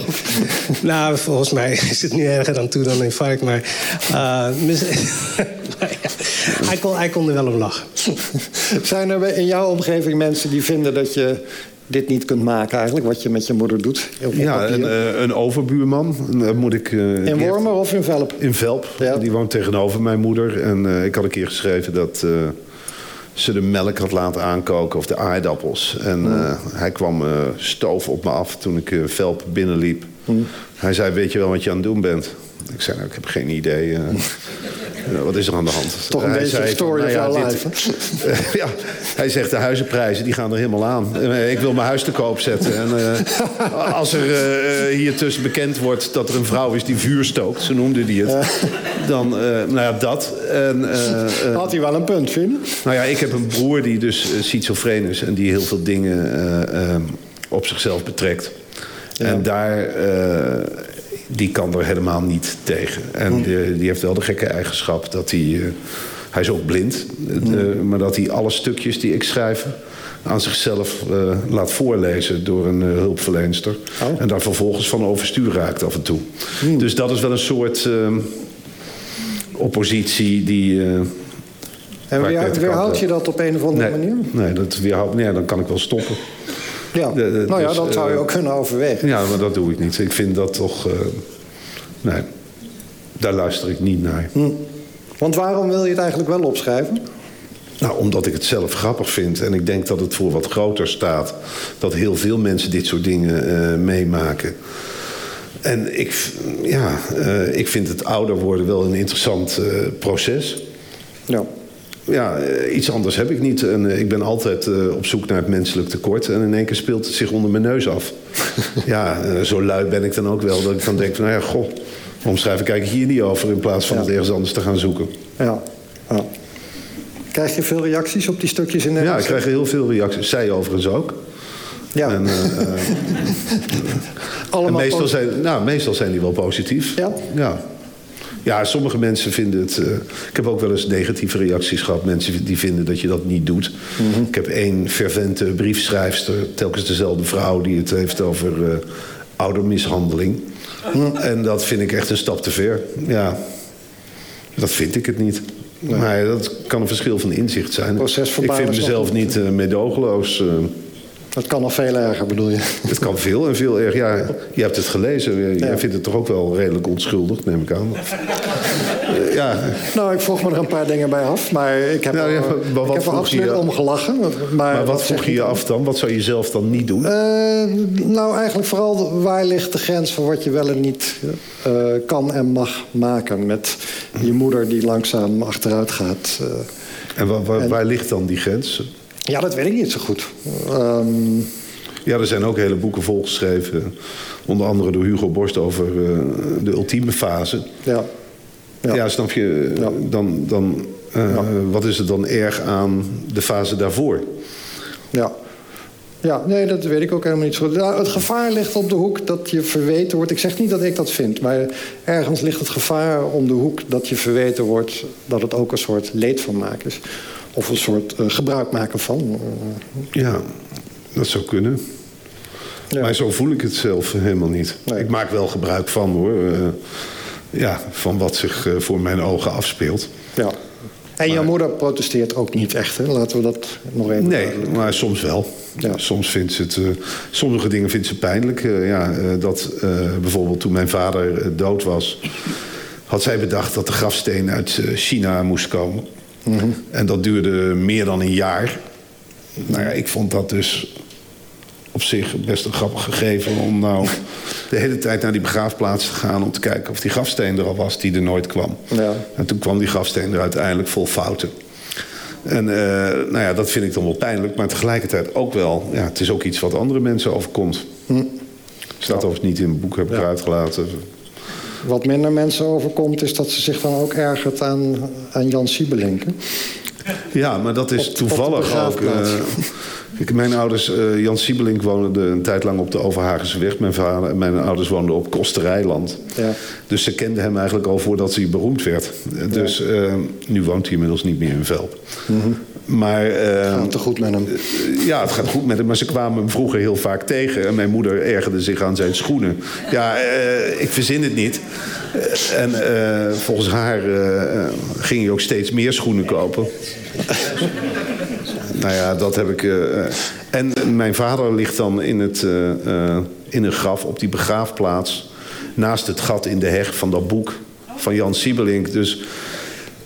nou, volgens mij is het nu erger dan toen dan een infarct. Maar uh, hij, kon, hij kon er wel om lachen. Zijn er in jouw omgeving mensen die vinden dat je dit niet kunt maken eigenlijk, wat je met je moeder doet? Ja, een, eh, een overbuurman moet ik... Uh, in Wormer of in Velp? In Velp. Ja. Die woont tegenover mijn moeder. En uh, ik had een keer geschreven dat ze de melk had laten aankoken of de aardappels. En mm. uh, hij kwam stoof op me af toen ik Velp binnenliep. Mm. Hij zei, weet je wel wat je aan het doen bent? Ik zei, nou, ik heb geen idee. wat is er aan de hand? Toch een hij beetje story van, nou ja, dit, ja, hij zegt, de huizenprijzen die gaan er helemaal aan. ik wil mijn huis te koop zetten. En, als er hier tussen bekend wordt dat er een vrouw is die vuur stookt... zo noemde hij het, dan, nou ja, dat. En, Had hij wel een punt, vind Nou ja, ik heb een broer die dus schizofreen is... en die heel veel dingen op zichzelf betrekt. Ja. En daar die kan er helemaal niet tegen. En hm. die, die heeft wel de gekke eigenschap dat hij... Uh, hij is ook blind, hm. maar dat hij alle stukjes die ik schrijf aan zichzelf uh, laat voorlezen door een uh, hulpverlenster. Oh. En daar vervolgens van overstuur raakt af en toe. Mm. Dus dat is wel een soort uh, oppositie die... en weer, weerhoudt je dat op een of andere nee, manier? Nee, dat weerhoudt, nee, dan kan ik wel stoppen. Ja, nou ja, dus, dat zou je ook kunnen overwegen. Ja, maar dat doe ik niet. Ik vind dat toch... nee, daar luister ik niet naar. Hm. Want waarom wil je het eigenlijk wel opschrijven? Nou, omdat ik het zelf grappig vind. En ik denk dat het voor wat groter staat. Dat heel veel mensen dit soort dingen uh, meemaken. En ik, ja, uh, ik vind het ouder worden wel een interessant uh, proces. Ja. Ja, iets anders heb ik niet. En ik ben altijd op zoek naar het menselijk tekort. En in één keer speelt het zich onder mijn neus af. ja, zo lui ben ik dan ook wel. Dat ik dan denk van, nou ja, goh, waarom schrijf ik eigenlijk hier niet over... in plaats van ja. het ergens anders te gaan zoeken. Ja, ja. Krijg je veel reacties op die stukjes in Nederland? Ja, ik krijg heel veel reacties. Zij overigens ook. Ja. En, Allemaal en meestal, zijn, nou, meestal zijn die wel positief. Ja? Ja. Ja, sommige mensen vinden het... Uh, ik heb ook wel eens negatieve reacties gehad. Mensen die vinden dat je dat niet doet. Mm -hmm. Ik heb één fervente briefschrijfster, telkens dezelfde vrouw... die het heeft over uh, oudermishandeling. En dat vind ik echt een stap te ver. Ja, dat vind ik het niet. Maar dat kan een verschil van inzicht zijn. Ik vind mezelf niet uh, medogeloos. Het kan nog veel erger, bedoel je? Het kan veel en veel erger. Ja, je hebt het gelezen. Jij vindt het toch ook wel redelijk onschuldig, neem ik aan. ja. Nou, ik vroeg me er een paar dingen bij af. Maar ik heb, nou, ja, maar ik heb er absoluut je... om gelachen. Maar, maar wat vroeg je je af dan? Wat zou je zelf dan niet doen? Uh, nou, eigenlijk vooral waar ligt de grens van wat je wel en niet uh, kan en mag maken. Met je moeder die langzaam achteruit gaat. En, waar, waar, en waar ligt dan die grens? Ja, dat weet ik niet zo goed. Um... Ja, er zijn ook hele boeken volgeschreven. Onder andere door Hugo Borst over uh, de ultieme fase. Ja. Ja, ja snap je? Ja. Dan, dan, uh, ja. Wat is er dan erg aan de fase daarvoor? Ja. Ja, nee, dat weet ik ook helemaal niet zo goed. Nou, het gevaar ligt op de hoek dat je verweten wordt. Ik zeg niet dat ik dat vind, maar ergens ligt het gevaar om de hoek dat je verweten wordt dat het ook een soort leedvermaak is. Of een soort uh, gebruik maken van. Ja, dat zou kunnen. Ja. Maar zo voel ik het zelf helemaal niet. Nee. Ik maak wel gebruik van hoor. Uh, ja, van wat zich voor mijn ogen afspeelt. Ja. En jouw moeder protesteert ook niet echt, hè? Laten we dat nog even... Nee, maar soms wel. Ja. Soms vindt ze het... Uh, sommige dingen vindt ze pijnlijk. Uh, ja, dat bijvoorbeeld toen mijn vader dood was... had zij bedacht dat de grafsteen uit China moest komen. En dat duurde meer dan een jaar. Nou ja, ik vond dat dus op zich best een grappig gegeven om nou de hele tijd naar die begraafplaats te gaan om te kijken of die grafsteen er al was die er nooit kwam. Ja. En toen kwam die grafsteen er uiteindelijk vol fouten. En uh, nou ja, dat vind ik dan wel pijnlijk, maar tegelijkertijd ook wel, ja, het is ook iets wat andere mensen overkomt. Hm. Staat ja. overigens niet in het boek, heb ik ja. eruit gelaten. Wat minder mensen overkomt, is dat ze zich dan ook ergert aan, aan Jan Siebelink. Ja, maar dat is op, toevallig ook. Uh, mijn ouders, uh, Jan Siebelink woonde een tijd lang op de Overhagense weg. Mijn, vader, mijn ouders woonden op Kosterijland. Ja. Dus ze kenden hem eigenlijk al voordat hij beroemd werd. Dus uh, nu woont hij inmiddels niet meer in Velp. Mm -hmm. Maar, uh, gaat het goed met hem? Ja, het gaat goed met hem. Maar ze kwamen hem vroeger heel vaak tegen. En mijn moeder ergerde zich aan zijn schoenen. Ja, uh, ik verzin het niet. Uh, en volgens haar ging hij ook steeds meer schoenen kopen. nou ja, dat heb ik... en mijn vader ligt dan in, het, in een graf op die begraafplaats... naast het gat in de heg van dat boek van Jan Siebelink. Dus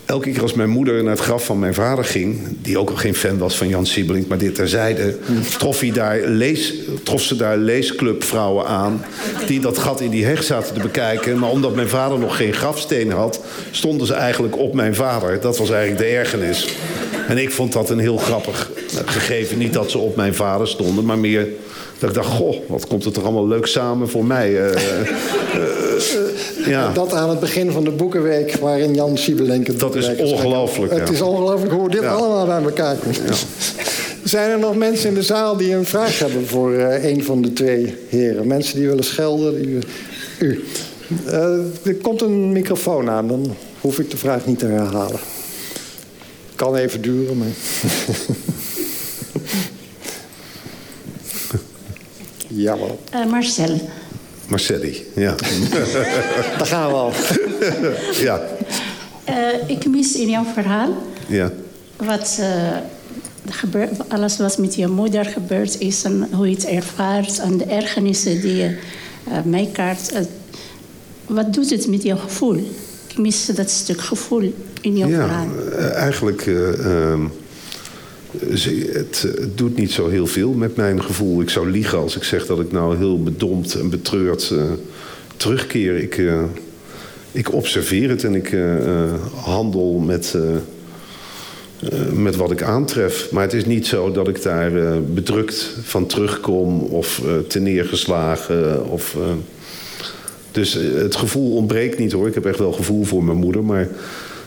elke keer als mijn moeder naar het graf van mijn vader ging... die ook al geen fan was van Jan Siebelink, maar dit terzijde... trof, hij daar lees, trof ze daar leesclubvrouwen aan... die dat gat in die heg zaten te bekijken. Maar omdat mijn vader nog geen grafsteen had... stonden ze eigenlijk op mijn vader. Dat was eigenlijk de ergernis. En ik vond dat een heel grappig gegeven. Niet dat ze op mijn vader stonden, maar meer dat ik dacht, goh, wat komt het er allemaal leuk samen voor mij. Uh, ja. Dat aan het begin van de Boekenweek, waarin Jan Siebelink... Dat is ongelooflijk. Het is ongelooflijk hoe dit allemaal bij elkaar komt. Ja. Zijn er nog mensen in de zaal die een vraag hebben voor uh, een van de twee heren? Mensen die willen schelden? Die, u. er komt een microfoon aan, dan hoef ik de vraag niet te herhalen. Kan even duren, maar... Jawel. Uh, Marcel. Marcelli, ja. Daar gaan we al. ja. Uh, ik mis in jouw verhaal... Ja. Wat, uh, gebeurt, alles wat met je moeder gebeurd is... en hoe je het ervaart... en de ergernissen die je meekaart. wat doet het met jouw gevoel? Ik mis dat stuk gevoel in jouw ja, verhaal. eigenlijk... Ehm, het, doet niet zo heel veel met mijn gevoel. Ik zou liegen als ik zeg dat ik nou heel bedompt en betreurd uh, terugkeer. Ik, uh, ik observeer het en ik uh, handel met, met wat ik aantref. Maar het is niet zo dat ik daar bedrukt van terugkom of te neergeslagen. Of, dus het gevoel ontbreekt niet hoor. Ik heb echt wel gevoel voor mijn moeder. Maar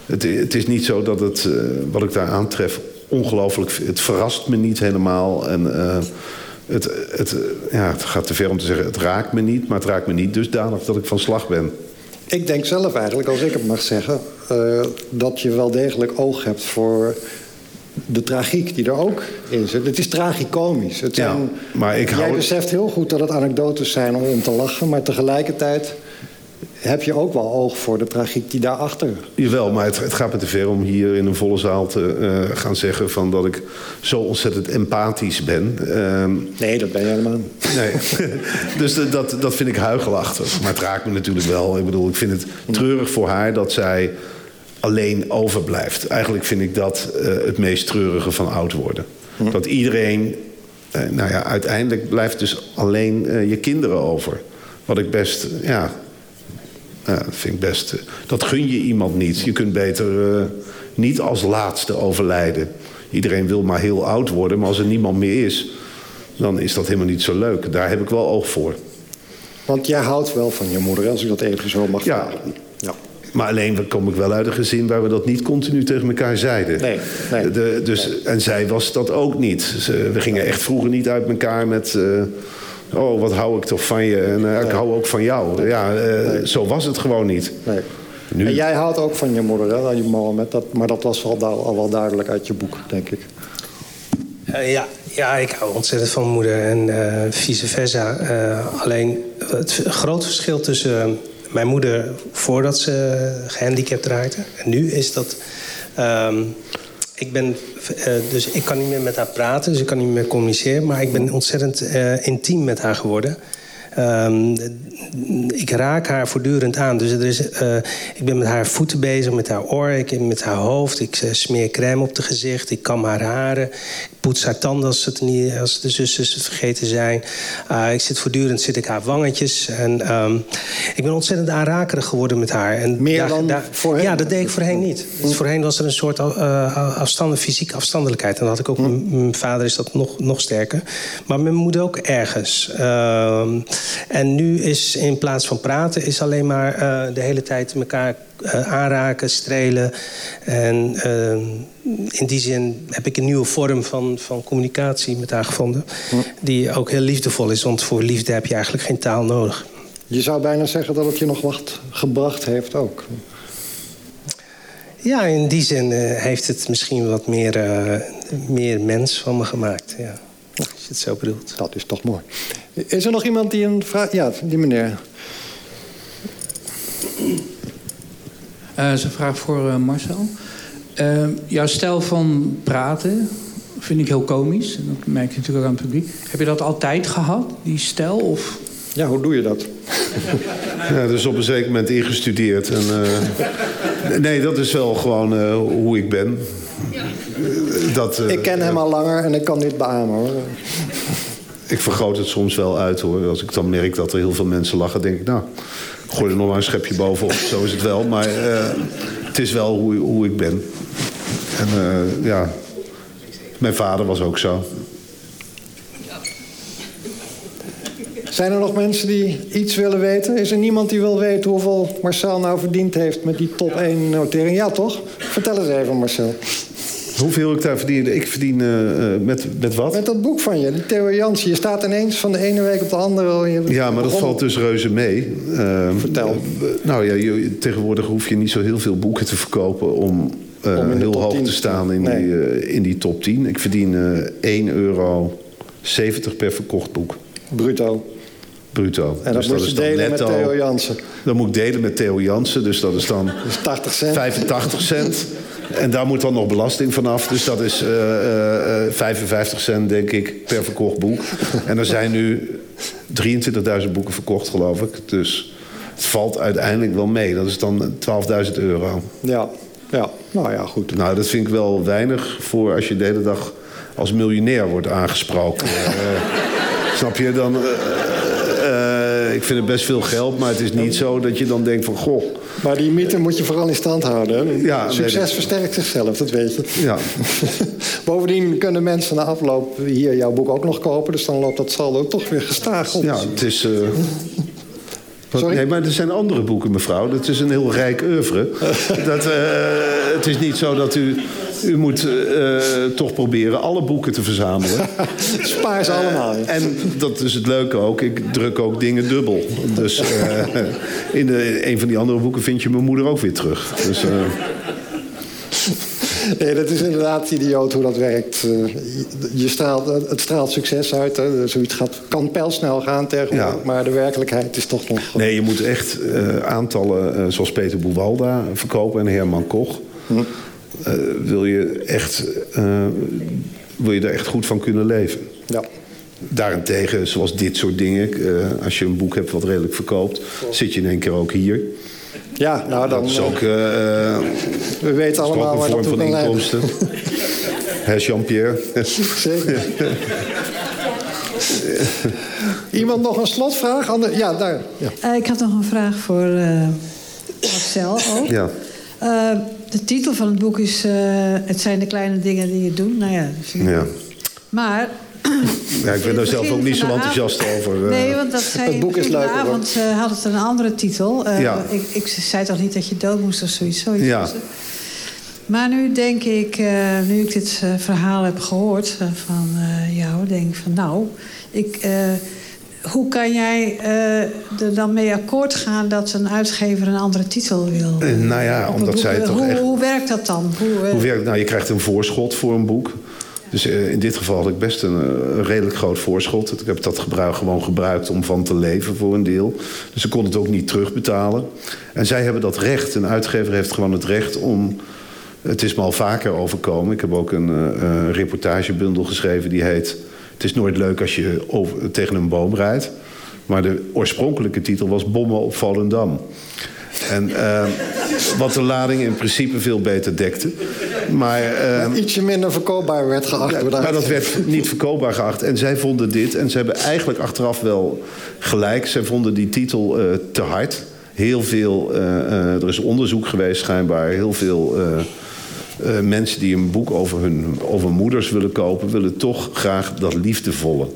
het, het is niet zo dat het, wat ik daar aantref ongelooflijk. Het verrast me niet helemaal. En uh, het, het, ja, het gaat te ver om te zeggen, het raakt me niet. Maar het raakt me niet dusdanig dat ik van slag ben. Ik denk zelf eigenlijk, als ik het mag zeggen... Uh, dat je wel degelijk oog hebt voor de tragiek die er ook in zit. Het is tragicomisch. Het zijn, ja, maar ik jij hou... beseft heel goed dat het anekdotes zijn om te lachen... maar tegelijkertijd heb je ook wel oog voor de tragiek die daarachter... Jawel, maar het, het gaat me te ver om hier in een volle zaal te uh, gaan zeggen... Van dat ik zo ontzettend empathisch ben. Uh, nee, dat ben je helemaal niet. Nee, dus de, dat, dat vind ik huigelachtig. Maar het raakt me natuurlijk wel. Ik bedoel, ik vind het treurig voor haar dat zij alleen overblijft. Eigenlijk vind ik dat uh, het meest treurige van oud worden. Hm. Dat iedereen... Uh, nou ja, uiteindelijk blijft dus alleen je kinderen over. Wat ik best, ja, ja, dat vind ik best. Eh, dat gun je iemand niet. Je kunt beter uh, niet als laatste overlijden. Iedereen wil maar heel oud worden, maar als er niemand meer is, dan is dat helemaal niet zo leuk. Daar heb ik wel oog voor. Want jij houdt wel van je moeder, als ik dat even zo mag ja. ja. Maar alleen kom ik wel uit een gezin waar we dat niet continu tegen elkaar zeiden. Nee, nee, De, dus, nee. En zij was dat ook niet. Ze, we gingen echt vroeger niet uit elkaar met... Uh, oh, wat hou ik toch van je en uh, nee. ik hou ook van jou. Ja, uh, nee. zo was het gewoon niet. Nee. Nu... En jij houdt ook van je moeder, hè, je Mohammed. Dat, maar dat was wel, al wel duidelijk uit je boek, denk ik. Uh, ja, ja, ik hou ontzettend van moeder en vice versa. alleen het grote verschil tussen mijn moeder voordat ze gehandicapt raakte en nu is dat... Um, ik ben, uh, dus ik kan niet meer met haar praten, dus ik kan niet meer communiceren. Maar ik ben ontzettend uh, intiem met haar geworden. Um, ik raak haar voortdurend aan. Dus er is, uh, ik ben met haar voeten bezig, met haar oor, ik met haar hoofd. Ik smeer crème op het gezicht, ik kam haar haren. Ik poets haar tanden als, het niet, als de zusters het vergeten zijn. Uh, ik zit voortdurend zit ik haar wangetjes. En um, ik ben ontzettend aanrakerig geworden met haar. En Meer daar, dan daar, voorheen? Ja, dat deed ik voorheen niet. Dus voorheen was er een soort uh, afstand, fysieke afstandelijkheid. En dat had ik ook. Hm. Mijn vader is dat nog, nog sterker. Maar mijn moeder ook ergens. Uh, en nu is in plaats van praten, is alleen maar uh, de hele tijd elkaar uh, aanraken, strelen. En uh, in die zin heb ik een nieuwe vorm van, van communicatie met haar gevonden. Hm. Die ook heel liefdevol is, want voor liefde heb je eigenlijk geen taal nodig. Je zou bijna zeggen dat het je nog wat gebracht heeft ook. Ja, in die zin heeft het misschien wat meer, meer mens van me gemaakt. Ja. Als je het zo bedoelt. Dat is toch mooi. Is er nog iemand die een vraag... Ja, die meneer. Uh, dat is een vraag voor uh, Marcel. Uh, jouw stijl van praten vind ik heel komisch. Dat merk je natuurlijk ook aan het publiek. Heb je dat altijd gehad, die stijl? Of... Ja, hoe doe je dat? ja, dus op een zeker moment ingestudeerd. En, uh, nee, dat is wel gewoon uh, hoe ik ben. Dat, uh, ik ken hem al langer en ik kan dit beamen. Hoor. Ik vergroot het soms wel uit hoor. Als ik dan merk dat er heel veel mensen lachen, denk ik, nou, gooi er nog maar een schepje bovenop. Zo is het wel. Maar het is wel hoe, hoe ik ben. En ja, mijn vader was ook zo. Zijn er nog mensen die iets willen weten? Is er niemand die wil weten hoeveel Marcel nou verdiend heeft met die top 1 notering? Ja, toch? Vertel eens even, Marcel. Hoeveel ik daar verdiende? Ik verdien uh, met, met wat? Met dat boek van je, die Theo Jansen. Je staat ineens van de ene week op de andere. Je ja, maar dat valt dus reuze mee. Uh, Vertel. Nou ja, je, tegenwoordig hoef je niet zo heel veel boeken te verkopen... om, om heel hoog te staan in, nee. die, in die top 10. Ik verdien 1,70 euro per verkocht boek. Bruto. Bruto. En dat dus moet dat je is delen netto, met Theo Jansen. Dat moet ik delen met Theo Jansen, dus dat is dan dus 80 cent. 85 cent. En daar moet dan nog belasting vanaf. Dus dat is uh, uh, 55 cent, denk ik, per verkocht boek. En er zijn nu 23.000 boeken verkocht, geloof ik. Dus het valt uiteindelijk wel mee. Dat is dan 12.000 euro. Ja, ja, nou ja, goed. Nou, dat vind ik wel weinig voor als je de hele dag als miljonair wordt aangesproken. snap je? Dan, ik vind het best veel geld, maar het is niet zo dat je dan denkt van... goh. Maar die mythe moet je vooral in stand houden. Ja, Succes versterkt zichzelf, dat weet je. Ja. Bovendien kunnen mensen na afloop hier jouw boek ook nog kopen... dus dan loopt dat saldo toch weer gestaag op. Ja, het is... Uh... Sorry? Nee, maar er zijn andere boeken, mevrouw. Dat is een heel rijk oeuvre. dat, uh, het is niet zo dat u... U moet uh, toch proberen alle boeken te verzamelen. Spaar ze allemaal. Ja. En dat is het leuke ook. Ik druk ook dingen dubbel. Dus in de, een van die andere boeken vind je mijn moeder ook weer terug. Dus, nee, dat is inderdaad idioot hoe dat werkt. Eh, je straalt, het straalt succes uit. Hè. Zoiets gaat, kan pijlsnel gaan tegenwoordig. Maar de werkelijkheid is toch nog... Nee, je moet echt uh, aantallen uh, zoals Peter Boewalda verkopen en Herman Koch. Hm. wil, je echt, wil je er echt goed van kunnen leven. Ja. Daarentegen, zoals dit soort dingen, als je een boek hebt wat redelijk verkoopt, zit je in één keer ook hier. Ja, nou dan... Dat is ook, uh, we weten allemaal waar dat van inkomsten. Hè, Jean-Pierre? Zeker. Iemand nog een slotvraag? Ander, ja, daar. Ja. Uh, ik had nog een vraag voor uh, Marcel ook. Ja. Uh, de titel van het boek is Het zijn de kleine dingen die je doet. Nou ja, ja. Maar ja, ik ben daar zelf ook niet zo enthousiast over. Nee, want dat zei het boek is leuk. Want uh, had het een andere titel. Uh, ja. ik, ik zei toch niet dat je dood moest of zoiets. zoiets ja. Maar nu denk ik, uh, nu ik dit verhaal heb gehoord van jou, denk ik van nou, ik, hoe kan jij er dan mee akkoord gaan dat een uitgever een andere titel wil? nou ja, omdat zij toch hoe, echt... Hoe werkt dat dan? Hoe, hoe werkt, nou, je krijgt een voorschot voor een boek. Dus in dit geval had ik best een, een, redelijk groot voorschot. Ik heb dat gebruik, gewoon gebruikt om van te leven voor een deel. Dus ik kon het ook niet terugbetalen. En zij hebben dat recht. Een uitgever heeft gewoon het recht om... Het is me al vaker overkomen. Ik heb ook een, een reportagebundel geschreven die heet... Het is nooit leuk als je tegen een boom rijdt. Maar de oorspronkelijke titel was Bommen op Volendam. En uh, wat de lading in principe veel beter dekte. Maar, uh, Ietsje minder verkoopbaar werd geacht. Ja, maar dat werd niet verkoopbaar geacht. En zij vonden dit, en ze hebben eigenlijk achteraf wel gelijk... zij vonden die titel uh, te hard. Heel veel, er is onderzoek geweest schijnbaar... heel veel mensen die een boek over hun over moeders willen kopen... willen toch graag dat liefdevolle.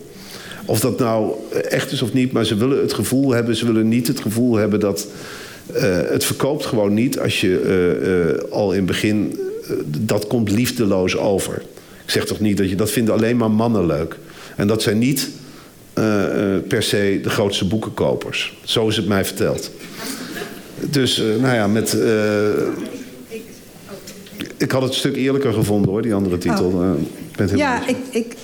Of dat nou echt is of niet, maar ze willen het gevoel hebben... ze willen niet het gevoel hebben dat... Uh, het verkoopt gewoon niet als je uh, al in het begin... dat komt liefdeloos over. Ik zeg toch niet dat je... Dat vinden alleen maar mannen leuk. En dat zijn niet per se de grootste boekenkopers. Zo is het mij verteld. Dus, nou ja, met... ik had het een stuk eerlijker gevonden, hoor, die andere titel. Oh. ben ja, ik... ik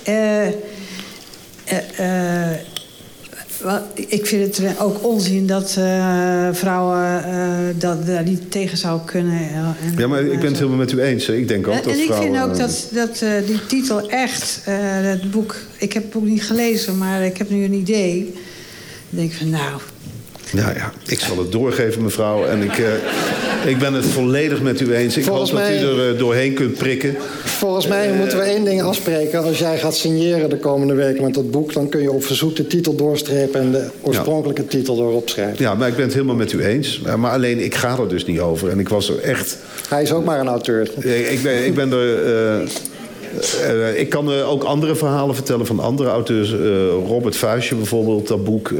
ik vind het ook onzin dat uh, vrouwen uh, dat, daar niet tegen zou kunnen. En, ja, maar ik ben het helemaal met u eens. Ik denk ook en, dat en vrouwen... ik vind ook dat, dat uh, die titel echt, het boek... Ik heb het boek niet gelezen, maar ik heb nu een idee. Dan denk ik van, nou... Nou ja, ik zal het doorgeven, mevrouw. En ik, uh, ik ben het volledig met u eens. Ik volgens hoop mij, dat u er uh, doorheen kunt prikken. Volgens mij uh, moeten we één ding afspreken. Als jij gaat signeren de komende week met dat boek... dan kun je op verzoek de titel doorstrepen... en de oorspronkelijke ja. titel erop schrijven. Ja, maar ik ben het helemaal met u eens. Maar alleen, ik ga er dus niet over. En ik was er echt... Hij is ook maar een auteur. Ik ben, ik ben er... Uh, ik kan uh, ook andere verhalen vertellen van andere auteurs. Uh, Robert Vuistje bijvoorbeeld, dat boek...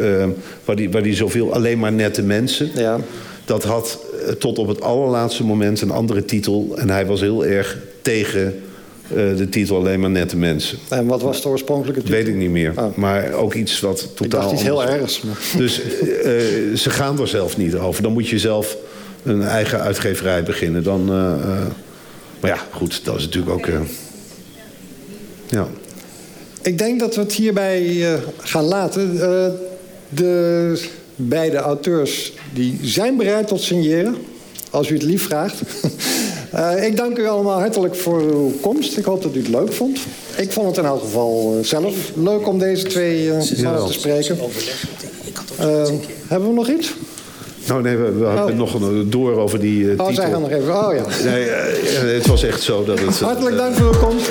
waar, die, waar die zoveel alleen maar nette mensen... Ja. dat had tot op het allerlaatste moment een andere titel. En hij was heel erg tegen de titel alleen maar nette mensen. En wat was de oorspronkelijke titel? Weet ik niet meer. Oh. Maar ook iets wat totaal ik dacht iets heel ergs. Maar... Dus ze gaan er zelf niet over. Dan moet je zelf een eigen uitgeverij beginnen. Dan, maar ja, goed, dat is natuurlijk ook... Ja. Ik denk dat we het hierbij uh, gaan laten. Uh, de beide auteurs die zijn bereid tot signeren. Als u het lief vraagt. uh, ik dank u allemaal hartelijk voor uw komst. Ik hoop dat u het leuk vond. Ik vond het in elk geval zelf leuk om deze twee mannen te spreken. hebben we nog iets? Nou nee, we, we hadden oh. nog een door over die uh, oh, titel. zij gaan nog even. Oh ja. Nee, uh, het was echt zo dat het... Hartelijk dank voor uw komst.